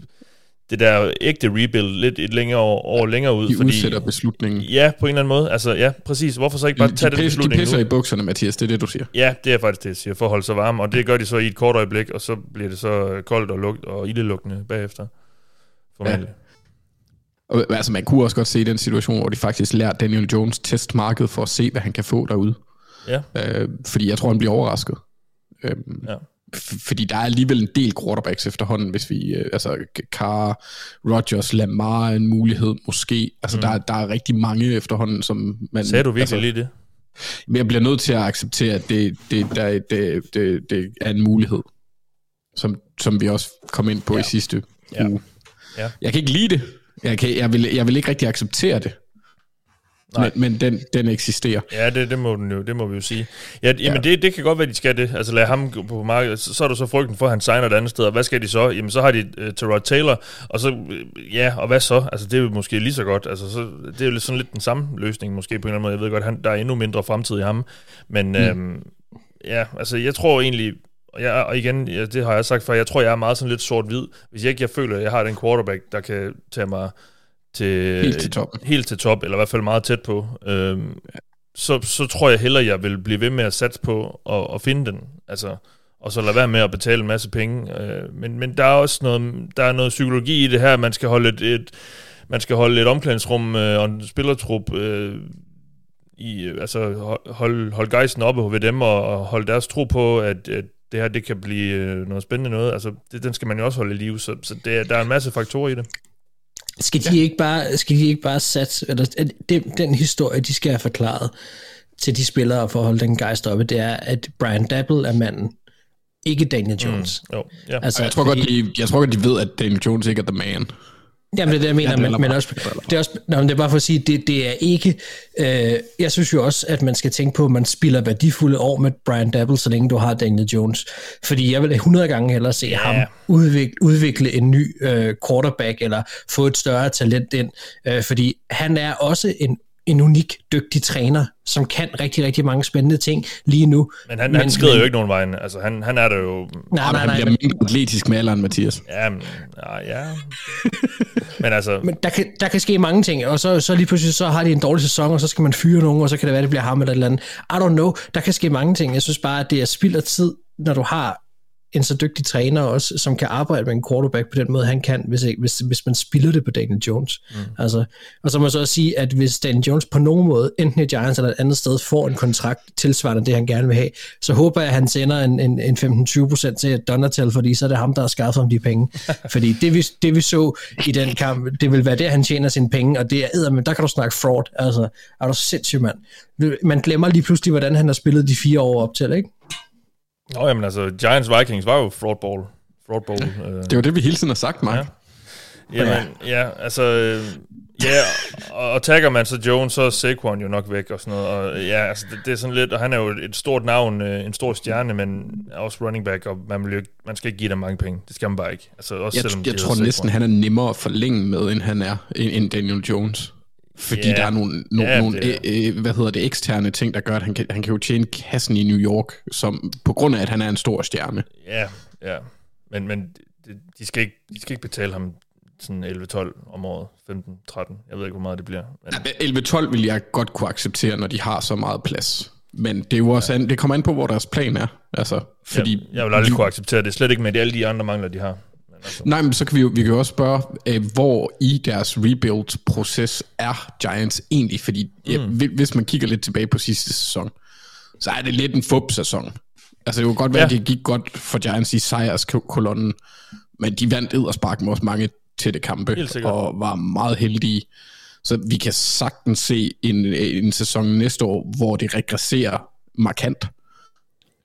det der ægte rebuild lidt et længere år, år længere ud. de udsætter beslutningen. Ja, på en eller anden måde. Altså, ja, præcis. Hvorfor så ikke bare De, tage de, den pis, de beslutning pisser nu? i bukserne, Mathias, det er det, du siger. Ja, det er faktisk det, jeg siger, for at holde sig varm. Og det gør de så i et kort øjeblik, og så bliver det så koldt og, lugt, og ildelugtende bagefter. Formentlig. Og, altså, man kunne også godt se den situation, hvor de faktisk lærer Daniel Jones testmarkedet for at se, hvad han kan få derude. Ja. Øh, fordi jeg tror, han bliver overrasket. Øhm, Ja. fordi der er alligevel en del quarterbacks efterhånden, hvis vi, øh, altså Carr, Rodgers, Lamar er en mulighed måske. Altså, mm. der, er- der er rigtig mange efterhånden, som man... Sagde du virkelig altså, lige det? Men jeg bliver nødt til at acceptere, at det, det, der, det, det, det er en mulighed, som, som vi også kom ind på ja. i sidste Ja. uge. Ja. Jeg kan ikke lide det. Jeg, kan, jeg, vil, jeg vil ikke rigtig acceptere det. Nej. Men, men den, den eksisterer. Ja, det, det, må, den jo, det må vi jo sige. Ja, jamen, ja. det, det kan godt være, de skal det. Altså, lad ham gå på markedet. Så, så er der så frygten for, at han signer et andet sted. Og hvad skal de så? Jamen, så har de uh, Terod Taylor. Og så, øh, ja, og hvad så? Altså, det er jo måske lige så godt. Altså, så, det er jo lidt sådan lidt den samme løsning, måske på en eller anden måde. Jeg ved godt, han, der er endnu mindre fremtid i ham. Men, mm. øhm, ja, altså, jeg tror egentlig... Jeg, og igen, ja, det har jeg sagt før, jeg tror, jeg er meget sådan lidt sort-hvid. Hvis jeg ikke jeg føler, at jeg har den quarterback, der kan tage mig til, Helt til toppen. Helt til top, eller i hvert fald meget tæt på. Øhm, så, så tror jeg hellere, jeg vil blive ved med at satse på at, at finde den. Altså, og så lade være med at betale en masse penge. Øh, men, men der er også noget, der er noget psykologi i det her. Man skal holde et, et, man skal holde et omklædningsrum øh, og en spillertrup øh, i, øh, altså ho- holde, holde gejsten oppe ved dem og, og holde deres tro på, at, at det her det kan blive øh, noget spændende noget. Altså, det, den skal man jo også holde i live, så, så det, er- der er en masse faktorer i det. Skal de, ja. ikke, bare, skal de ikke bare satse, eller den, den historie, de skal have forklaret til de spillere for at holde den gejst oppe, det er, at Brian Dabble er manden, ikke Daniel Jones. Mm, jo, ja. Altså, jeg tror, godt, de, jeg tror godt, de ved, at Daniel Jones ikke er the man. Jamen, det er det, jeg mener, Ja, men, men også, det er også, nå, men det er bare for at sige, det, det er ikke, øh, jeg synes jo også, at man skal tænke på, at man spiller værdifulde år med Brian Dabble, så længe du har Daniel Jones. Fordi jeg vil 100 gange hellere se Ja. ham udvikle, udvikle en ny øh, quarterback, eller få et større talent ind, øh, fordi han er også en, en unik, dygtig træner, som kan rigtig, rigtig mange spændende ting lige nu. Men han, men, han skrider men, jo ikke nogen vejen. Altså, han, han er der jo... Nej, Nej, nej, han bliver men, mindre atletisk med alderen, Mathias. Ja, men, ja, ja. men altså... men der, kan, der kan ske mange ting, og så, så lige pludselig så har de en dårlig sæson, og så skal man fyre nogen, og så kan det være, det bliver ham eller et eller andet. I don't know. Der kan ske mange ting. Jeg synes bare, at det er spild af tid, når du har en så dygtig træner også, som kan arbejde med en quarterback på den måde, han kan, hvis, hvis, hvis man spiller det på Daniel Jones. Mm. Altså, og så må jeg så også sige, at hvis Daniel Jones på nogen måde, enten i Giants eller et andet sted, får en kontrakt tilsvarende det, han gerne vil have, så håber jeg, at han sender en, en, en 15-20% til Donatel, fordi så er det ham, der har skaffet ham de penge. fordi det vi, det, vi så i den kamp, det vil være der, han tjener sine penge, og det er men der kan du snakke fraud. Altså, er du sindssyg, mand. Man glemmer lige pludselig, hvordan han har spillet de fire år op til, ikke? Nå, jamen altså, Giants Vikings var jo fraudball. Fraudball. Øh, Det var det, vi hele tiden har sagt, Mark. Ja. Jamen, ja, altså... Øh, ja, og, og tagger man så Jones, så er Saquon jo nok væk og sådan noget. Og ja, altså, det, det er sådan lidt... Og han er jo et stort navn, øh, en stor stjerne, men også running back, og man, vil jo, man skal ikke give dem mange penge. Det skal man bare ikke. Altså, også Jeg, selvom jeg tror næsten, han er nemmere at forlænge med, end han er, end end Daniel Jones. Fordi Ja. der er nogle, nogle, Ja, nogle det øh, øh, hvad hedder det, eksterne ting, der gør, at han kan, han kan jo tjene kassen i New York, som, på grund af, at han er en stor stjerne. Ja, ja. Men, men de, de, skal ikke, de skal ikke betale ham sådan 11-12 om året, 15-13. Jeg ved ikke, hvor meget det bliver. Men, 11-12 vil jeg godt kunne acceptere, når de har så meget plads. Men det, er jo også an, det kommer an på, hvor deres plan er. Altså, fordi jeg, jeg vil aldrig kunne acceptere det. Slet ikke med de, alle de andre mangler, de har. Altså, Nej, men så kan vi jo, vi kan jo også spørge, øh, hvor i deres rebuild-proces er Giants egentlig? Fordi mm. ja, hvi- hvis man kigger lidt tilbage på sidste sæson, så er det lidt en fup-sæson. Altså det kunne godt være, Ja. at det gik godt for Giants i sejrskolonnen, men de vandt edderspark med også mange tætte kampe, og var meget heldige. Så vi kan sagtens se en, en sæson næste år, hvor det regresserer markant.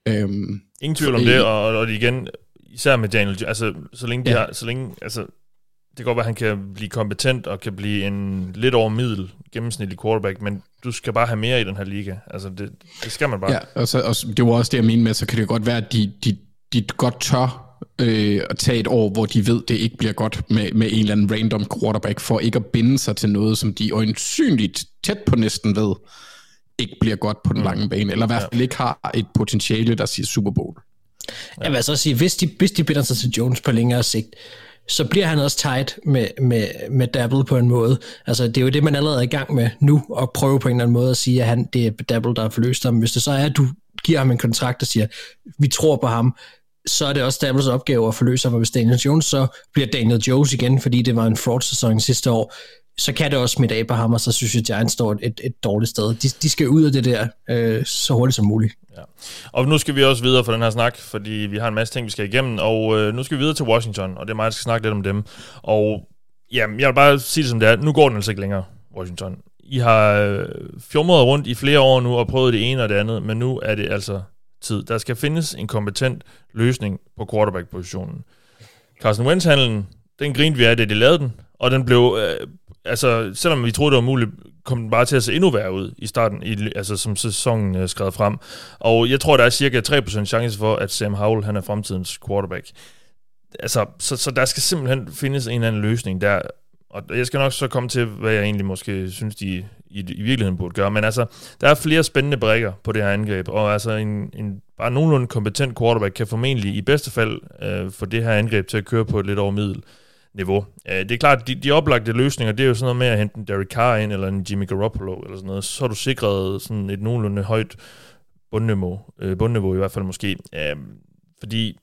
Øhm, Ingen tvivl om fordi- det, og, og igen, især med Daniel, altså, så længe de Ja. har, så længe, altså, det kan godt være, at han kan blive kompetent og kan blive en lidt over middel gennemsnitlig quarterback, men du skal bare have mere i den her liga. Altså, det, det skal man bare. Ja, og, så, og det var også det, jeg mente med, så kan det godt være, at de, de, de godt tør øh, at tage et år, hvor de ved, det ikke bliver godt med, med en eller anden random quarterback, for ikke at binde sig til noget, som de øjensynligt tæt på næsten ved, ikke bliver godt på den mm. lange bane, eller i hvert fald ikke har et potentiale, der siger Super Bowl. Jeg vil altså sige, hvis de, hvis de binder sig til Jones på længere sigt, så bliver han også tight med, med, med Dabble på en måde. Altså, det er jo det, man allerede er i gang med nu, at prøve på en eller anden måde at sige, at han, det er Dabble, der har forløst ham. Hvis det så er, at du giver ham en kontrakt og siger, vi tror på ham, så er det også Dabbles opgave at forløse ham, og hvis Daniel Jones så bliver Daniel Jones igen, fordi det var en fraud-sæson sidste år, så kan det også smitte af på ham, og så synes jeg, at Giants står et, et, dårligt sted. De, de skal ud af det der øh, så hurtigt som muligt. Ja. Og nu skal vi også videre fra den her snak, fordi vi har en masse ting, vi skal igennem, og øh, nu skal vi videre til Washington, og det er mig, der skal snakke lidt om dem. Og jamen, jeg vil bare sige det som det er, nu går den altså ikke længere, Washington. I har øh, fjumret rundt i flere år nu og prøvet det ene og det andet, men nu er det altså tid. Der skal findes en kompetent løsning på quarterback-positionen. Carson Wentz-handlen, den grinede vi af, da de lavede den, og den blev, øh, altså selvom vi troede, det var muligt, kom den bare til at se endnu værre ud i starten, i, altså som sæsonen øh, skred frem. Og jeg tror, der er cirka 3% chance for, at Sam Howell, han er fremtidens quarterback. Altså, så, så der skal simpelthen findes en eller anden løsning der, og jeg skal nok så komme til, hvad jeg egentlig måske synes, de i, i virkeligheden burde gøre. Men altså, der er flere spændende brækker på det her angreb, og altså en, en bare nogenlunde kompetent quarterback kan formentlig i bedste fald øh, få det her angreb til at køre på et lidt over middel niveau. Øh, det er klart, de, de oplagte løsninger, det er jo sådan noget med at hente en Derek Carr ind, eller en Jimmy Garoppolo, eller sådan noget. Så har du sikret sådan et nogenlunde højt bundniveau, øh, bundniveau i hvert fald måske. Øh, fordi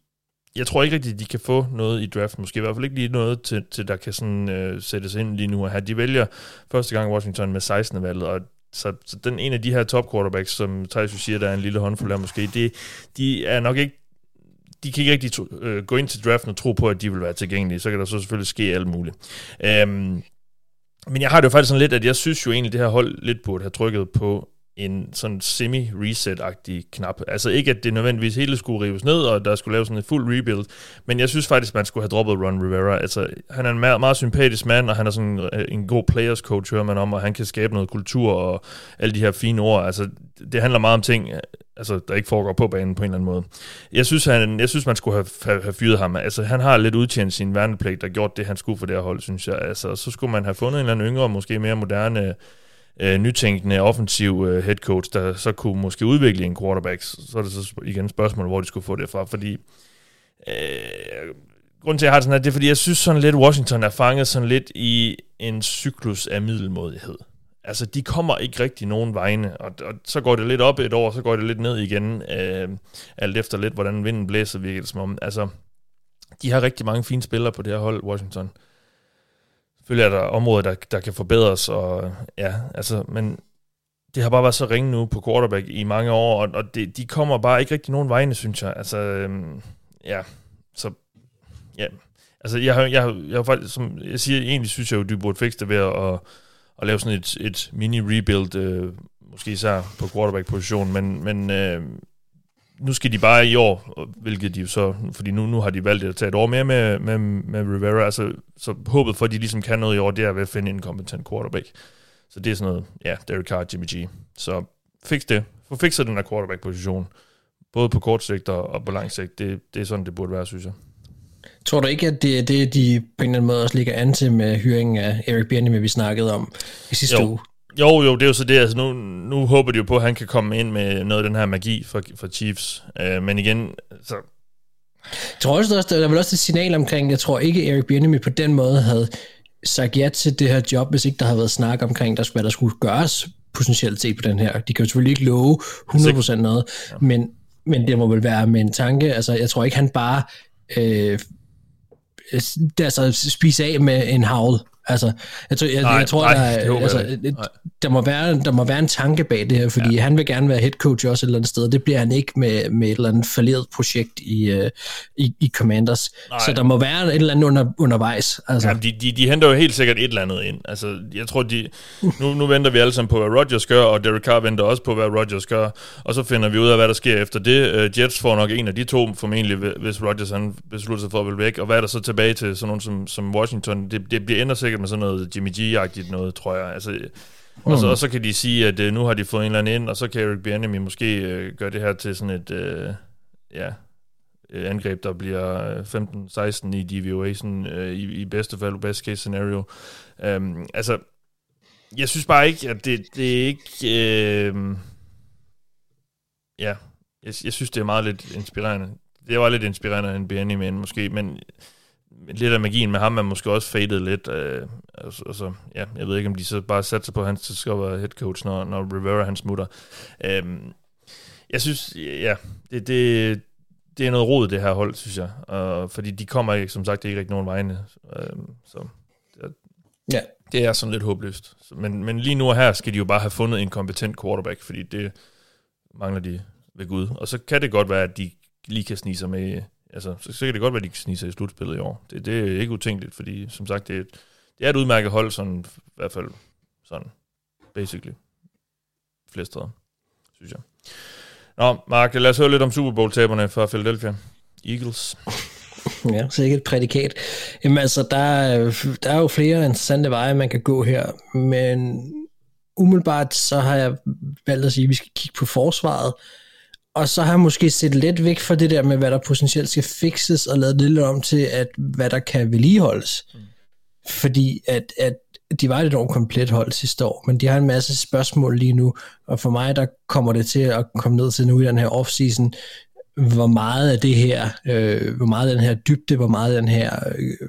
jeg tror ikke rigtigt, de kan få noget i draft, måske i hvert fald ikke lige noget, til, til der kan sådan, øh, sættes ind lige nu og her. De vælger første gang Washington med 16. valget, og så, så den ene af de her top quarterbacks, som Thijs siger, der er en lille håndfuld her måske, det, de er nok ikke de kan ikke rigtig to, øh, gå ind til draften og tro på, at de vil være tilgængelige. Så kan der så selvfølgelig ske alt muligt. Øhm, men jeg har det jo faktisk sådan lidt, at jeg synes jo egentlig, det her hold lidt burde have trykket på en sådan semi-reset-agtig knap. Altså ikke, at det nødvendigvis hele skulle rives ned, og der skulle laves sådan en fuld rebuild, men jeg synes faktisk, man skulle have droppet Ron Rivera. Altså, han er en meget, meget sympatisk mand, og han er sådan øh, en god players coach, hører man om, og han kan skabe noget kultur og alle de her fine ord. Altså, det handler meget om ting, øh, altså, der ikke foregår på banen på en eller anden måde. Jeg synes, han, jeg synes man skulle have, have, have fyret ham. Altså, han har lidt udtjent sin værnepligt og gjort det, han skulle for det her hold, synes jeg. Altså, så skulle man have fundet en eller anden yngre, måske mere moderne øh, nytænkende offensiv øh, head coach, der så kunne måske udvikle en quarterback, så er det så igen et spørgsmål, hvor de skulle få det fra, fordi øh, grunden til, at jeg har det sådan her, det er, fordi jeg synes sådan lidt, Washington er fanget sådan lidt i en cyklus af middelmodighed. Altså, de kommer ikke rigtig nogen vegne, og, og så går det lidt op et år, så går det lidt ned igen, øh, alt efter lidt, hvordan vinden blæser, virker det som om. Altså, de har rigtig mange fine spillere på det her hold, Washington. Selvfølgelig er der områder, der, der kan forbedres, og ja, altså, men det har bare været så ringe nu på quarterback i mange år, og, og det, de kommer bare ikke rigtig nogen vegne, synes jeg. Altså, øhm, ja, så, ja. Altså, jeg har, jeg, jeg har faktisk, som jeg siger, egentlig synes jeg jo, du burde fikse det ved at, at, at lave sådan et, et mini-rebuild, øh, måske især på quarterback-position, men, men øh, nu skal de bare i år, hvilket de jo så, fordi nu, nu har de valgt at tage et år mere med, med, med Rivera, altså, så håbet for, at de ligesom kan noget i år, det er ved at finde en kompetent quarterback. Så det er sådan noget, ja, Derek Carr, Jimmy G. Så fix det. Få fikset den her quarterback-position. Både på kort sigt og, på lang sigt. Det, det er sådan, det burde være, synes jeg. Tror du ikke, at det er det, de på en eller anden måde også ligger an til med hyringen af Eric Bieniemy, vi snakkede om i sidste Jo. uge? Jo, jo, det er jo så det. Altså, nu, nu håber de jo på, at han kan komme ind med noget af den her magi for, for Chiefs. Uh, men igen, så Jeg tror også, der er vel også et signal omkring, jeg tror ikke, Eric Bieniemy på den måde havde sagt ja til det her job, hvis ikke der havde været snak omkring, der, hvad der skulle gøres potentielt set på den her. De kan jo selvfølgelig ikke love 100% noget, ja. men, men det må vel være med en tanke. Altså, jeg tror ikke, han bare øh, altså, spise af med en havl. Altså, jeg, tror, jeg, Nej, jeg tror, nej, der, det er, håber altså, jeg ikke. et- Nej. der, må være, der må være en tanke bag det her, fordi ja. han vil gerne være head coach også et eller andet sted. Det bliver han ikke med, med et eller andet falderet projekt i, uh, i, i Commanders. Nej. Så der må være et eller andet under, undervejs. Altså, Jamen, de, de, de henter jo helt sikkert et eller andet ind. Altså, jeg tror, de... Nu, nu venter vi alle sammen på, hvad Rodgers gør, og Derek Carr venter også på, hvad Rodgers gør. Og så finder vi ud af, hvad der sker efter det. Uh, Jets får nok en af de to, formentlig, hvis Rodgers han beslutter sig for at vil væk. Og hvad er der så tilbage til sådan nogen som, som Washington? Det, det bliver ender sikkert med sådan noget Jimmy G-agtigt noget, tror jeg. Altså, og, så, og så kan de sige, at uh, nu har de fået en eller anden ind, og så kan Eric Bieniemy måske uh, gøre det her til sådan et... Uh, ja, et angreb, der bliver øh, 15-16 i DVOA, sådan, øh, i, i bedste fald, best case scenario. Um, altså, jeg synes bare ikke, at det, det er ikke... Øh, ja, jeg, jeg synes, det er meget lidt inspirerende. Det var lidt inspirerende end men måske, men lidt af magien med ham er måske også faded lidt. Øh, altså, altså, ja, jeg ved ikke, om de så bare satser på, at han skal være head coach, når, når Rivera han smutter. Um, jeg synes, ja, det, det, det er noget rod, det her hold, synes jeg. Og, fordi de kommer ikke, som sagt, ikke rigtig nogen vegne. Um, så det, ja. det er sådan lidt håbløst. Men, men lige nu og her skal de jo bare have fundet en kompetent quarterback, fordi det mangler de ved Gud. Og så kan det godt være, at de lige kan snige sig med... Altså, så, så kan det godt være, at de kan snige sig i slutspillet i år. Det, det er ikke utænkeligt, fordi som sagt, det er, et, det er et udmærket hold, sådan, i hvert fald sådan, basically. Flere steder, synes jeg. Nå, Mark, lad os høre lidt om Super Bowl-taberne fra Philadelphia. Eagles. Ja, så ikke et prædikat. Jamen altså, der, der er jo flere interessante veje, man kan gå her, men umiddelbart så har jeg valgt at sige, at vi skal kigge på forsvaret, og så har jeg måske set lidt væk fra det der med, hvad der potentielt skal fixes, og lavet det lidt om til, at hvad der kan vedligeholdes. Mm. Fordi at, at de var et enormt komplet hold sidste år, men de har en masse spørgsmål lige nu, og for mig der kommer det til at komme ned til nu i den her offseason, hvor meget af det her, øh, hvor meget af den her dybde, hvor meget af den her, øh,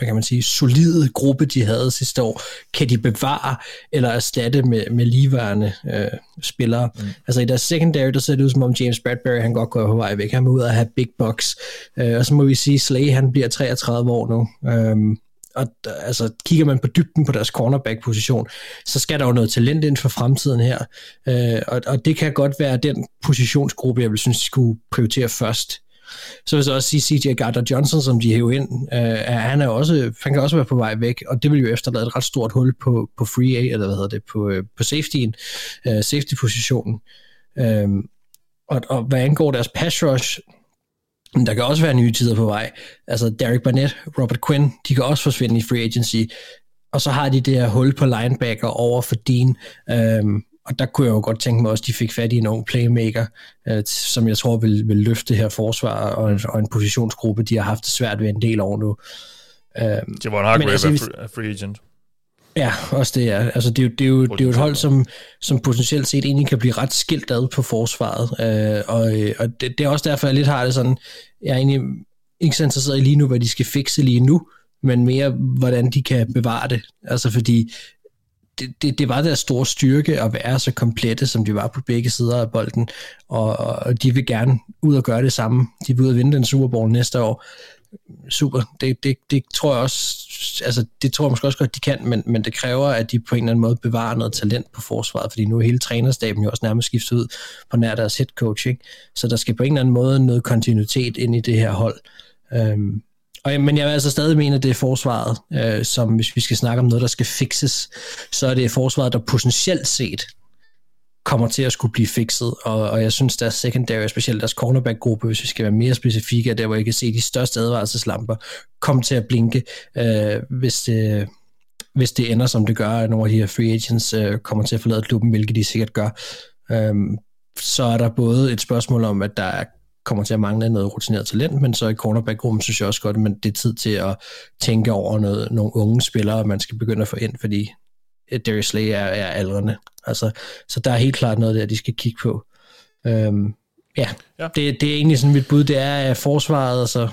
hvad kan man sige, solide gruppe, de havde sidste år, kan de bevare eller erstatte med, med ligeværende øh, spillere. Mm. Altså i deres secondary, der ser det ud som om James Bradbury, han godt går på vej væk. Han må ud og have big box. Øh, og så må vi sige, Slay, han bliver 33 år nu. Øhm, og altså, kigger man på dybden på deres cornerback-position, så skal der jo noget talent ind for fremtiden her. Øh, og, og det kan godt være den positionsgruppe, jeg vil synes, de skulle prioritere først. Så vil jeg så også sige, CJ Gardner-Johnson, som de hæver ind, øh, han, er også, han kan også være på vej væk, og det vil jo efterlade et ret stort hul på, på free A, eller hvad hedder det, på, øh, på safetyen, øh, safety-positionen. Øh, og, og hvad angår deres pass rush, men der kan også være nye tider på vej. Altså Derek Barnett, Robert Quinn, de kan også forsvinde i free agency. Og så har de det her hul på linebacker over for Dean. Øhm, og der kunne jeg jo godt tænke mig også, at de fik fat i en ung playmaker, øh, som jeg tror vil, vil løfte det her forsvar og, en- og en positionsgruppe, de har haft det svært ved en del år nu. Øhm, Javon Hargrave altså, er free, er free agent. Ja, også det er. Altså, det er jo, det er jo, det er jo et hold, som, som potentielt set egentlig kan blive ret skilt ad på forsvaret. Øh, og øh, og det, det er også derfor, jeg lidt har det sådan, jeg er egentlig ikke så interesseret i lige nu, hvad de skal fikse lige nu, men mere, hvordan de kan bevare det. Altså, fordi det, det, det var deres store styrke at være så komplette, som de var på begge sider af bolden, og, og de vil gerne ud og gøre det samme. De vil ud og vinde den Super Bowl næste år. Super, det, det, det tror jeg også, altså det tror jeg måske også godt, de kan, men, men det kræver, at de på en eller anden måde bevarer noget talent på forsvaret, fordi nu er hele trænerstaben jo også nærmest skiftet ud på nær deres head coach, ikke? så der skal på en eller anden måde noget kontinuitet ind i det her hold. Øhm, og, men jeg vil altså stadig mene, at det er forsvaret, øh, som hvis vi skal snakke om noget, der skal fixes, så er det forsvaret, der potentielt set kommer til at skulle blive fikset, og, og jeg synes, deres secondary, specielt deres cornerback-gruppe, hvis vi skal være mere specifikke, der hvor jeg kan se de største advarselslamper, komme til at blinke, øh, hvis, det, hvis det ender, som det gør, at nogle af de her free agents øh, kommer til at forlade klubben, hvilket de sikkert gør. Øh, så er der både et spørgsmål om, at der er kommer til at mangle noget rutineret talent, men så i cornerback-gruppen synes jeg også godt, at det er tid til at tænke over noget, nogle unge spillere, man skal begynde at få ind, fordi Darius Slay er, er aldrende. Altså, så der er helt klart noget der, de skal kigge på. Øhm, ja, Ja. Det, det er egentlig sådan mit bud, det er at forsvaret, altså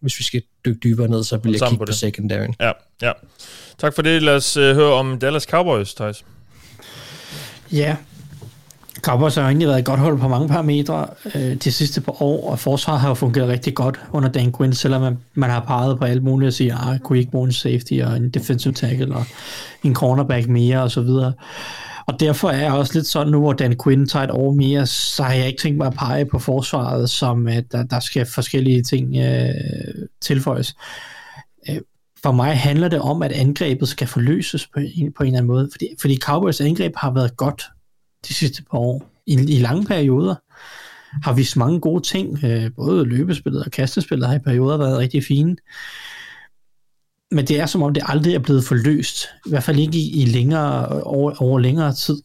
hvis vi skal dykke dybere ned, så vil jeg kigge på på, det. secondary. Ja, ja. Tak for det. Lad os uh, høre om Dallas Cowboys, Thijs. Ja. Cowboys har egentlig været et godt hold på mange parametre øh, de sidste par år, og forsvaret har jo fungeret rigtig godt under Dan Quinn, selvom man, man har peget på alt muligt og siger, at kunne I ikke bruge en safety og en defensive tackle og en cornerback mere og så videre. Og derfor er jeg også lidt sådan nu, hvor Dan Quinn tager et år mere, så har jeg ikke tænkt mig at pege på forsvaret, som at der, der skal forskellige ting øh, tilføjes. Øh, for mig handler det om, at angrebet skal forløses på en, på en eller anden måde, fordi, fordi Cowboys angreb har været godt de sidste par år, i, i lange perioder, har vist mange gode ting, øh, både løbespillet og kastespillet har i perioder været rigtig fine, men det er som om det aldrig er blevet forløst, i hvert fald ikke i, i længere, over, over længere tid.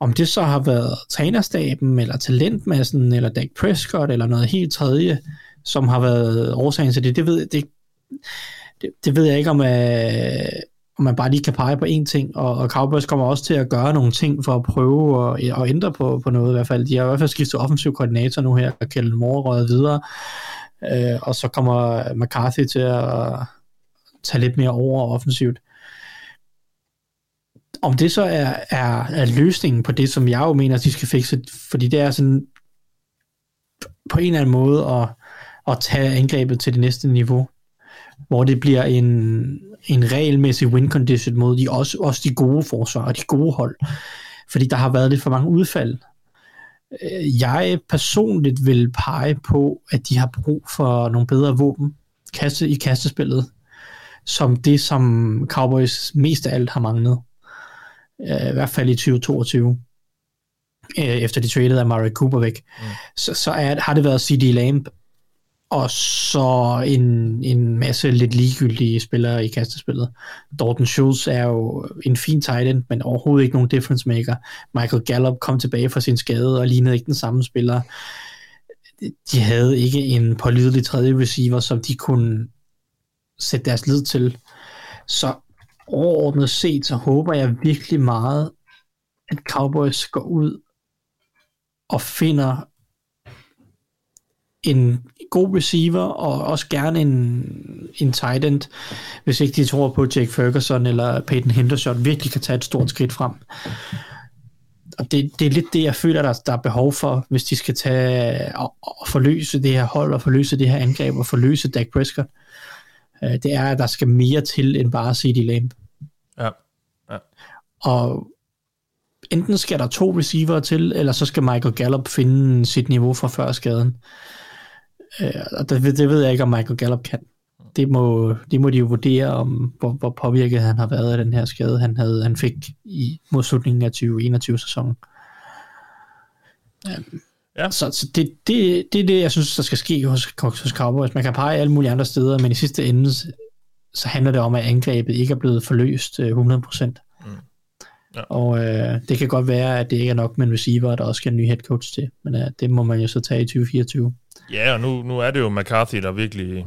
Om det så har været trænerstaben, eller talentmassen, eller Dak Prescott, eller noget helt tredje, som har været årsagen til det, det ved, det, det, det ved jeg ikke, om, øh, om man bare lige kan pege på én ting, og, og Cowboys kommer også til at gøre nogle ting for at prøve at, at ændre på, på noget i hvert fald. De har i hvert fald skiftet offensiv koordinator nu her, og Kjell Moore røget videre, øh, og så kommer McCarthy til at tage lidt mere over offensivt. Om det så er, er, er løsningen på det, som jeg jo mener, at de skal fikse, fordi det er sådan på en eller anden måde at, at tage angrebet til det næste niveau, hvor det bliver en, en regelmæssig win condition mod de, også, også de gode forsvar og de gode hold. Fordi der har været lidt for mange udfald. Jeg personligt vil pege på, at de har brug for nogle bedre våben kaste, i kastespillet, som det, som Cowboys mest af alt har manglet. Øh, I hvert fald i 2022 øh, efter de traded af Murray Cooper væk, mm. så, så er, har det været C.D. Lamb og så en, en masse lidt ligegyldige spillere i kastespillet. Dalton Schultz er jo en fin tight end, men overhovedet ikke nogen difference maker. Michael Gallup kom tilbage fra sin skade og lignede ikke den samme spiller. De havde ikke en pålidelig tredje receiver, som de kunne sætte deres lid til. Så overordnet set, så håber jeg virkelig meget, at Cowboys går ud og finder en god receiver, og også gerne en, en tight end, hvis ikke de tror på, at Jake Ferguson eller Peyton Henderson virkelig kan tage et stort skridt frem. Og det, det er lidt det, jeg føler, der, der er behov for, hvis de skal tage og, og forløse det her hold, og forløse det her angreb, og forløse Dak Prescott. Øh, det er, at der skal mere til end bare CD Lamb. Ja. ja. Og enten skal der to receiver til, eller så skal Michael Gallup finde sit niveau fra før skaden. Øh, og det, det ved jeg ikke, om Michael Gallup kan. Det må, det må de jo vurdere, om hvor, hvor påvirket han har været af den her skade, han, havde, han fik i modslutningen af 2021-sæsonen. Um, ja. Så, så det, det, det er det, jeg synes, der skal ske hos, hos Cowboys. Man kan pege alle mulige andre steder, men i sidste ende, så handler det om, at angrebet ikke er blevet forløst 100%. Mm. Ja. Og øh, det kan godt være, at det ikke er nok med en receiver, der også skal en ny head coach til, men øh, det må man jo så tage i 2024. Ja, og nu, nu er det jo McCarthy, der virkelig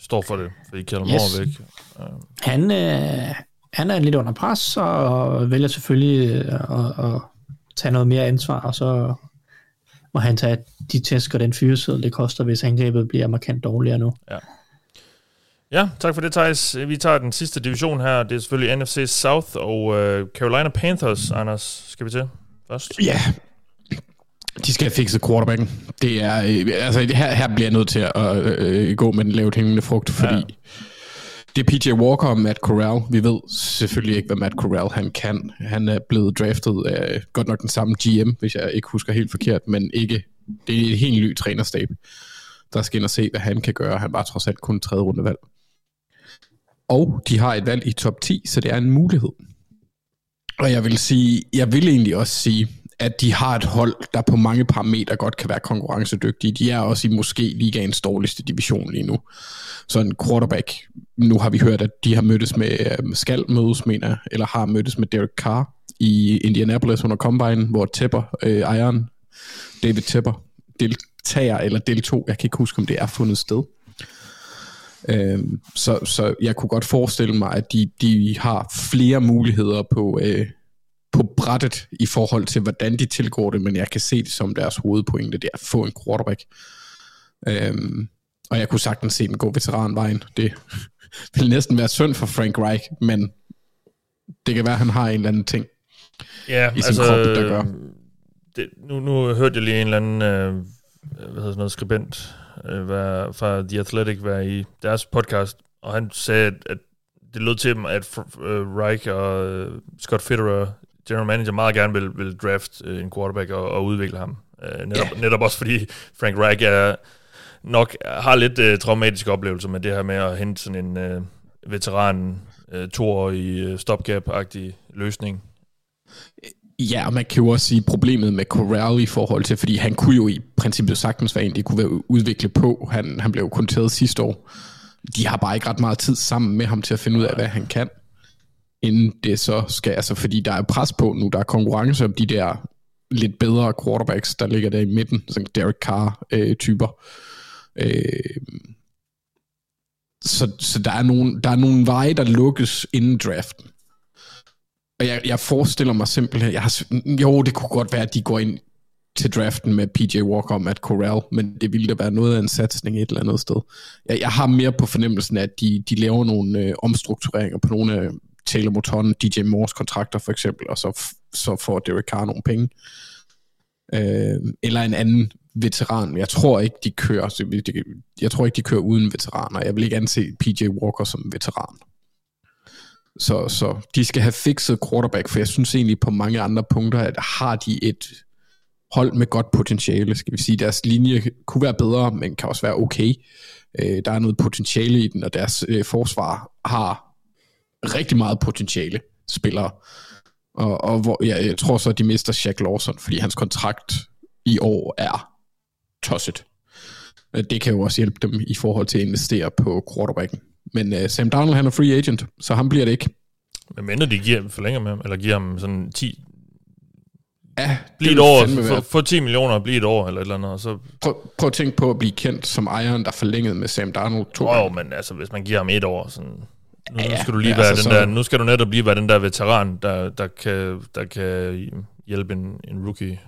står for det, fordi Kjell yes. Væk. Han, øh, han er lidt under pres, og vælger selvfølgelig øh, at, at tage noget mere ansvar, og så må han tage de tæsk og den fyreseddel, det koster, hvis angrebet bliver markant dårligere nu. Ja. Ja, tak for det, Thijs. Vi tager den sidste division her. Det er selvfølgelig NFC South og uh, Carolina Panthers, Anders. Skal vi til først? Ja, de skal fikse quarterbacken. Det er, øh, altså, her, her bliver jeg nødt til at øh, gå med den lavt hængende frugt, fordi ja. det er PJ Walker og Matt Corral. Vi ved selvfølgelig ikke, hvad Matt Corral han kan. Han er blevet draftet af godt nok den samme GM, hvis jeg ikke husker helt forkert, men ikke. Det er et helt ny trænerstab, der skal ind og se, hvad han kan gøre. Han var trods alt kun tredje rundevalg. Og de har et valg i top 10, så det er en mulighed. Og jeg vil sige, jeg vil egentlig også sige, at de har et hold, der på mange parametre godt kan være konkurrencedygtige. De er også i måske ligaens dårligste division lige nu. Så en quarterback, nu har vi hørt, at de har mødtes med, øhm, skal mødes, mener eller har mødtes med Derek Carr i Indianapolis under Combine, hvor Tepper, øh, ejeren, David Tepper, deltager eller deltog, jeg kan ikke huske, om det er fundet sted. Øh, så, så jeg kunne godt forestille mig, at de, de har flere muligheder på, øh, på brættet i forhold til, hvordan de tilgår det, men jeg kan se det som deres hovedpointe, det er at få en quarterback. Øhm, og jeg kunne sagtens se den gå veteranvejen. Det vil næsten være synd for Frank Reich, men det kan være, at han har en eller anden ting, Ja, i sin altså, krop, der gør. Det, nu, nu hørte jeg lige en eller anden øh, hvad hedder sådan noget, skribent øh, være, fra The Athletic være i deres podcast, og han sagde, at, at det lød til dem, at øh, Reich og øh, Scott Fitterer, general manager, meget gerne vil, vil draft øh, en quarterback og, og udvikle ham. Øh, netop, yeah. netop også fordi Frank Reich er nok har lidt øh, traumatiske oplevelser med det her med at hente sådan en øh, veteran øh, toårig øh, stopgap-agtig løsning. Ja, og man kan jo også sige problemet med Corral i forhold til, fordi han kunne jo i princippet sagtens være en, de kunne være udviklet på. Han, han blev jo kun taget sidste år. De har bare ikke ret meget tid sammen med ham til at finde ud af, hvad han kan. Inden det så skal, altså fordi der er pres på nu, der er konkurrence om de der lidt bedre quarterbacks, der ligger der i midten, sådan Derek Carr-typer. Øh, øh, så, så der er, nogle, der er nogle veje, der lukkes inden draften. Og jeg, jeg forestiller mig simpelthen, jeg har, jo, det kunne godt være, at de går ind til draften med PJ Walker og Matt Corral, men det ville da være noget af en satsning et eller andet sted. Jeg, jeg har mere på fornemmelsen at de, de laver nogle øh, omstruktureringer på nogle af Taylor Moton, DJ Moores kontrakter for eksempel, og så, så får Derek Carr nogle penge. Øh, eller en anden veteran. Jeg tror ikke, de kører, jeg tror ikke, de kører uden veteraner. Jeg vil ikke anse PJ Walker som veteran. Så, så de skal have fikset quarterback, for jeg synes egentlig på mange andre punkter, at har de et hold med godt potentiale, skal vi sige. Deres linje kunne være bedre, men kan også være okay. Øh, der er noget potentiale i den, og deres øh, forsvar har rigtig meget potentiale spillere. Og, og hvor, ja, jeg tror så, at de mister Shaq Lawson, fordi hans kontrakt i år er tosset. Øh, det kan jo også hjælpe dem i forhold til at investere på quarterbacken. Men uh, Sam Darnold, han er free agent, så han bliver det ikke. Men mindre de giver forlænger med ham, eller giver ham sådan 10... Ja, bliv et år, få, få 10 millioner og blive et år, eller et eller andet. Og så... prøv, prøv at tænke på at blive kendt som ejeren, der forlængede med Sam Darnold to oh, gange. men altså, hvis man giver ham et år, sådan... Nu, ja, nu skal du lige være altså, den der, nu skal du netop lige være den der veteran, der, der, kan, der kan hjælpe en, en rookie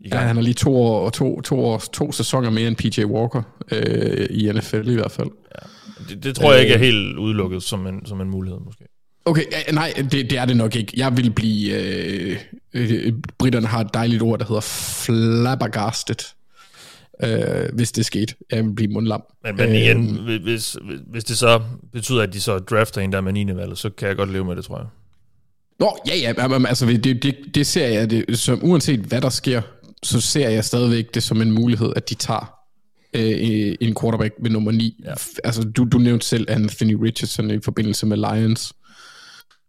i gang. Ja, han har lige to år, to, to, år, to sæsoner mere end PJ Walker øh, i NFL i hvert fald. Ja. Det, det tror jeg ikke er helt udelukket som en, som en mulighed, måske. Okay, nej, det, det er det nok ikke. Jeg vil blive... Øh, øh, britterne har et dejligt ord, der hedder flabbergasted, øh, hvis det skete. Jeg vil blive mundlam. Men, men igen, øh, hvis, hvis det så betyder, at de så drafter en der med 9. valg, så kan jeg godt leve med det, tror jeg. Nå, ja, ja, altså det, det, det ser jeg, det, som uanset hvad der sker, så ser jeg stadigvæk det som en mulighed, at de tager øh, en quarterback ved nummer 9. Ja. Altså, du, du nævnte selv Anthony Richardson i forbindelse med Lions.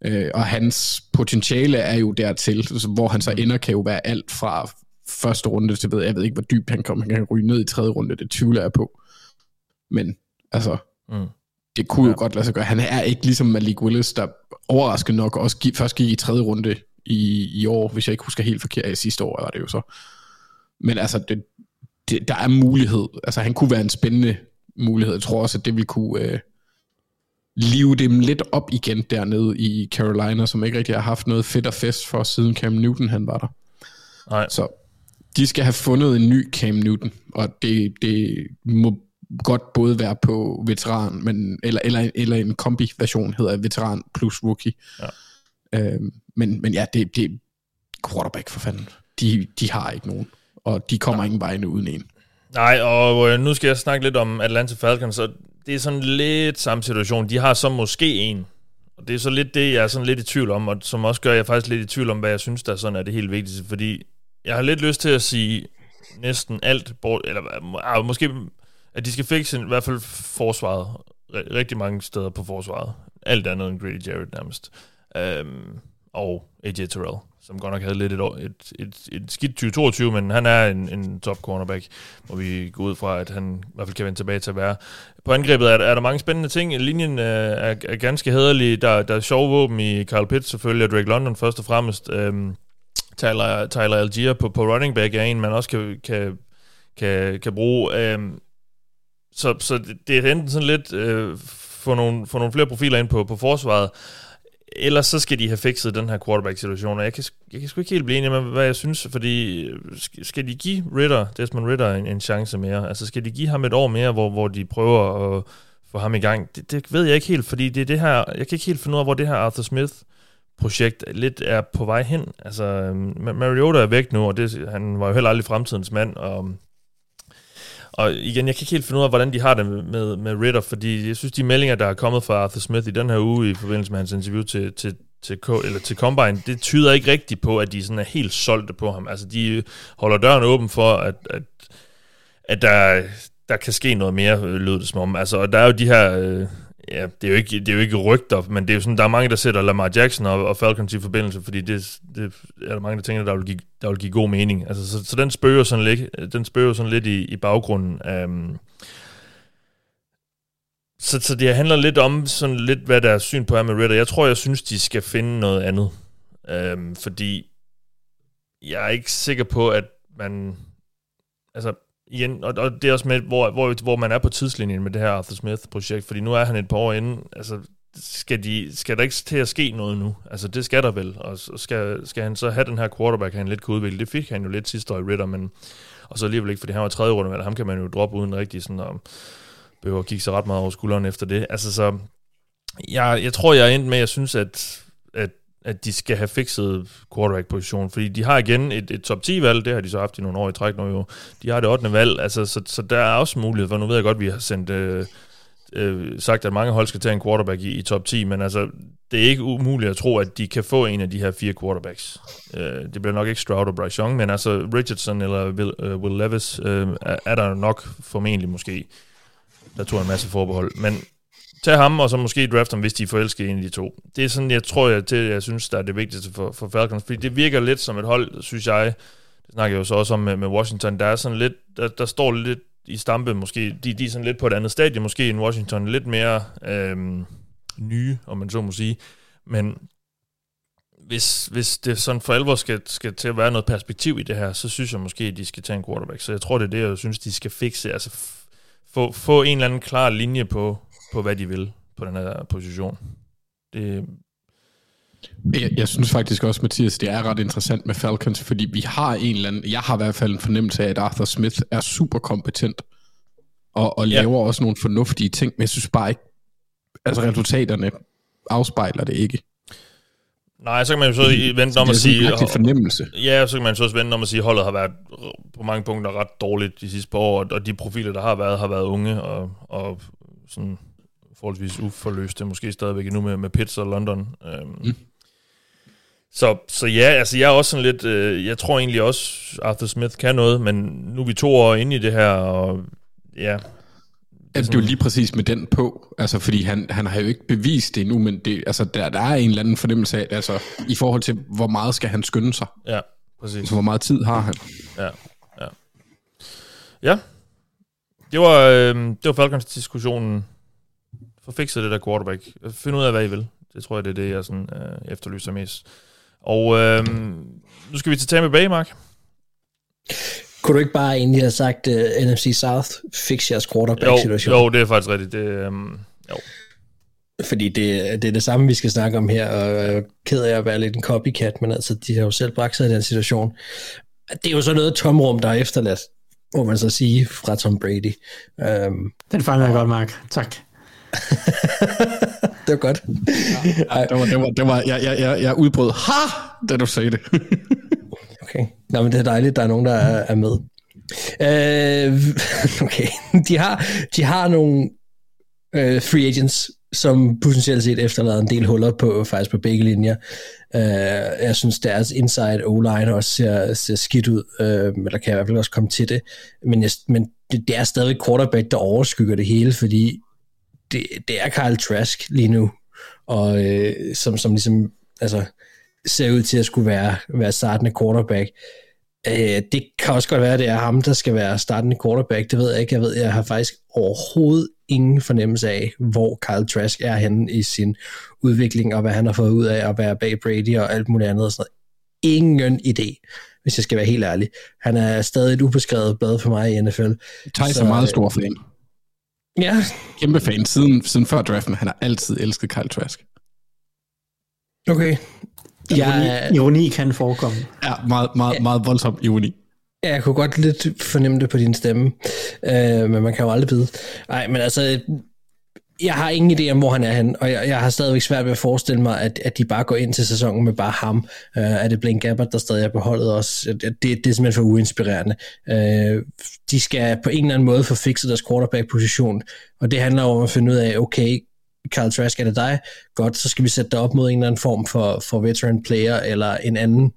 Øh, og hans potentiale er jo dertil, hvor han så mm. ender, kan jo være alt fra første runde til, ved, jeg ved ikke, hvor dybt han kommer. Han kan ryge ned i tredje runde, det tvivler jeg på. Men, altså, mm. det kunne ja. jo godt lade sig gøre. Han er ikke ligesom Malik Willis, der overraskende nok også gik, først gik i tredje runde i, i år, hvis jeg ikke husker helt forkert, i sidste år var det jo så. Men altså, det, det, der er mulighed. Altså, han kunne være en spændende mulighed. Jeg tror også, at det vil kunne øh, live dem lidt op igen dernede i Carolina, som ikke rigtig har haft noget fedt og fest for, siden Cam Newton han var der. Nej. Så de skal have fundet en ny Cam Newton, og det, det må godt både være på veteran, men, eller, eller, eller en kombi-version hedder veteran plus rookie. Ja. Øhm, men, men ja, det, det er quarterback for fanden. De, de har ikke nogen og de kommer Nej. ingen vegne uden en. Nej, og øh, nu skal jeg snakke lidt om Atlanta Falcons, så det er sådan lidt samme situation. De har så måske en, og det er så lidt det, jeg er sådan lidt i tvivl om, og som også gør, jeg faktisk lidt i tvivl om, hvad jeg synes, der sådan er det helt vigtigste, fordi jeg har lidt lyst til at sige næsten alt, eller ah, måske, at de skal fikse i hvert fald forsvaret, rigtig mange steder på forsvaret. Alt andet end Grady Jarrett nærmest. Øhm, og AJ Terrell som godt nok havde lidt et, et, et, et skidt 2022, men han er en, en top cornerback, hvor vi går ud fra, at han i hvert fald kan vende tilbage til at være. På angrebet er, er der mange spændende ting. Linjen er, er, er ganske hederlig. Der, der er sjove våben i Carl Pitt selvfølgelig, og Drake London først og fremmest. Øhm, Tyler, Tyler Algier på, på running back er en, man også kan, kan, kan, kan bruge. Øhm, så, så det er enten sådan lidt øh, få, nogle, få nogle flere profiler ind på, på forsvaret, ellers så skal de have fikset den her quarterback-situation, og jeg kan, jeg kan sgu ikke helt blive enig med, hvad jeg synes, fordi øh, skal de give Ritter, Desmond Ritter, en, en chance mere? Altså skal de give ham et år mere, hvor, hvor de prøver at få ham i gang? Det, det ved jeg ikke helt, fordi det er det her, jeg kan ikke helt finde ud af, hvor det her Arthur Smith projekt lidt er på vej hen. Altså, øhm, Mariota er væk nu, og det, han var jo heller aldrig fremtidens mand, og og igen, jeg kan ikke helt finde ud af, hvordan de har det med, med, med Ritter, fordi jeg synes, de meldinger, der er kommet fra Arthur Smith i den her uge i forbindelse med hans interview til, til, til, eller til Combine, det tyder ikke rigtigt på, at de sådan er helt solgte på ham. Altså, de holder døren åben for, at, at, at der, der kan ske noget mere, lød det som om. Altså, og der er jo de her... Øh, ja, det er, jo ikke, det er jo ikke rygter, men det er jo sådan, der er mange, der sætter Lamar Jackson og, og Falcons i forbindelse, fordi det, det er der mange, der tænker, der vil give, der vil give god mening. Altså, så, så den spørger sådan lidt, den spørger sådan lidt i, i baggrunden. Um, så, så det handler lidt om sådan lidt, hvad der er syn på med Ritter. Jeg tror, jeg synes, de skal finde noget andet. Um, fordi jeg er ikke sikker på, at man... Altså, igen, og, og det er også med, hvor, hvor, hvor man er på tidslinjen med det her Arthur Smith-projekt, fordi nu er han et par år inde, altså skal, de, skal der ikke til at ske noget nu? Altså det skal der vel, og skal, skal han så have den her quarterback, han lidt kunne udvikle? Det fik han jo lidt sidste år i Ritter, men og så alligevel ikke, fordi han var tredje runde, men ham kan man jo droppe uden rigtig sådan at behøver at kigge sig ret meget over skulderen efter det. Altså så, jeg, jeg tror, jeg er endt med, at jeg synes, at, at at de skal have fikset quarterback-position, fordi de har igen et, et top 10-valg, det har de så haft i nogle år i træk nu jo. De har det 8. valg, altså, så, så der er også mulighed, for nu ved jeg godt, at vi har sendt, øh, øh, sagt, at mange hold skal tage en quarterback i, i top 10, men altså, det er ikke umuligt at tro, at de kan få en af de her fire quarterbacks. Øh, det bliver nok ikke Stroud og Bryce Young, men altså Richardson eller Will, øh, Will Levis øh, er, er der nok formentlig måske. Der tog en masse forbehold, men Tag ham, og så måske draft ham, hvis de er forelskede en af de to. Det er sådan, jeg tror, jeg, det, jeg synes, der er det vigtigste for, for Falcons, fordi det virker lidt som et hold, synes jeg, det snakker jeg jo så også om med, med Washington, der er sådan lidt, der, der står lidt i stampe måske, de, de er sådan lidt på et andet stadie måske end Washington, lidt mere øhm, nye, om man så må sige, men hvis, hvis det sådan for alvor skal, skal til at være noget perspektiv i det her, så synes jeg måske, at de skal tage en quarterback. Så jeg tror, det er det, jeg synes, de skal fikse. Altså få, få en eller anden klar linje på, på, hvad de vil på den her position. Det, jeg, jeg synes faktisk også, Mathias, det er ret interessant med Falcons, fordi vi har en eller anden, jeg har i hvert fald en fornemmelse af, at Arthur Smith er super kompetent, og, og laver ja. også nogle fornuftige ting, men jeg synes bare ikke, altså resultaterne afspejler det ikke. Nej, så kan man jo så vente om at sige... Det er fornemmelse. Ja, så kan man så også vente om at sige, at holdet har været på mange punkter ret dårligt de sidste par år, og de profiler, der har været, har været unge og, og sådan forholdsvis uforløste, måske stadigvæk nu med, med Pitts og London. Øhm, mm. Så, så ja, altså jeg er også sådan lidt, øh, jeg tror egentlig også, Arthur Smith kan noget, men nu er vi to år inde i det her, og ja. Det er, det er jo lige præcis med den på, altså fordi han, han har jo ikke bevist det endnu, men det, altså der, der er en eller anden fornemmelse af, altså i forhold til, hvor meget skal han skynde sig. Ja, præcis. Altså hvor meget tid har han. Ja, ja. Ja, det var, øh, det var Falcons diskussionen få fikset det der quarterback. Find ud af, hvad I vil. Det tror jeg, det er det, jeg sådan, øh, efterlyser mest. Og øh, nu skal vi til Tampa Bay, Mark. Kunne du ikke bare egentlig have sagt, uh, øh, NFC South, fix jeres quarterback-situation? Jo, jo, det er faktisk rigtigt. Det, um, jo. Fordi det, det er det samme, vi skal snakke om her, og jeg er ked af at være lidt en copycat, men altså, de har jo selv bragt sig i den situation. Det er jo så noget tomrum, der er efterladt, må man så sige, fra Tom Brady. Um, den fanger jeg godt, Mark. Tak. det var godt. Ja, det var, det var, det var, jeg, jeg, jeg, jeg udbrød, ha, da du sagde det. okay, Nå, men det er dejligt, der er nogen, der er, er med. Uh, okay, de har, de har nogle uh, free agents, som potentielt set efterlader en del huller på, faktisk på begge linjer. Uh, jeg synes, deres inside O-line også ser, ser skidt ud, uh, eller kan i hvert fald også komme til det. Men, jeg, men det, det er stadig quarterback, der overskygger det hele, fordi det, det er Kyle Trask lige nu, og øh, som, som ligesom altså, ser ud til at skulle være, være startende quarterback. Øh, det kan også godt være, at det er ham, der skal være startende quarterback. Det ved jeg ikke. Jeg ved, jeg har faktisk overhovedet ingen fornemmelse af, hvor Kyle Trask er henne i sin udvikling, og hvad han har fået ud af at være bag Brady og alt muligt andet. Og sådan noget. Ingen idé, hvis jeg skal være helt ærlig. Han er stadig et ubeskrevet blad for mig i NFL. Thijs er meget stor fan. Ja. Kæmpe fan. Siden, siden før draften, han har altid elsket Kyle Trask. Okay. Ja, ironi kan forekomme. Ja, meget, meget, meget voldsom ironi. Ja, jeg kunne godt lidt fornemme det på din stemme, øh, men man kan jo aldrig vide. Nej, men altså, jeg har ingen idé om, hvor han er hen, og jeg, jeg har stadigvæk svært ved at forestille mig, at, at de bare går ind til sæsonen med bare ham. Uh, er det Blaine Gabbert, der stadig er på holdet også? Det, det, det er simpelthen for uinspirerende. Uh, de skal på en eller anden måde få fikset deres quarterback-position, og det handler om at finde ud af, okay, Carl Trask, er det dig? Godt, så skal vi sætte dig op mod en eller anden form for, for veteran player, eller en anden,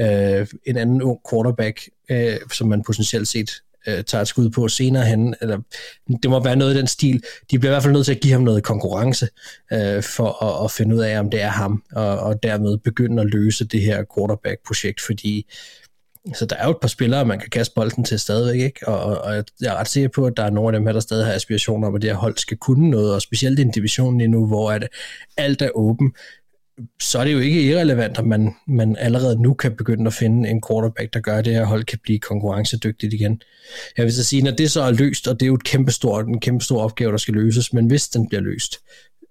uh, en anden ung quarterback, uh, som man potentielt set øh, tager et skud på senere hen. Eller, det må være noget i den stil. De bliver i hvert fald nødt til at give ham noget konkurrence øh, for at, at finde ud af, om det er ham, og, og dermed begynde at løse det her quarterback-projekt, fordi så der er jo et par spillere, man kan kaste bolden til stadigvæk, ikke? Og, og, jeg er ret sikker på, at der er nogle af dem her, der stadig har aspirationer om, at det her hold skal kunne noget, og specielt i en division lige nu, hvor at alt er åben så er det jo ikke irrelevant, at man, man allerede nu kan begynde at finde en quarterback, der gør, at det her hold kan blive konkurrencedygtigt igen. Jeg vil så sige, når det så er løst, og det er jo et kæmpestort, en kæmpe stor opgave, der skal løses, men hvis den bliver løst,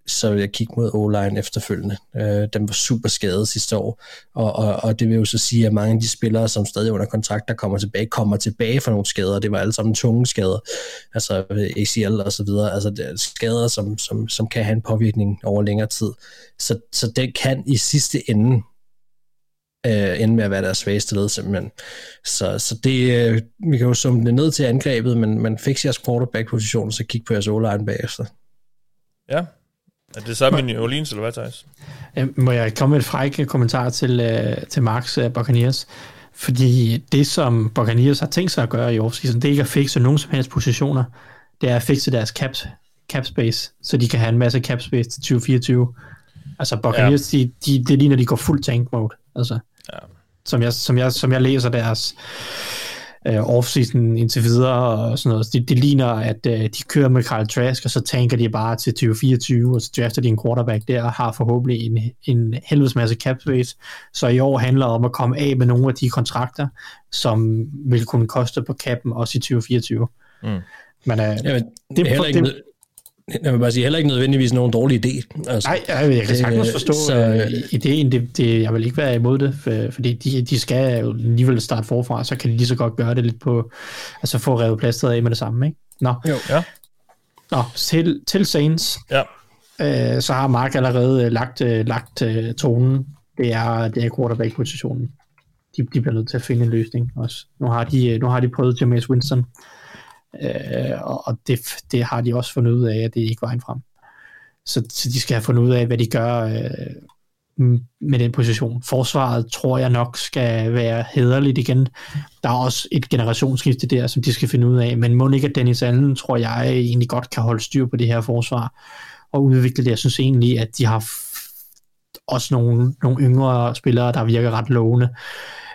så vil jeg kigge mod O-line efterfølgende. Øh, den var super skadet sidste år, og, og, og det vil jo så sige, at mange af de spillere, som stadig er under kontrakt, der kommer tilbage, kommer tilbage fra nogle skader. Det var alle sammen tunge skader, altså øh, ACL og så videre, altså det er skader, som, som, som kan have en påvirkning over længere tid. Så, så det kan i sidste ende øh, ende med at være deres svageste led simpelthen. Så, så det, øh, vi kan jo summe det ned til angrebet, men, men fix jeres quarterback-position, så kig på jeres o-line bagefter. Ja, er det samme i New Orleans, eller hvad, Thijs? Må jeg komme med et fræk kommentar til, uh, til Marks uh, Buccaneers? Fordi det, som Buccaneers har tænkt sig at gøre i offseason, det er ikke at fikse nogen som helst positioner. Det er at fikse deres cap, cap space, så de kan have en masse cap space til 2024. Altså Buccaneers, ja. de, de, det er lige når de går fuld tank mode. Altså, ja. som, jeg, som, jeg, som jeg læser deres øh, offseason indtil videre og sådan noget. Det, det ligner, at øh, de kører med Kyle Trask, og så tanker de bare til 2024, og så drafter de en quarterback der, og har forhåbentlig en, en helvedes masse cap space. Så i år handler det om at komme af med nogle af de kontrakter, som vil kunne koste på cappen også i 2024. Mm. Men øh, Jamen, det, er ikke, det, jeg vil bare sige, heller ikke nødvendigvis nogen dårlig idé. Altså, Nej, jeg, jeg kan sagtens forstå så, uh, ideen. Det, det, jeg vil ikke være imod det, for, fordi de, de skal jo alligevel starte forfra, så kan de lige så godt gøre det lidt på, altså få revet plasteret af med det samme, ikke? Nå. Jo. Ja. Nå, til, til Saints. Ja. Uh, så har Mark allerede lagt, uh, lagt uh, tonen. Det er, det er quarterback-positionen. De, de bliver nødt til at finde en løsning også. Nu har de, nu har de prøvet Jameis Winston Øh, og det, det har de også fundet ud af, at det ikke var vejen frem. Så, så de skal have fundet ud af, hvad de gør øh, med den position. Forsvaret tror jeg nok skal være hederligt igen. Der er også et generationsskifte der, som de skal finde ud af, men må ikke at Dennis Allen, tror jeg, egentlig godt kan holde styr på det her forsvar og udvikle det. Jeg synes egentlig, at de har også nogle, nogle yngre spillere, der virker ret lovende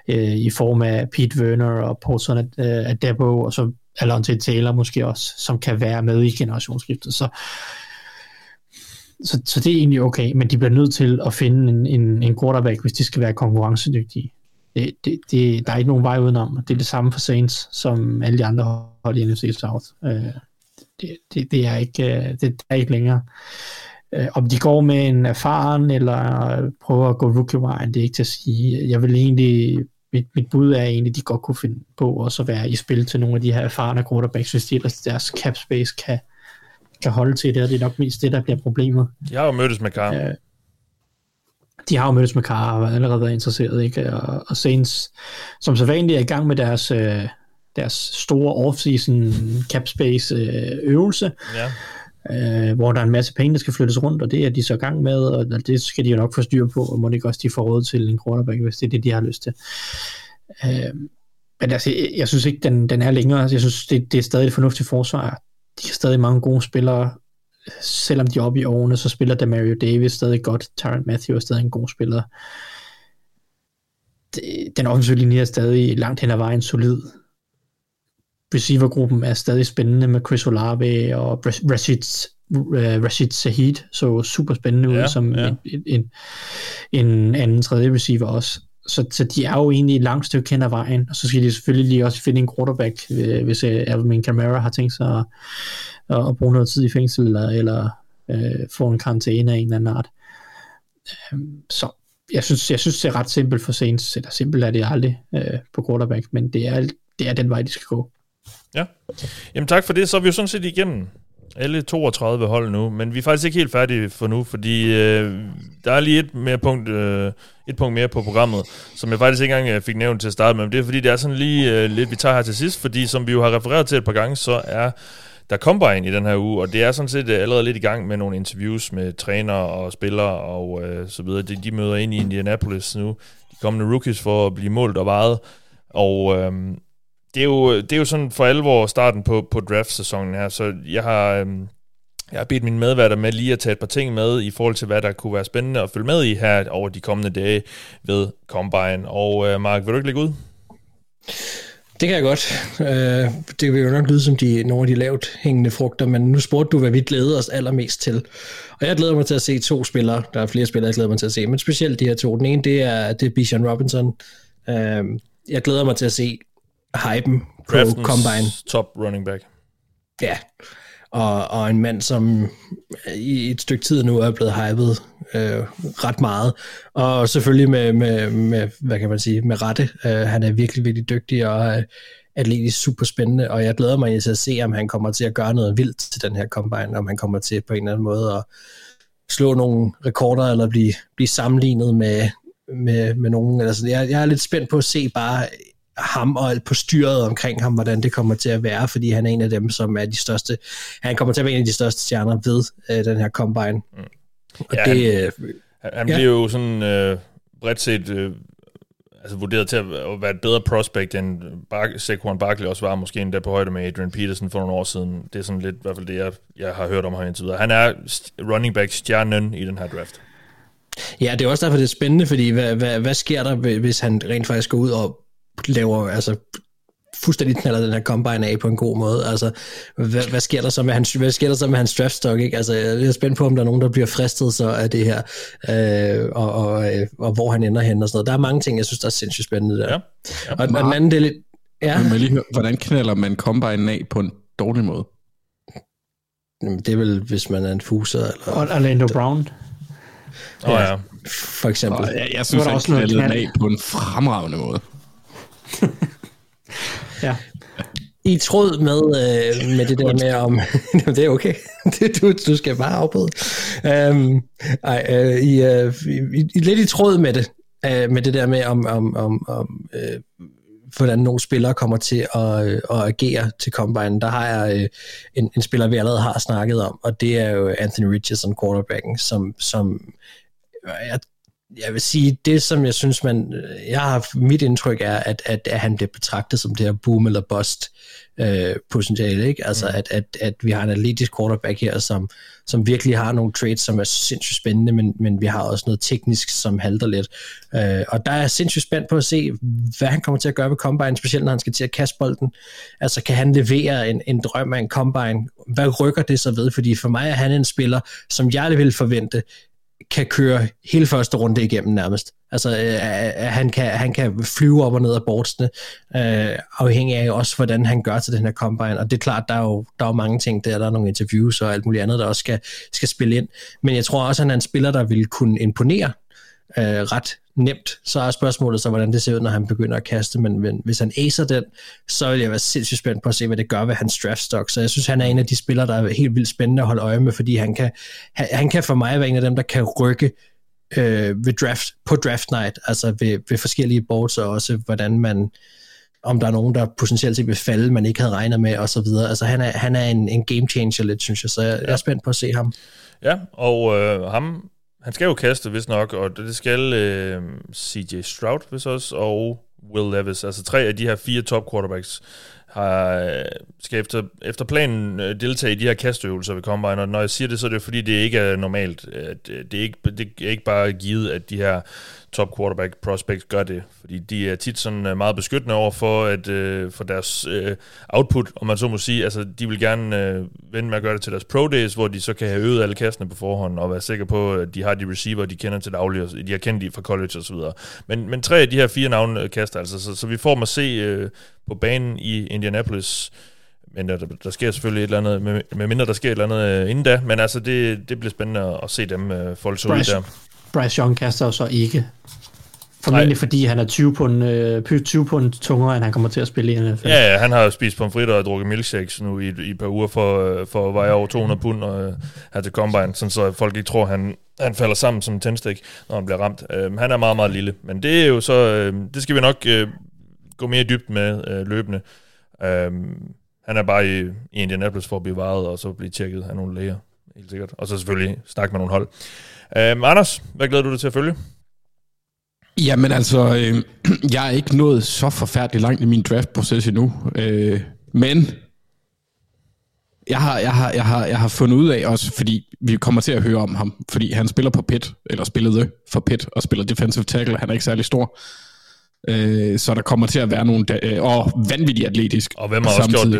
øh, i form af Pete Werner og Paulson øh, Adebo, og så Alonso Taylor måske også, som kan være med i generationsskiftet. Så, så, så det er egentlig okay, men de bliver nødt til at finde en, en, en quarterback, hvis de skal være konkurrencedygtige. Det, det, det, der er ikke nogen vej udenom. Det er det samme for Saints, som alle de andre hold i NFC South. Øh, det, det, det, er ikke, øh, det er ikke længere. Øh, om de går med en erfaren, eller prøver at gå rookie-vejen, det er ikke til at sige. Jeg vil egentlig mit, mit bud er egentlig, at de godt kunne finde på også at være i spil til nogle af de her erfarne quarterbacks, hvis de deres cap space kan, kan holde til det, og det er nok mest det, der bliver problemet. De har jo mødtes med Carr. Øh, de har jo mødtes med Carr og allerede været interesseret, ikke? Og, og Saints, som så vanligt er i gang med deres, øh, deres store off-season cap space øh, øvelse. Ja øh, hvor der er en masse penge, der skal flyttes rundt, og det er de så i gang med, og det skal de jo nok få styr på, og må ikke også de får råd til en quarterback, hvis det er det, de har lyst til. Øh, men altså, jeg, jeg synes ikke, den, den er længere. Jeg synes, det, det er stadig et fornuftigt forsvar. De har stadig mange gode spillere. Selvom de er oppe i årene, så spiller Demario Davis stadig godt. Tyron Matthew er stadig en god spiller. Den offensive linje er stadig langt hen ad vejen solid receivergruppen er stadig spændende med Chris Olave og Rashid, uh, Rashid Sahid, så super spændende ud ja, som ja. En, en, en anden tredje receiver også. Så, så de er jo egentlig et langt stykke hen ad vejen, og så skal de selvfølgelig lige også finde en quarterback, øh, hvis uh, Alvin Kamara har tænkt sig at, at bruge noget tid i fængsel, eller, eller uh, få en karantæne af en eller anden art. Um, så jeg synes, jeg synes, det er ret simpelt for Saints, eller simpelt er det aldrig uh, på quarterback, men det er, det er den vej, de skal gå. Ja. Jamen tak for det. Så er vi jo sådan set igennem alle 32 hold nu, men vi er faktisk ikke helt færdige for nu, fordi øh, der er lige et, mere punkt, øh, et punkt mere på programmet, som jeg faktisk ikke engang øh, fik nævnt til at starte med, men det er fordi, det er sådan lige øh, lidt, vi tager her til sidst, fordi som vi jo har refereret til et par gange, så er der Combine i den her uge, og det er sådan set øh, allerede lidt i gang med nogle interviews med trænere og spillere og øh, så videre. De, de møder ind i Indianapolis nu, de kommende rookies for at blive målt og vejet, og øh, det, er jo, det er jo sådan for alvor starten på, på draft-sæsonen her, så jeg har... Øhm, jeg har bedt mine medværter med lige at tage et par ting med i forhold til, hvad der kunne være spændende at følge med i her over de kommende dage ved Combine. Og øh, Mark, vil du ikke lægge ud? Det kan jeg godt. Øh, det vil jo nok lyde som de, nogle af de lavt hængende frugter, men nu spurgte du, hvad vi glæder os allermest til. Og jeg glæder mig til at se to spillere. Der er flere spillere, jeg glæder mig til at se, men specielt de her to. Den ene, det er, det er Bijan Robinson. Øh, jeg glæder mig til at se hypen på Draftens Combine. top running back. Ja, og, og en mand, som i et stykke tid nu er blevet hypet øh, ret meget, og selvfølgelig med, med, med, hvad kan man sige, med rette. Øh, han er virkelig, virkelig dygtig og øh, atletisk super spændende, og jeg glæder mig til at se, om han kommer til at gøre noget vildt til den her combine, om han kommer til på en eller anden måde at slå nogle rekorder, eller blive, blive sammenlignet med, med, med nogen. Altså, jeg, jeg er lidt spændt på at se bare ham og på styret omkring ham, hvordan det kommer til at være, fordi han er en af dem, som er de største, han kommer til at være en af de største stjerner ved øh, den her combine. Mm. Og Ja, det, øh, Han, han Ja. bliver jo sådan øh, bredt set øh, altså vurderet til at være et bedre prospect, end Bar- Saquon Barkley også var, måske endda på højde med Adrian Peterson for nogle år siden. Det er sådan lidt i hvert fald det, jeg, jeg har hørt om ham indtil videre. Han er running back stjernen i den her draft. ja, det er også derfor, det er spændende, fordi hvad, hvad, hvad sker der, hvis han rent faktisk går ud og laver, altså fuldstændig knaller den her combine af på en god måde. Altså, hvad, hvad sker der så med hans, hvad sker der så med hans draft stock, ikke? Altså, jeg er spændt på, om der er nogen, der bliver fristet så af det her, øh, og, og, øh, og, hvor han ender hen og sådan noget. Der er mange ting, jeg synes, der er sindssygt spændende der. Ja. ja. Og, og den anden, det er lidt, ja, Men lige høre, hvordan knaller man Combine af på en dårlig måde? Jamen, det er vel, hvis man er en fuser, eller Og Orlando Brown. Åh oh, ja. for eksempel. Og jeg, jeg synes, er han også noget knaldede den af på en fremragende måde. Ja. I tråd med, øh, med det der med om... Jamen, det er okay. Det, du, du skal bare afbryde. Um, ej, øh, i, øh, i, i, lidt i tråd med det, øh, med det der med om, om, om, om øh, hvordan nogle spillere kommer til at, øh, at agere til Combine, der har jeg øh, en, en spiller, vi allerede har snakket om, og det er jo Anthony Richardson, quarterbacken, som, som jeg, jeg vil sige, det som jeg synes, man, jeg har, mit indtryk er, at, at, at han bliver betragtet som det her boom eller bust øh, potentiale, ikke? Altså, mm. at, at, at vi har en atletisk quarterback her, som, som virkelig har nogle traits, som er sindssygt spændende, men, men vi har også noget teknisk, som halter lidt. Øh, og der er jeg sindssygt spændt på at se, hvad han kommer til at gøre ved Combine, specielt når han skal til at kaste bolden. Altså, kan han levere en, en drøm af en Combine? Hvad rykker det så ved? Fordi for mig er han en spiller, som jeg vil forvente, kan køre hele første runde igennem nærmest. Altså, øh, øh han, kan, han kan flyve op og ned af bordsene, øh, afhængig af også, hvordan han gør til den her combine. Og det er klart, der er jo, der er jo mange ting der, der er nogle interviews og alt muligt andet, der også skal, skal spille ind. Men jeg tror også, at han er en spiller, der vil kunne imponere øh, ret nemt. Så er spørgsmålet så, hvordan det ser ud, når han begynder at kaste. Men, men hvis han acer den, så vil jeg være sindssygt spændt på at se, hvad det gør ved hans draft stock. Så jeg synes, han er en af de spillere, der er helt vildt spændende at holde øje med, fordi han kan, han, han kan for mig være en af dem, der kan rykke øh, ved draft, på draft night, altså ved, ved forskellige boards, og også hvordan man, om der er nogen, der potentielt set vil falde, man ikke havde regnet med, og så videre. Altså han er, han er en, en game changer lidt, synes jeg, så jeg, jeg er spændt på at se ham. Ja, og øh, ham, han skal jo kaste, hvis nok, og det skal øh, CJ Stroud, hvis også, og Will Levis. Altså tre af de her fire top quarterbacks har, øh, skal efter, efter planen øh, deltage i de her kastøvelser ved Combine, og når jeg siger det, så er det fordi, det ikke er normalt. At, øh, Det er ikke, det er ikke bare givet, at de her top quarterback prospects gør det, fordi de er tit sådan øh, meget beskyttende over for, at, øh, for deres øh, output, om man så må sige. Altså, de vil gerne øh, vende med at gøre det til deres pro days, hvor de så kan have øvet alle kastene på forhånd, og være sikre på, at de har de receiver, de kender til daglig, og de har kendt de fra college osv. Men, men tre af de her fire navne øh, kaster altså, så, så vi får dem at se øh, på banen i Indianapolis, men der, der sker selvfølgelig et eller andet, med, med mindre der sker et eller andet øh, inden da, men altså, det, det bliver spændende at, se dem øh, folde sig ud der. Bryce Young kaster jo så ikke Formentlig Nej. fordi han er 20 pund, øh, 20 pund tungere, end han kommer til at spille i NFL. Ja, ja, han har spist pomfritter og drukket milkshakes nu i, i et par uger for, øh, for at veje over 200 pund og, øh, her til Combine, sådan så folk ikke tror, han, han falder sammen som en tændstik, når han bliver ramt. Øh, han er meget, meget lille, men det er jo så, øh, det skal vi nok øh, gå mere dybt med øh, løbende. Øh, han er bare i, i Indianapolis for at blive varet og så blive tjekket af nogle læger, helt sikkert. Og så selvfølgelig snakke med nogle hold. Øh, Anders, hvad glæder du dig til at følge? Jamen altså, øh, jeg er ikke nået så forfærdeligt langt i min draft-proces endnu. Øh, men jeg har, jeg, har, jeg, har, jeg har fundet ud af også, fordi vi kommer til at høre om ham, fordi han spiller på pit, eller spillede for pit, og spiller defensive tackle. Han er ikke særlig stor. Øh, så der kommer til at være nogle... Da- øh, og vanvittigt atletisk. Og hvem har også gjort samtidig.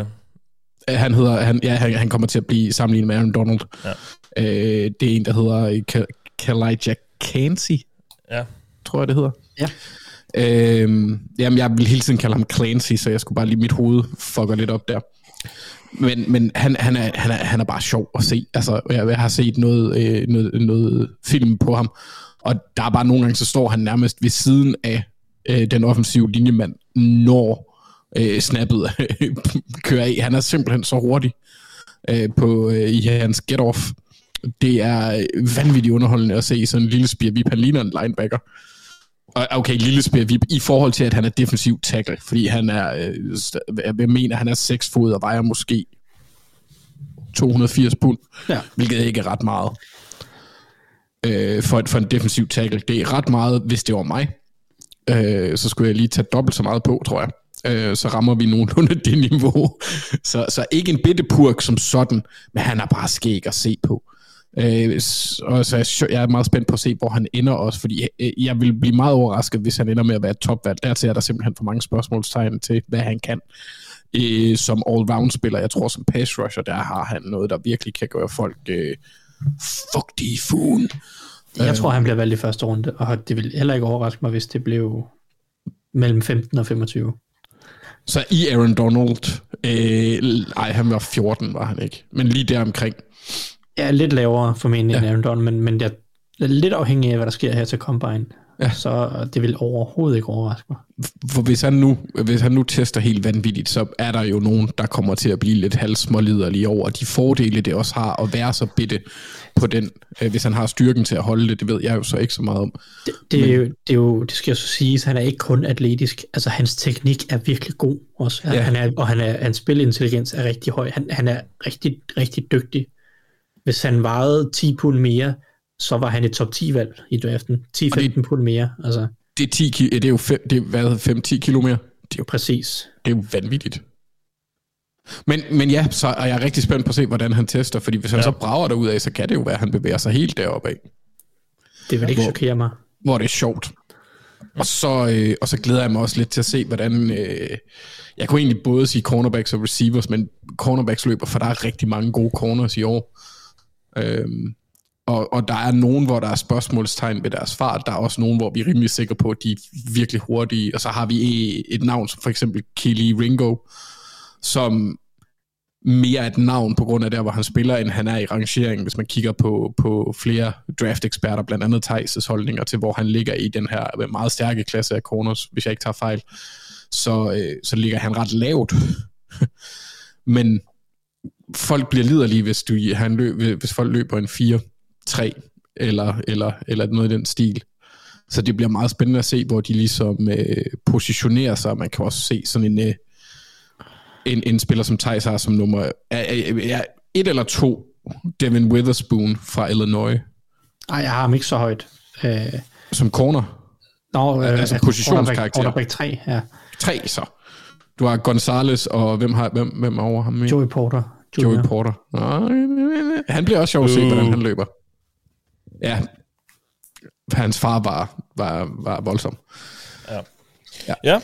det? Øh, Han, hedder, han, ja, han, han kommer til at blive sammenlignet med Aaron Donald. Ja. Øh, det er en, der hedder øh, Ka- Kalijah Cansey, Ja. tror jeg, det hedder. Ja. Øhm, jamen, jeg vil hele tiden kalde ham Clancy, så jeg skulle bare lige mit hoved fucker lidt op der. Men, men han, han, er, han, er, han er bare sjov at se. Altså, jeg, jeg har set noget, øh, noget, noget film på ham, og der er bare nogle gange, så står han nærmest ved siden af øh, den offensive linjemand, når øh, snappet kører af. Han er simpelthen så hurtig øh, på, øh, i hans get-off. Det er vanvittigt underholdende at se sådan en lille spirvip. Han ligner en linebacker. Og okay, lille spirvip i forhold til, at han er defensiv tackle, fordi han er, øh, jeg mener, han er 6 fod og vejer måske 280 pund, Ja. hvilket ikke er ret meget øh, for, for en defensiv tackle. Det er ret meget, hvis det var mig. Øh, så skulle jeg lige tage dobbelt så meget på, tror jeg. Øh, så rammer vi nogenlunde det niveau. så, så ikke en bitte purk som sådan, men han er bare skæg at se på. Øh, og så er jeg jeg er meget spændt på at se, hvor han ender også, fordi øh, jeg vil blive meget overrasket, hvis han ender med at være topvalg. Dertil er der simpelthen for mange spørgsmålstegn til, hvad han kan øh, som all-round-spiller. Jeg tror, som pass rusher, der har han noget, der virkelig kan gøre folk øh, fugtige i fugen. Jeg tror, han bliver valgt i første runde, og det vil heller ikke overraske mig, hvis det blev mellem 15 og 25. Så i Aaron Donald, øh, ej, han var 14, var han ikke, men lige der omkring. Ja, lidt lavere formentlig ja. End Aaron Donald, men, men jeg er lidt afhængig af, hvad der sker her til Combine. Ja. Så det vil overhovedet ikke overraske mig. For hvis han, nu, hvis han nu tester helt vanvittigt, så er der jo nogen, der kommer til at blive lidt halvsmåliderlige over de fordele, det også har at være så bitte på den, øh, hvis han har styrken til at holde det, det ved jeg jo så ikke så meget om. Det, det, er jo, det, er jo, det skal jo så siges, han er ikke kun atletisk. Altså, hans teknik er virkelig god også. Ja. Han er, og han er, hans spilintelligens er rigtig høj. Han, han er rigtig, rigtig dygtig. Hvis han vejede 10 pund mere, så var han et top 10 valg i draften. 10-15 pund mere. Altså, Det er, 10, ki- det er jo fem, det er, hvad, 5-10 kilo mere. Det er jo, præcis. det er jo vanvittigt. Men, men ja, så er jeg rigtig spændt på at se, hvordan han tester, fordi hvis han Ja. så brager derud af, så kan det jo være, at han bevæger sig helt deroppe af. Det vil ikke Hvor- chokere mig. hvor det er sjovt. Og så, øh, og så glæder jeg mig også lidt til at se, hvordan... Øh, jeg kunne egentlig både sige cornerbacks og receivers, men cornerbacks løber, for der er rigtig mange gode corners i år. Øhm, og, og der er nogen, hvor der er spørgsmålstegn ved deres fart. Der er også nogen, hvor vi er rimelig sikre på, at de er virkelig hurtige. Og så har vi e, et navn som for eksempel Kelly Ringo, som mere er et navn på grund af der, hvor han spiller, end han er i rangeringen, hvis man kigger på, på flere draft-eksperter, blandt andet Thijs' holdninger til, hvor han ligger i den her meget stærke klasse af corners, hvis jeg ikke tager fejl. Så, øh, så ligger han ret lavt. Men folk bliver liderlige, hvis, du, han løb, hvis folk løber en 4-3, eller, eller, eller noget i den stil. Så det bliver meget spændende at se, hvor de ligesom øh, positionerer sig. Man kan også se sådan en, øh, en, en spiller som Thijs har som nummer er, er, er et eller to, Devin Witherspoon fra Illinois, Nej, jeg har ham ikke så højt. Øh, som corner. Nå, øh, Altså positionskarakter. Cornerback 3, ja. Tre så. Du har Gonzales, og hvem, har, hvem, hvem er over ham? Joey Porter. Joey Jr. Porter. Han bliver også sjov at se, Uh. hvordan han løber. Ja. Hans far var, var, var voldsom. Ja,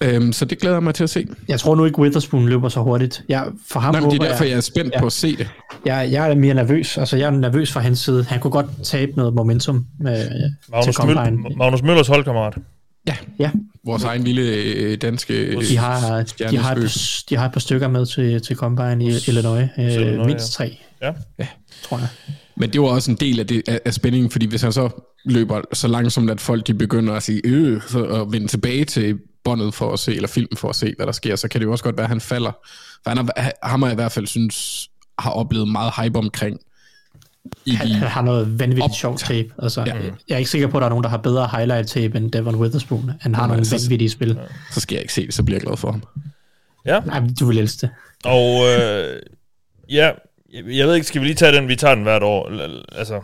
Øhm, så det glæder jeg mig til at se. Jeg tror nu ikke, Witherspoon løber så hurtigt. Jeg, for ham Nej, men det er derfor, jeg, jeg er spændt Ja. på at se det. jeg, jeg er mere nervøs. Altså, jeg er nervøs fra hans side. Han kunne godt tabe noget momentum øh, til Magnus, Combine. Møl, Magnus Møllers holdkammerat. Ja, Vores egen lille øh, danske... de har, de, har et par, de har et par stykker med til, til Combine i Illinois. Øh, Illinois, mindst tre, Ja. Ja. tror jeg. Men det var også en del af, det, af, af spændingen, fordi hvis han så løber så langsomt, at folk de begynder at sige, øh, så at vende tilbage til båndet for at se, eller filmen for at se, hvad der sker, så kan det jo også godt være, at han falder. For han har, ham har jeg i hvert fald synes, har oplevet meget hype omkring. I Han, han har noget vanvittigt Op- sjovt tape. Altså, Ja. ja. Jeg er ikke sikker på, at der er nogen, der har bedre highlight tape end Devon Witherspoon. Han har nogle så- vanvittige spil. så skal jeg ikke se det, så bliver jeg glad for ham. Ja, Nej, du vil elske det. og øh, ja, jeg, ved ikke, skal vi lige tage den? Vi tager den hvert år. Altså,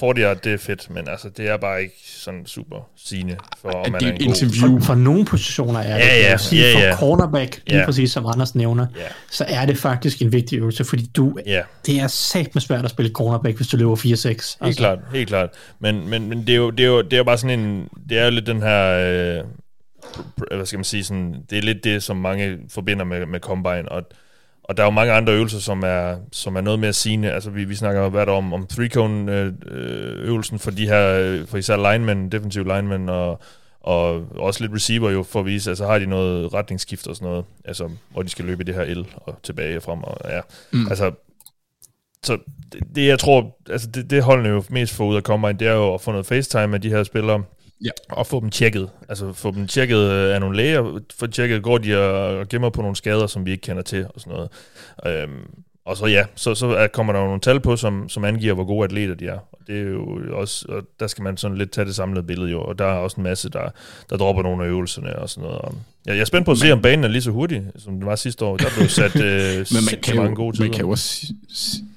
40 yard, det er fedt, men altså, det er bare ikke sådan super sigende for, om man det er en et god... interview. For, for nogle positioner er det. Ja, ja, sige, ja, for ja. cornerback, lige Ja. præcis som Anders nævner, Ja. så er det faktisk en vigtig øvelse, fordi du, Ja, det er sat med svært at spille cornerback, hvis du løber 4-6. Altså, helt klart, helt klart. Men, men, men det, er jo, det, er jo, det er jo bare sådan en... Det er jo lidt den her... Øh, hvad skal man sige? Sådan, det er lidt det, som mange forbinder med, med Combine, og, og der er jo mange andre øvelser, som er, som er noget mere sigende. Altså, vi, vi snakker jo hvert om, om three-cone-øvelsen for de her, øh, for især linemen, defensive linemen, og, og også lidt receiver jo, for at vise, altså har de noget retningsskift og sådan noget, altså, hvor de skal løbe i det her L og tilbage og frem, og ja, mm. altså, så det, det, jeg tror, altså det, det holdene jo mest får ud af Combine, det er jo at få noget FaceTime med de her spillere, Ja. og få dem tjekket. Altså få dem tjekket øh, af nogle læger, få tjekket, går de og gemmer på nogle skader, som vi ikke kender til, og sådan noget. Øhm, og så ja, så, så er- kommer der jo nogle tal på, som, som angiver, hvor gode atleter de er. Og det er jo også, og der skal man sådan lidt tage det samlede billede jo, og der er også en masse, der, der dropper nogle af øvelserne og sådan noget. Og jeg, jeg er spændt på at se, om banen er lige så hurtig, som den var sidste år. Der blev sat øh, Men man kan, mange jo, gode man tider. kan jo også...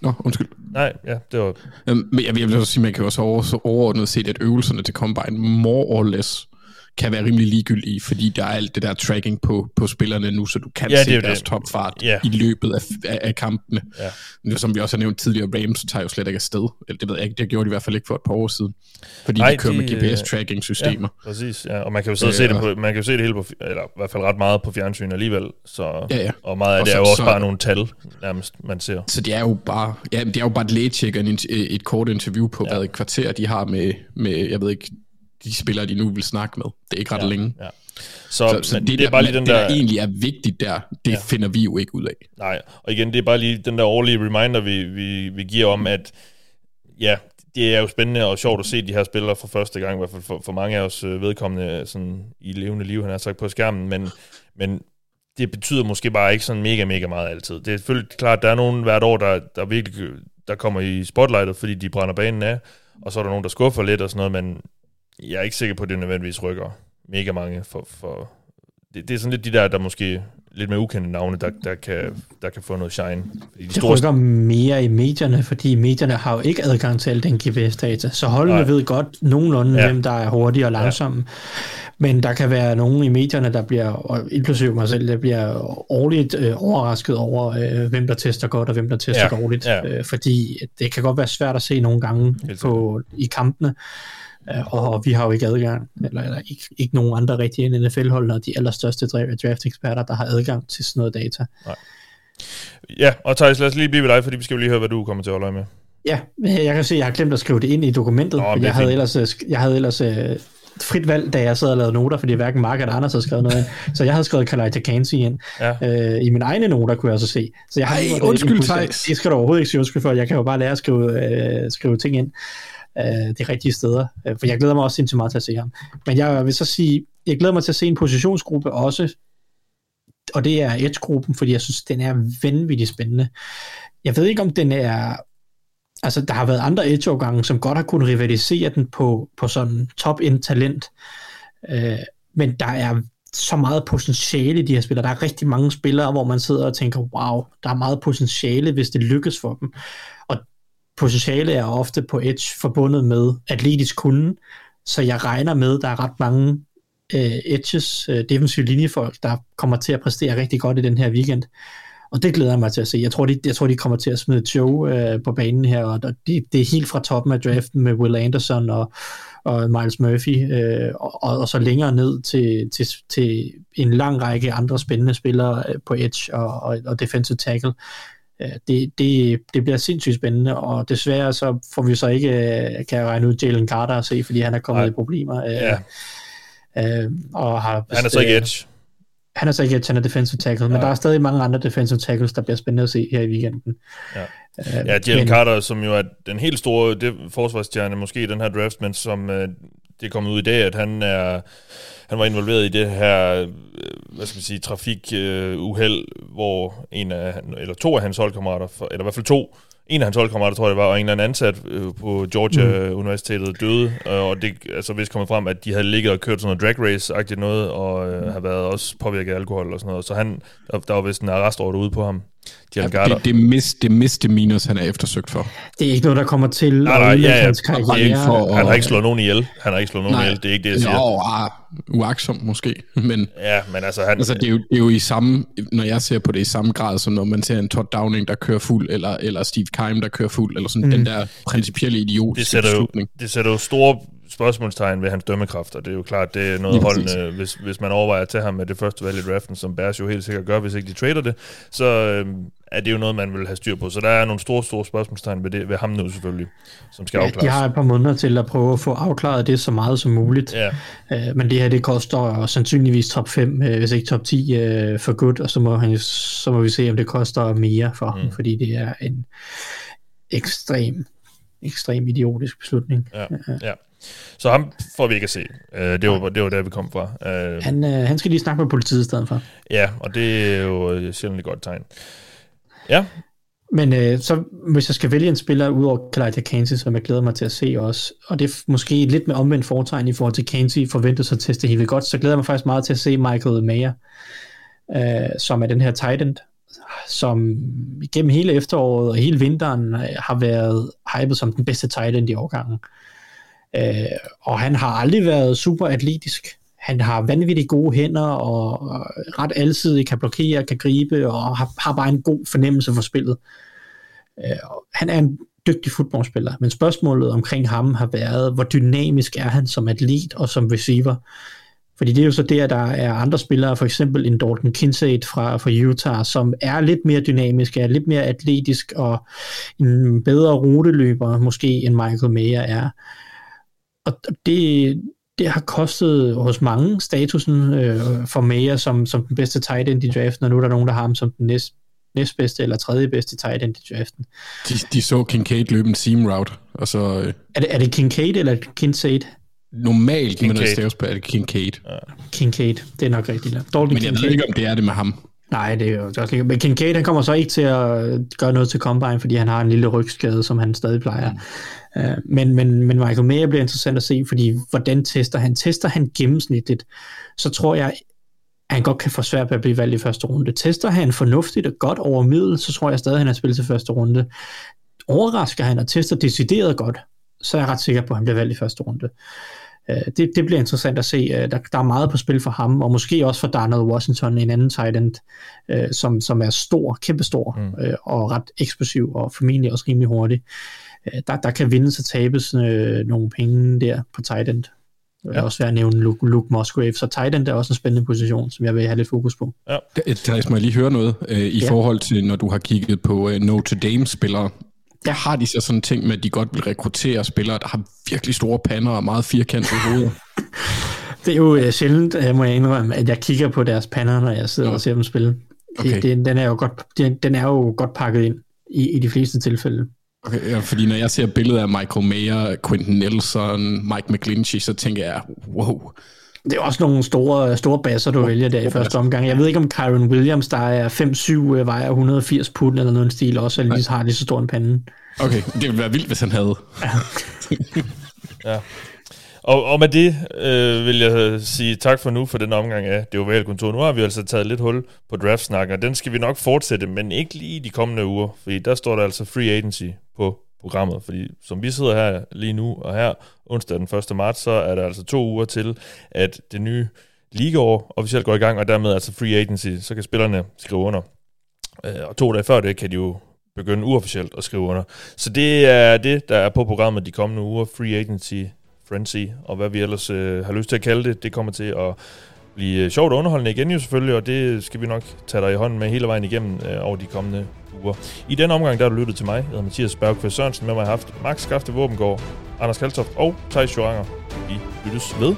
Nå, undskyld. Nej, ja, det var... Øhm, Men jeg vil også sige, man kan jo også over, så overordnet set, at øvelserne til Combine more or less kan være rimelig ligegyldige, fordi der er alt det der tracking på, på spillerne nu, så du kan Ja, se deres det. topfart Ja. i løbet af, af, af kampene. Ja. Men Som vi også har nævnt tidligere, Rams tager jo slet ikke afsted. Eller det ved jeg ikke, det gjorde de i hvert fald ikke for et par år siden. Fordi Nej, de kører de, med GPS-tracking-systemer. Ja, præcis. Ja. Og man kan jo sidde og Øh, se det på, man kan jo se det hele på, eller i hvert fald ret meget på fjernsyn alligevel. Så, Ja, ja. Og meget af Og det så- er jo også så- bare nogle tal, nærmest, man ser. Så det er jo bare, ja, det er jo bare et lægetjek og int- et kort interview på, ja. hvad et kvarter de har med, med, jeg ved ikke, de spillere, de nu vil snakke med. Det er ikke ret Ja, længe. Ja. Så, Så, så det, det, er bare lige den det, der... der egentlig er vigtigt der, det Ja. ja. finder vi jo ikke ud af. Nej, og igen, det er bare lige den der årlige reminder, vi, vi, vi giver om, at ja, det er jo spændende og sjovt at se de her spillere for første gang, i hvert fald for, for mange af os øh, vedkommende sådan, i levende liv, han har sagt på skærmen, men, men det betyder måske bare ikke sådan mega, mega meget altid. Det er selvfølgelig klart, der er nogen hvert år, der, der virkelig der kommer i spotlightet, fordi de brænder banen af, og så er der nogen, der skuffer lidt og sådan noget, men jeg er ikke sikker på, at det nødvendigvis rykker mega mange for, for det, det er sådan lidt de der, der måske lidt mere ukendte navne, der, der, kan, der kan få noget shine. Fordi de Det store, rykker mere i medierne, fordi medierne har jo ikke adgang til al den GPS-data, så holdene ved godt nogenlunde, Ja. hvem der er hurtige og langsomme. Ja. Men der kan være nogen i medierne, der bliver, og inklusive mig selv, der bliver årligt øh, overrasket over, øh, hvem der tester godt og hvem der tester Ja. dårligt. Ja. Øh, fordi det kan godt være svært at se nogle gange på, i kampene, og vi har jo ikke adgang, eller, eller ikke, ikke nogen andre rigtige end NFL-holdene og de allerstørste dra- draft-eksperter, der har adgang til sådan noget data. ja, og Thijs, lad os lige blive ved dig, fordi vi skal jo lige høre, hvad du kommer til at holde øje med. Ja, jeg kan se, at jeg har glemt at skrive det ind i dokumentet, Nå, men jeg, havde fint. ellers, øh, jeg havde ellers øh, frit valg, da jeg sad og lavede noter, fordi hverken Mark eller Anders havde skrevet noget ind. Så jeg havde skrevet Kalai Takansi ind. Ja. Øh, I mine egne noter kunne jeg også se. Så jeg har Ej, undskyld, Theis. Det skal du overhovedet ikke sige undskyld for. Jeg kan jo bare lære at skrive, øh, skrive ting ind øh, de rigtige steder. Øh, for jeg glæder mig også sindssygt meget til at se ham. Men jeg vil så sige, jeg glæder mig til at se en positionsgruppe også, og det er Edge-gruppen, fordi jeg synes, den er vanvittigt spændende. Jeg ved ikke, om den er... Altså, der har været andre Edge-årgange, som godt har kunnet rivalisere den på, på sådan top-end talent. Øh, men der er så meget potentiale i de her spillere. Der er rigtig mange spillere, hvor man sidder og tænker, wow, der er meget potentiale, hvis det lykkes for dem. Potentiale er ofte på Edge forbundet med atletisk kunde, så jeg regner med, at der er ret mange øh, Edges, øh, defensive linjefolk, der kommer til at præstere rigtig godt i den her weekend. Og det glæder jeg mig til at se. Jeg tror, de, jeg tror, de kommer til at smide Joe øh, på banen her, og det, det er helt fra toppen af draften med Will Anderson og, og Miles Murphy, øh, og, og så længere ned til, til, til en lang række andre spændende spillere øh, på edge og, og, og defensive tackle. Det, det, det bliver sindssygt spændende, og desværre så får vi så ikke, øh, kan jeg regne ud, Jalen Carter at se, fordi han er kommet Nej. i problemer. Øh, Ja. øh, og har, Han er så ikke øh, Edge. han er så ikke et defensive tackle, men Nej. der er stadig mange andre defensive tackles, der bliver spændende at se her i weekenden. Ja. Øh, Ja, Jalen men- Carter, som jo er den helt store det, forsvarsstjerne måske i den her draft, men som øh, det er kommet ud i dag, at han er han var involveret i det her, øh, hvad skal man sige, trafikuheld, uheld, hvor en af, eller to af hans holdkammerater, eller i hvert fald to, en af hans holdkammerater, tror jeg det var, og en eller anden ansat øh, på Georgia mm. Universitetet døde, øh, og det er altså vist kommet frem, at de havde ligget og kørt sådan noget drag race-agtigt noget, og øh, har været også påvirket af alkohol og sådan noget, så han, der, var vist en arrestordre ude på ham, Jalen Ja, det, det, mis, det er misdemeanors, han er eftersygt for. Det er ikke noget, der kommer til Nej, at nej, ja, ja. hans Det er ikke karriere. for- Han har ikke slået nogen ihjel. Han har ikke slået nogen Nej. ihjel. Det er ikke det, jeg siger. Jo, ah, uaksomt måske, men Ja, men altså, han, altså, det, er jo, det er jo i samme, når jeg ser på det i samme grad, som når man ser en Todd Downing, der kører fuld, eller, eller Steve Keim, der kører fuld, eller sådan mm. den der principielle idiotiske det, sætter jo, det sætter jo store spørgsmålstegn ved hans dømmekraft, og det er jo klart, det er noget præcis. holdende, hvis, hvis man overvejer at tage ham med det første valg i draften, som Bears jo helt sikkert gør, hvis ikke de trader det, så øhm, er det jo noget, man vil have styr på. Så der er nogle store, store spørgsmålstegn ved, det, ved ham nu selvfølgelig, som skal Ja, afklares. de har et par måneder til at prøve at få afklaret det så meget som muligt. Ja, Øh, men det her, det koster sandsynligvis top 5, øh, hvis ikke top 10 øh, for godt, og så må, han, så må vi se, om det koster mere for mm. ham, fordi det er en ekstrem, ekstrem idiotisk beslutning. ja, ja. Så ham får vi ikke at se. Øh, det, var, det var der, vi kom fra. Øh, Han, øh, han skal lige snakke med politiet i stedet for. ja, og det er jo øh, sjældent et godt tegn. Ja, Men øh, så hvis jeg skal vælge en spiller ud over Khalid Kansas, som jeg glæder mig til at se også, og det er måske lidt med omvendt foretegn i forhold til Kansas forventer sig at teste helt godt, så glæder jeg mig faktisk meget til at se Michael Mayer, øh, som er den her tight end, som igennem hele efteråret og hele vinteren øh, har været hypet som den bedste tight end i årgangen. Øh, Øh, og han har aldrig været super atletisk. Han har vanvittigt gode hænder og og ret alsidig kan blokere, kan gribe og har, har bare en god fornemmelse for spillet. Øh, og han er en dygtig fodboldspiller, men spørgsmålet omkring ham har været, hvor dynamisk er han som atlet og som receiver? Fordi det er jo så der, der er andre spillere, for eksempel en Dalton Kincaid fra, fra Utah, som er lidt mere dynamisk, er lidt mere atletisk og en bedre ruteløber måske end Michael Mayer er. Og det, det har kostet hos mange statusen øh, for Mayer som, som den bedste tight end i draften, og nu er der nogen, der har ham som den næst, næstbedste eller tredje bedste tight end i draften. De, de så Kincaid løbe en seam route, og så øh, Er det, er det Kincaid eller Kincaid? normalt, men når det Kincaid. staves på, er det Kincaid. Kincaid, det er nok rigtigt. Dalton Men jeg ved Kincaid. ikke, om det er det med ham. Nej, det er jo også lige. Men Kincaid, han kommer så ikke til at gøre noget til Combine, fordi han har en lille rygskade, som han stadig plejer. Mm. Uh, men, men, men Michael Mayer bliver interessant at se, fordi hvordan tester han? Tester han gennemsnitligt, så tror jeg, at han godt kan få svært ved at blive valgt i første runde. Tester han fornuftigt og godt over middel, så tror jeg stadig, at han er spillet til første runde. Overrasker han og tester decideret godt, så er jeg ret sikker på, at han bliver valgt i første runde. Øh, det, det bliver interessant at se. Øh, Der, der er meget på spil for ham, og måske også for Darnell Washington, en anden tight end, øh, som, som er stor, kæmpestor, mm. øh, og ret eksplosiv, og formentlig også rimelig hurtig. Øh, der, der kan vindes og tabes øh, nogle penge der på tight end. Jeg vil Ja. også være at nævne Luke, Luke Musgrave, så tight end er også en spændende position, som jeg vil have lidt fokus på. Thijs, må jeg lige høre noget øh, i Ja. ja. forhold til, når du har kigget på øh, Notre Dame-spillere. Ja. Der har de så sådan en ting med, at de godt vil rekruttere spillere, der har virkelig store pander og meget firkantede hoveder. Det er jo øh, sjældent, øh, må jeg indrømme, at jeg kigger på deres pander, når jeg sidder Nå. og ser dem spille. Okay. Det, den, er jo godt, den, den er jo godt pakket ind i, i de fleste tilfælde. Okay, ja, fordi når jeg ser billeder af Michael Mayer, Quentin Nelson, Mike McGlinchey, så tænker jeg, wow. Det er også nogle store, store basser, du vælger der i første omgang. Jeg ved ikke, om Kyron Williams, der er 5-7, øh, vejer 180 pund eller noget stil, også lige, har lige så stor en pande. Okay, det ville være vildt, hvis han havde. Og, og med det øh, vil jeg sige tak for nu for den omgang af det ovale kontor. Nu har vi altså taget lidt hul på draftsnakken, og den skal vi nok fortsætte, men ikke lige de kommende uger, fordi der står der altså free agency på programmet, fordi som vi sidder her lige nu, og her onsdag den 1. marts, så er der altså to uger til, at det nye ligaår officielt går i gang, og dermed altså free agency, så kan spillerne skrive under. Øh, og to dage før det kan de jo begynde uofficielt at skrive under. Så det er det, der er på programmet de kommende uger, free agency, frenzy, og hvad vi ellers øh, har lyst til at kalde det, det kommer til at blive øh, sjovt og underholdende igen jo selvfølgelig, og det skal vi nok tage dig i hånden med hele vejen igennem øh, over de kommende uger. I den omgang, der har du lyttet til mig. Jeg hedder Mathias Bergqvist Sørensen. Med mig har haft Max Skafte Våbengård, Anders Kaltoft og Thijs Joranger. Vi lyttes ved.